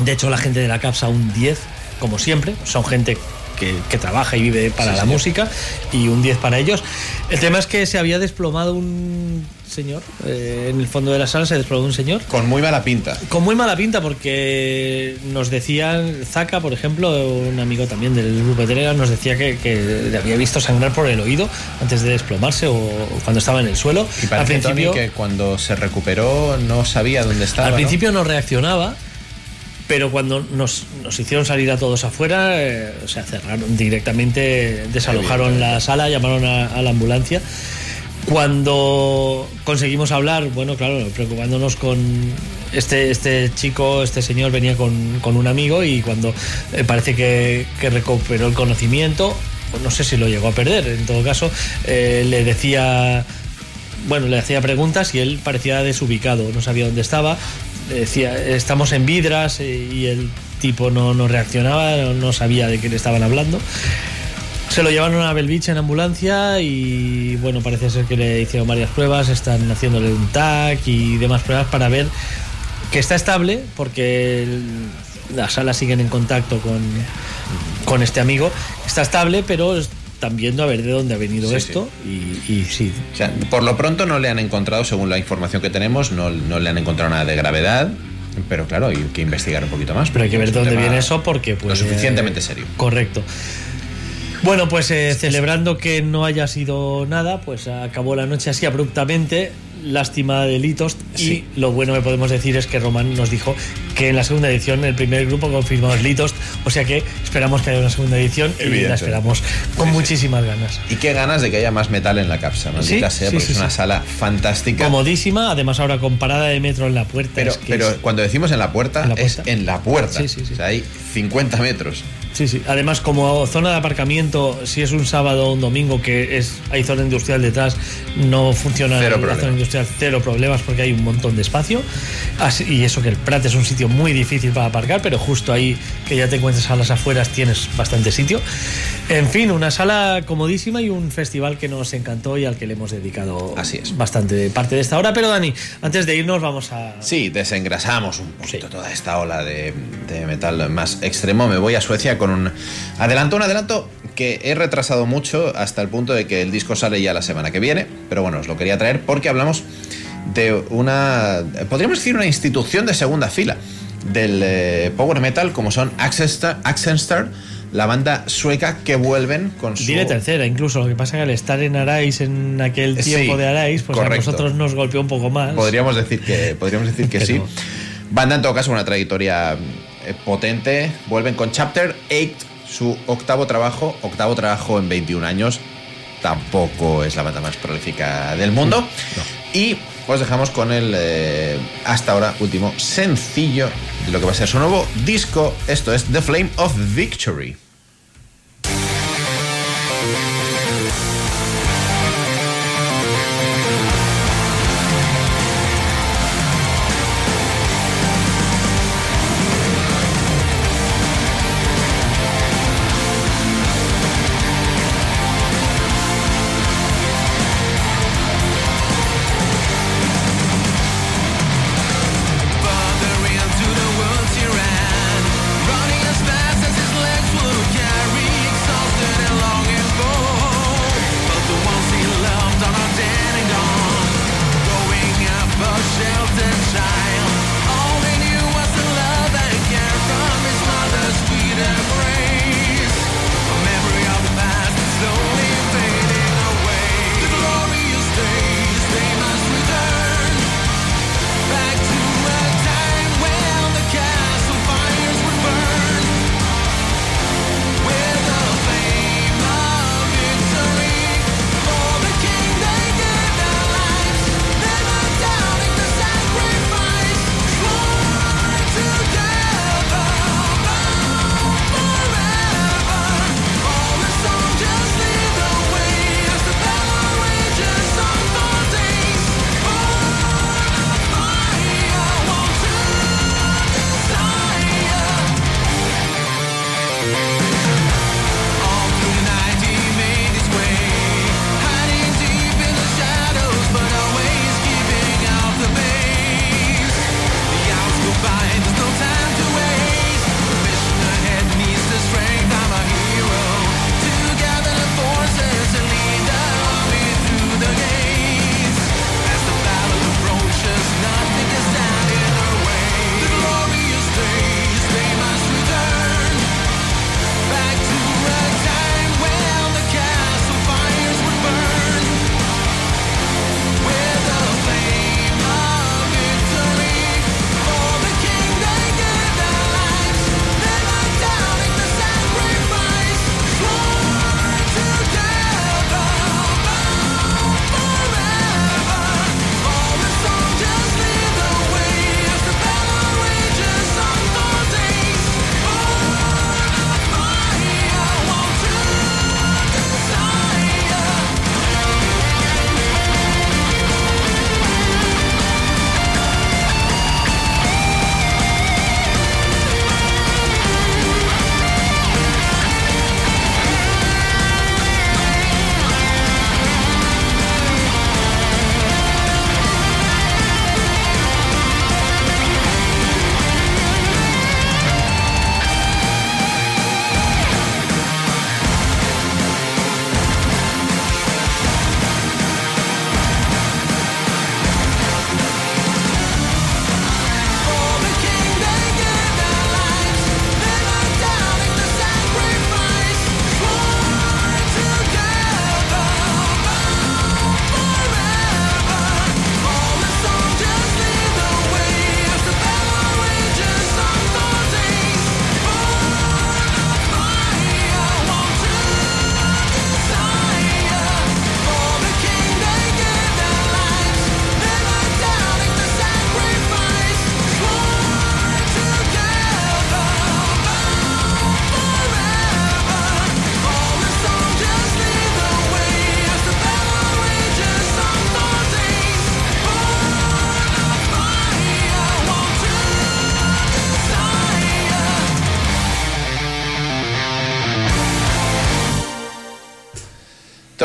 De hecho, la gente de la CAPSA un 10, como siempre. Son gente que, trabaja y vive para la música y un 10 para ellos. El tema es que se había desplomado un señor eh, en el fondo de la sala, se desplomó un señor.
Con muy mala pinta.
Con muy mala pinta porque nos decían, Zaka, por ejemplo, un amigo también del grupo de Telegram, nos decía que, le había visto sangrar por el oído antes de desplomarse o cuando estaba en el suelo.
Y parece al principio, que cuando se recuperó no sabía dónde estaba.
Al principio no reaccionaba pero cuando nos, hicieron salir a todos afuera, eh, o sea, cerraron directamente, desalojaron la sala, llamaron a, la ambulancia. Cuando conseguimos hablar, bueno, claro, preocupándonos con este, este chico, este señor venía con, un amigo y cuando eh, parece que, recuperó el conocimiento, pues no sé si lo llegó a perder, en todo caso, eh, le decía bueno, le hacía preguntas y él parecía desubicado, no sabía dónde estaba, decía, estamos en Vidras eh, y el tipo no, no reaccionaba, no, sabía de qué le estaban hablando. Se lo llevaron a Belvich en ambulancia y bueno, parece ser que le hicieron varias pruebas, están haciéndole un TAC y demás pruebas para ver que está estable porque las salas siguen en contacto con, con este amigo. Está estable, pero están viendo a ver de dónde ha venido esto Y, sí.
por lo pronto no le han encontrado, según la información que tenemos, no, le han encontrado nada de gravedad. Pero claro, hay que investigar un poquito más.
Pero hay que ver de dónde viene eso porque...
Pues, lo suficientemente serio.
Correcto. Bueno, pues eh, celebrando que no haya sido nada, pues acabó la noche así abruptamente lástima de Litos y lo bueno que podemos decir es que Román nos dijo que en la segunda edición el primer grupo confirmó Litos, o sea que esperamos que haya una segunda edición y la esperamos con muchísimas ganas.
Y qué ganas de que haya más metal en la capsa, ¿no? sea, porque es una sala fantástica.
Comodísima, además ahora con parada de metro en la puerta.
Pero, pero cuando decimos en la puerta, es en la puerta. O sea, hay 50 metros.
Sí, sí. Además, como zona de aparcamiento, si es un sábado o un domingo que es hay zona industrial detrás, no funciona
la zona
industrial, cero problemas porque hay un montón de espacio. y eso que el Prat es un sitio muy difícil para aparcar, pero justo ahí que ya te encuentres a las afueras tienes bastante sitio. En fin, una sala comodísima y un festival que nos encantó y al que le hemos dedicado
Así es.
bastante parte de esta hora. Pero Dani, antes de irnos vamos a...
Sí, desengrasamos un poquito toda esta ola de, de metal más extremo. Me voy a Suecia con un adelanto, un adelanto que he retrasado mucho hasta el punto de que el disco sale ya la semana que viene, pero bueno, os lo quería traer porque hablamos de una, podríamos decir una institución de segunda fila del eh, power metal como son Accenstar, la banda sueca que vuelven con su...
Dile tercera, incluso. Lo que pasa es que al estar en Arais, en aquel tiempo de Arais, pues a nosotros nos golpeó un poco más.
Podríamos decir que, podríamos decir que sí. Banda en todo caso una trayectoria eh, potente. Vuelven con Chapter 8, su octavo trabajo, octavo trabajo en 21 años. Tampoco es la banda más prolífica del mundo. Y os dejamos con el eh, hasta ahora último sencillo de lo que va a ser su nuevo disco. Esto es The Flame of Victory.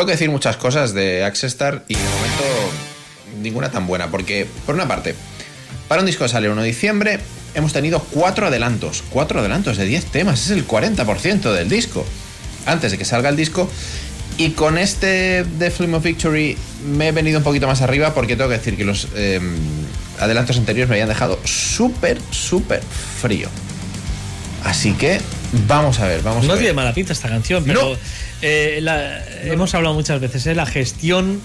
Tengo que decir muchas cosas de Accesstar y de momento ninguna tan buena, porque por una parte, para un disco que sale el 1 de diciembre, hemos tenido cuatro adelantos, cuatro adelantos de 10 temas, es el 40% del disco, antes de que salga el disco. Y con este The Flame of Victory me he venido un poquito más arriba porque tengo que decir que los em, adelantos anteriores me habían dejado súper, súper frío. Así que vamos a ver, vamos
no
a ver.
tiene mala pinta esta canción, pero eh, hemos hablado muchas veces, ¿eh? la gestión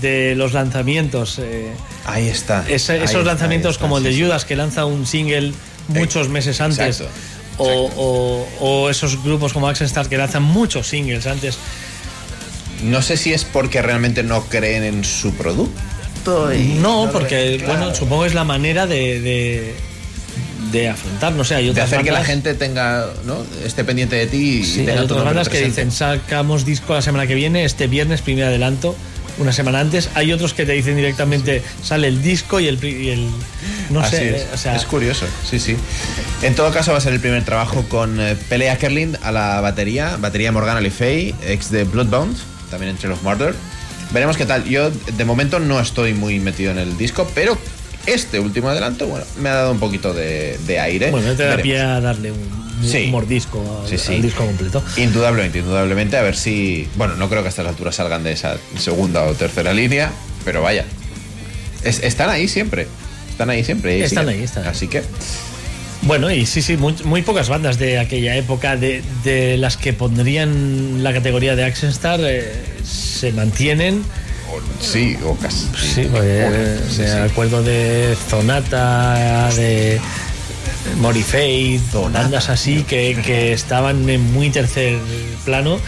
de los lanzamientos. Eh,
ahí está.
esos lanzamientos como el de Judas, que lanza un single muchos meses antes. O, esos grupos como Action Star que lanzan muchos singles antes.
No sé si es porque realmente no creen en su producto.
no, porque, bueno, supongo es la manera de de afrontar, no sé, hay
otras De hacer que la gente tenga, ¿no? esté pendiente de ti y
sí, hay otras bandas que dicen, sacamos disco la semana que viene, este viernes, primer adelanto, una semana antes. Hay otros que te dicen directamente, sale el disco y el... el no sé,
es. es curioso, sí, sí. En todo caso va a ser el primer trabajo con eh, Pelea Kerlin a la batería, batería Morgana Le Fay, ex de Bloodbound, también entre los Murder. Veremos qué tal. Yo de momento no estoy muy metido en el disco, pero este último adelanto, bueno, me ha dado un poquito de, aire.
Bueno, te da pie a darle un, mordisco al, disco completo.
Indudablemente, indudablemente. A ver si. Bueno, no creo que a estas alturas salgan de esa segunda o tercera línea, pero vaya. están ahí siempre. Están ahí siempre.
Están ahí, están
Así que.
Bueno, y sí, sí, muy, pocas bandas de aquella época, de, las que pondrían la categoría de Action Star, eh, se mantienen
sí, o casi.
Sí, pues, me acuerdo de Zonata, de Morifade, bandas así que, estaban en muy tercer plano.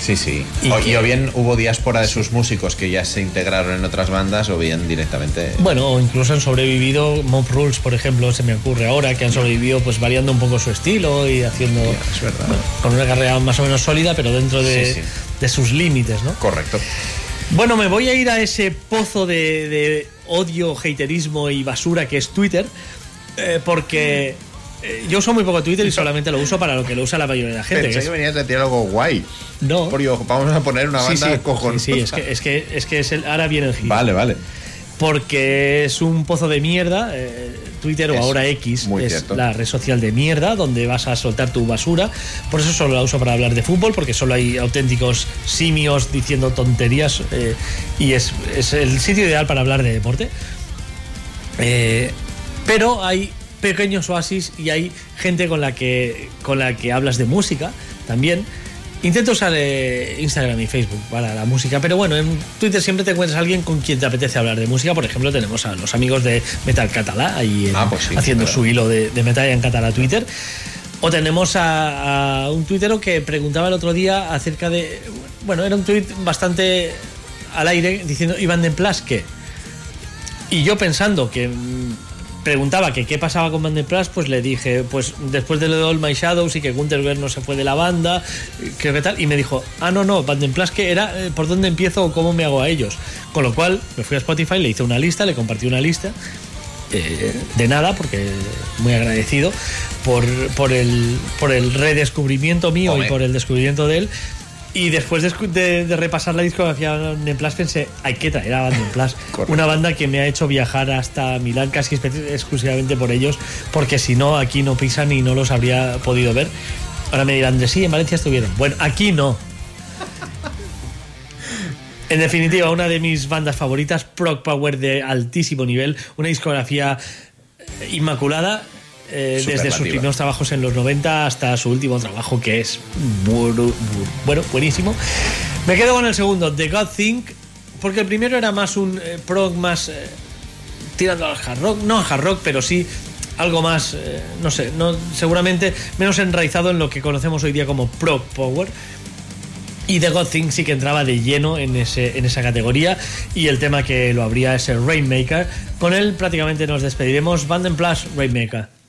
Sí, sí. Y, o, bien hubo diáspora de sus músicos que ya se integraron en otras bandas o bien directamente.
Bueno, o incluso han sobrevivido, Mob Rules, por ejemplo, se me ocurre ahora, que han sobrevivido pues variando un poco su estilo y haciendo. con una carrera más o menos sólida, pero dentro de, de sus límites, ¿no?
Correcto.
Bueno, me voy a ir a ese pozo de, odio, haterismo y basura que es Twitter, eh, porque eh, yo uso muy poco Twitter y solamente lo uso para lo que lo usa la mayoría de la gente.
Pensé que, venías a decir algo guay.
No.
vamos a poner una banda
sí,
sí,
Sí, es que, es que, es que es el, ahora viene el giro.
Vale, vale.
Porque es un pozo de mierda. Eh, Twitter o ahora X es la red social de mierda donde vas a soltar tu basura. Por eso solo la uso para hablar de fútbol, porque solo hay auténticos simios diciendo tonterías eh, y es, el sitio ideal para hablar de deporte. Eh, pero hay pequeños oasis y hay gente con la que, con la que hablas de música también Intento usar eh, Instagram y Facebook para la música, pero bueno, en Twitter siempre te encuentras a alguien con quien te apetece hablar de música. Por ejemplo, tenemos a los amigos de Metal Catalá ahí ah, pues haciendo su hilo de, Metal en Catalá Twitter. O tenemos a, un tuitero que preguntaba el otro día acerca de. Bueno, era un tuit bastante al aire diciendo Iván de Plas que. Y yo pensando que preguntaba que qué pasaba con Band Plus, pues le dije, pues después de lo de All My Shadows y que Gunther no se fue de la banda, que tal, y me dijo, ah, no, no, Band Plus que era eh, por dónde empiezo o cómo me hago a ellos. Con lo cual me fui a Spotify, le hice una lista, le compartí una lista. Eh, de nada, porque muy agradecido por, por, el, por el redescubrimiento mío y por el descubrimiento de él. Y después de, repasar la discografía de Plus pensé, hay que traer a Band Plus. una banda que me ha hecho viajar hasta Milán casi exclusivamente por ellos, porque si no, aquí no pisan y no los habría podido ver. Ahora me dirán, sí, en Valencia estuvieron. Bueno, aquí no. En definitiva, una de mis bandas favoritas, Prog Power de altísimo nivel, una discografía inmaculada eh, desde sus primeros trabajos en los 90 hasta su último trabajo, que es bueno, buenísimo. Me quedo con el segundo, The God Think, porque el primero era más un eh, prog más eh, tirando al hard rock, no al hard rock, pero sí algo más, no sé, no, seguramente menos enraizado en lo que conocemos hoy día como prog power. Y The God Think sí que entraba de lleno en, ese, en esa categoría y el tema que lo abría es el Rainmaker. Con él prácticamente nos despediremos. Banden Plus, Rainmaker.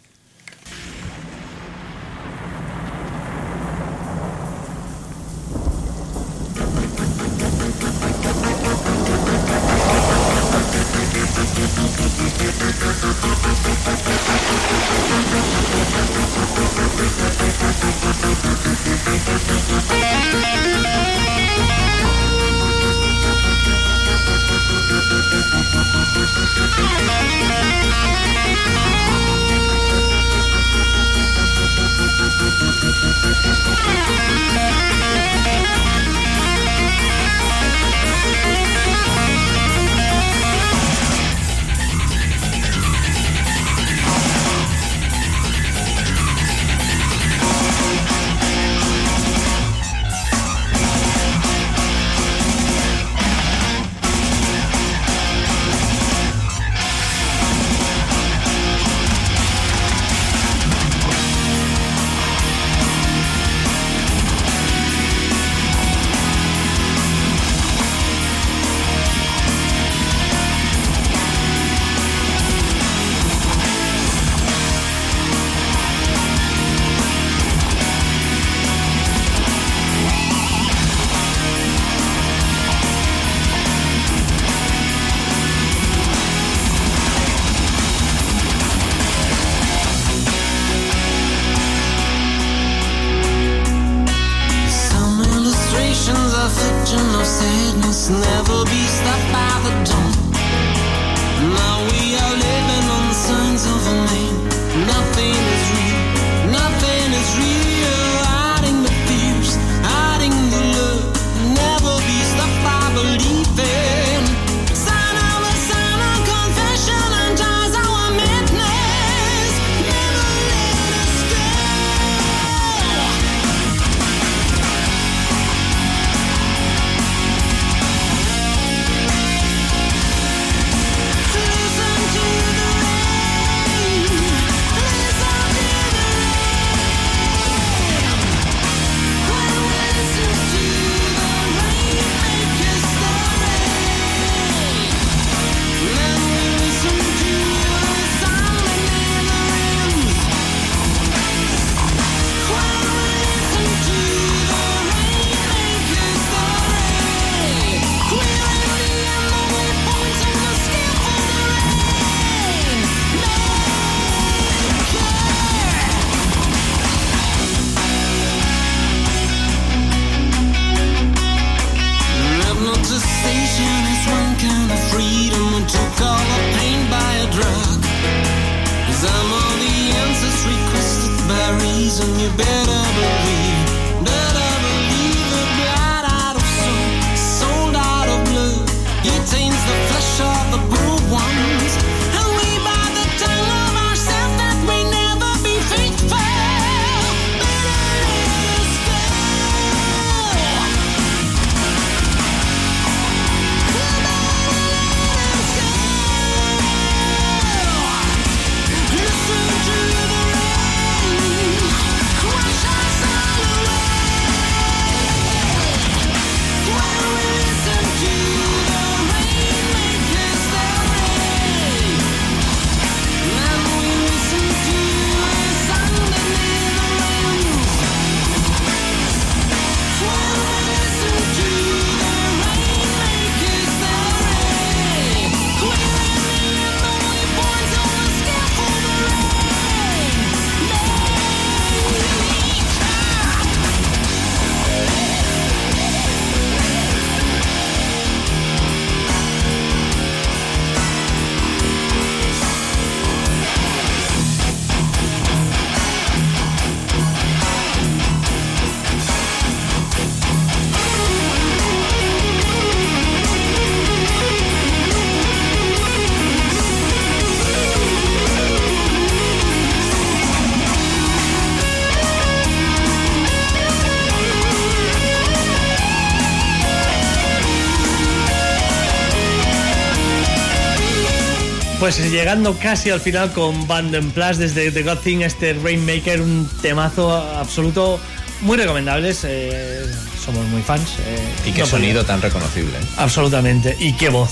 Pues llegando casi al final con Band Plus desde The God Thing, este Rainmaker, un temazo absoluto, muy recomendables. eh, somos muy fans. eh,
Y qué
no
sonido tan reconocible. ¿eh?
Absolutamente. Y qué voz.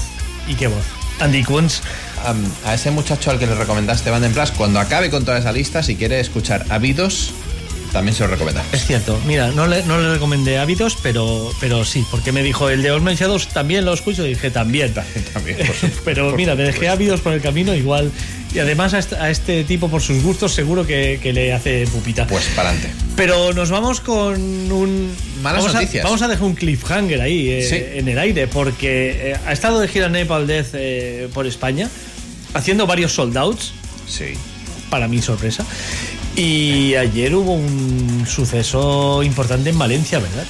Y qué voz. Andy Kunz.
A ese muchacho al que le recomendaste Band en Plus, cuando acabe con toda esa lista, si quiere escuchar Habidos, también se lo recomendamos.
Es cierto, mira, no le, no le recomendé hábitos, pero, pero sí, porque me dijo el de Men Shadows también lo escucho y dije también.
También, por supuesto,
pero
por
mira, me dejé hábitos por el camino igual. Y además a este, a este tipo, por sus gustos, seguro que, que le hace pupita.
Pues para adelante.
Pero nos vamos con un.
Malas
vamos
noticias.
A, vamos a dejar un cliffhanger ahí eh,
Sí.
en el aire, porque eh, ha estado de gira Nepal Death eh, por España, haciendo varios sold outs,
Sí.
para mi sorpresa. Y ayer hubo un suceso importante en Valencia, ¿verdad?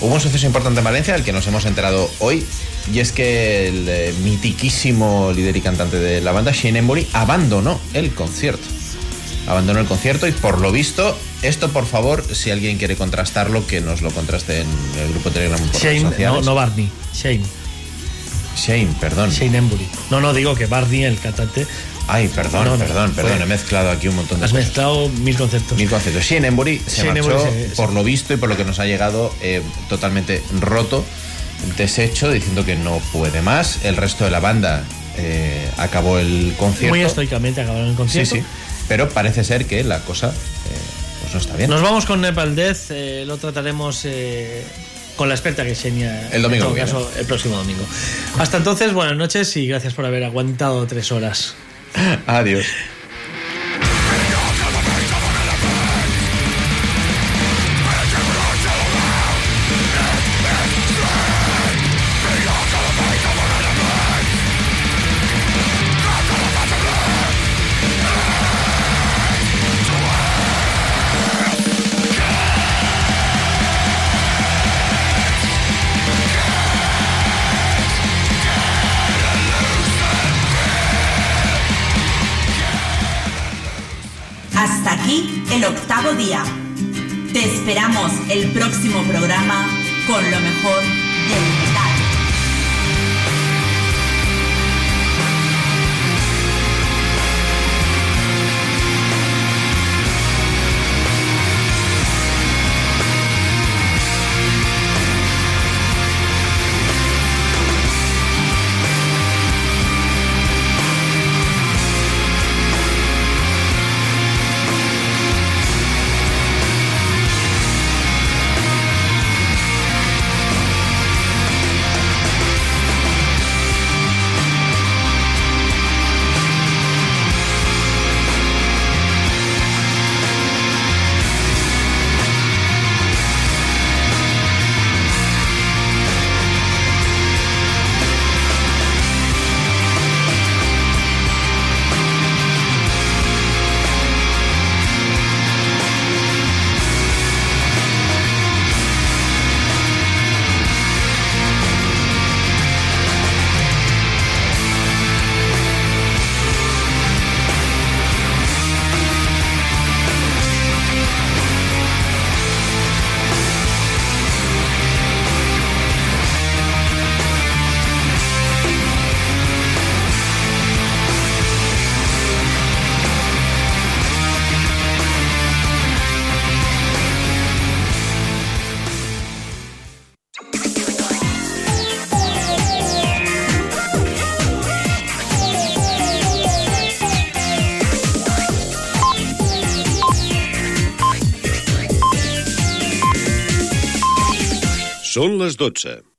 Hubo un suceso importante en Valencia del que nos hemos enterado hoy. Y es que el eh, mitiquísimo líder y cantante de la banda, Shane Embury, abandonó el concierto. Abandonó el concierto y por lo visto, esto por favor, si alguien quiere contrastarlo, que nos lo contraste en el grupo Telegram por
Shane, no, no Barney, Shane,
Shane, perdón.
Shane Embury. No, no digo que Barney, el cantante,
Ay, perdón,
No, no,
perdón, perdón.
fue-
He mezclado aquí un montón de
has
cosas.
mezclado mil conceptos.
Mil conceptos. Shane Embury se
Shane
marchó,
se-
por lo visto y por lo que nos ha llegado, eh, totalmente roto, deshecho, diciendo que no puede más. El resto de la banda eh, acabó el concierto.
Muy estoicamente acabaron el
Sí,
concierto.
sí. Pero parece ser que la cosa eh, pues no está bien.
Nos vamos con Nepal Death, eh, lo trataremos eh, con la experta que Xenia.
El domingo
En todo caso, el próximo domingo. Hasta entonces, buenas noches y gracias por haber aguantado tres horas.
Adiós.
Te esperamos el próximo programa con lo mejor
Són les 12.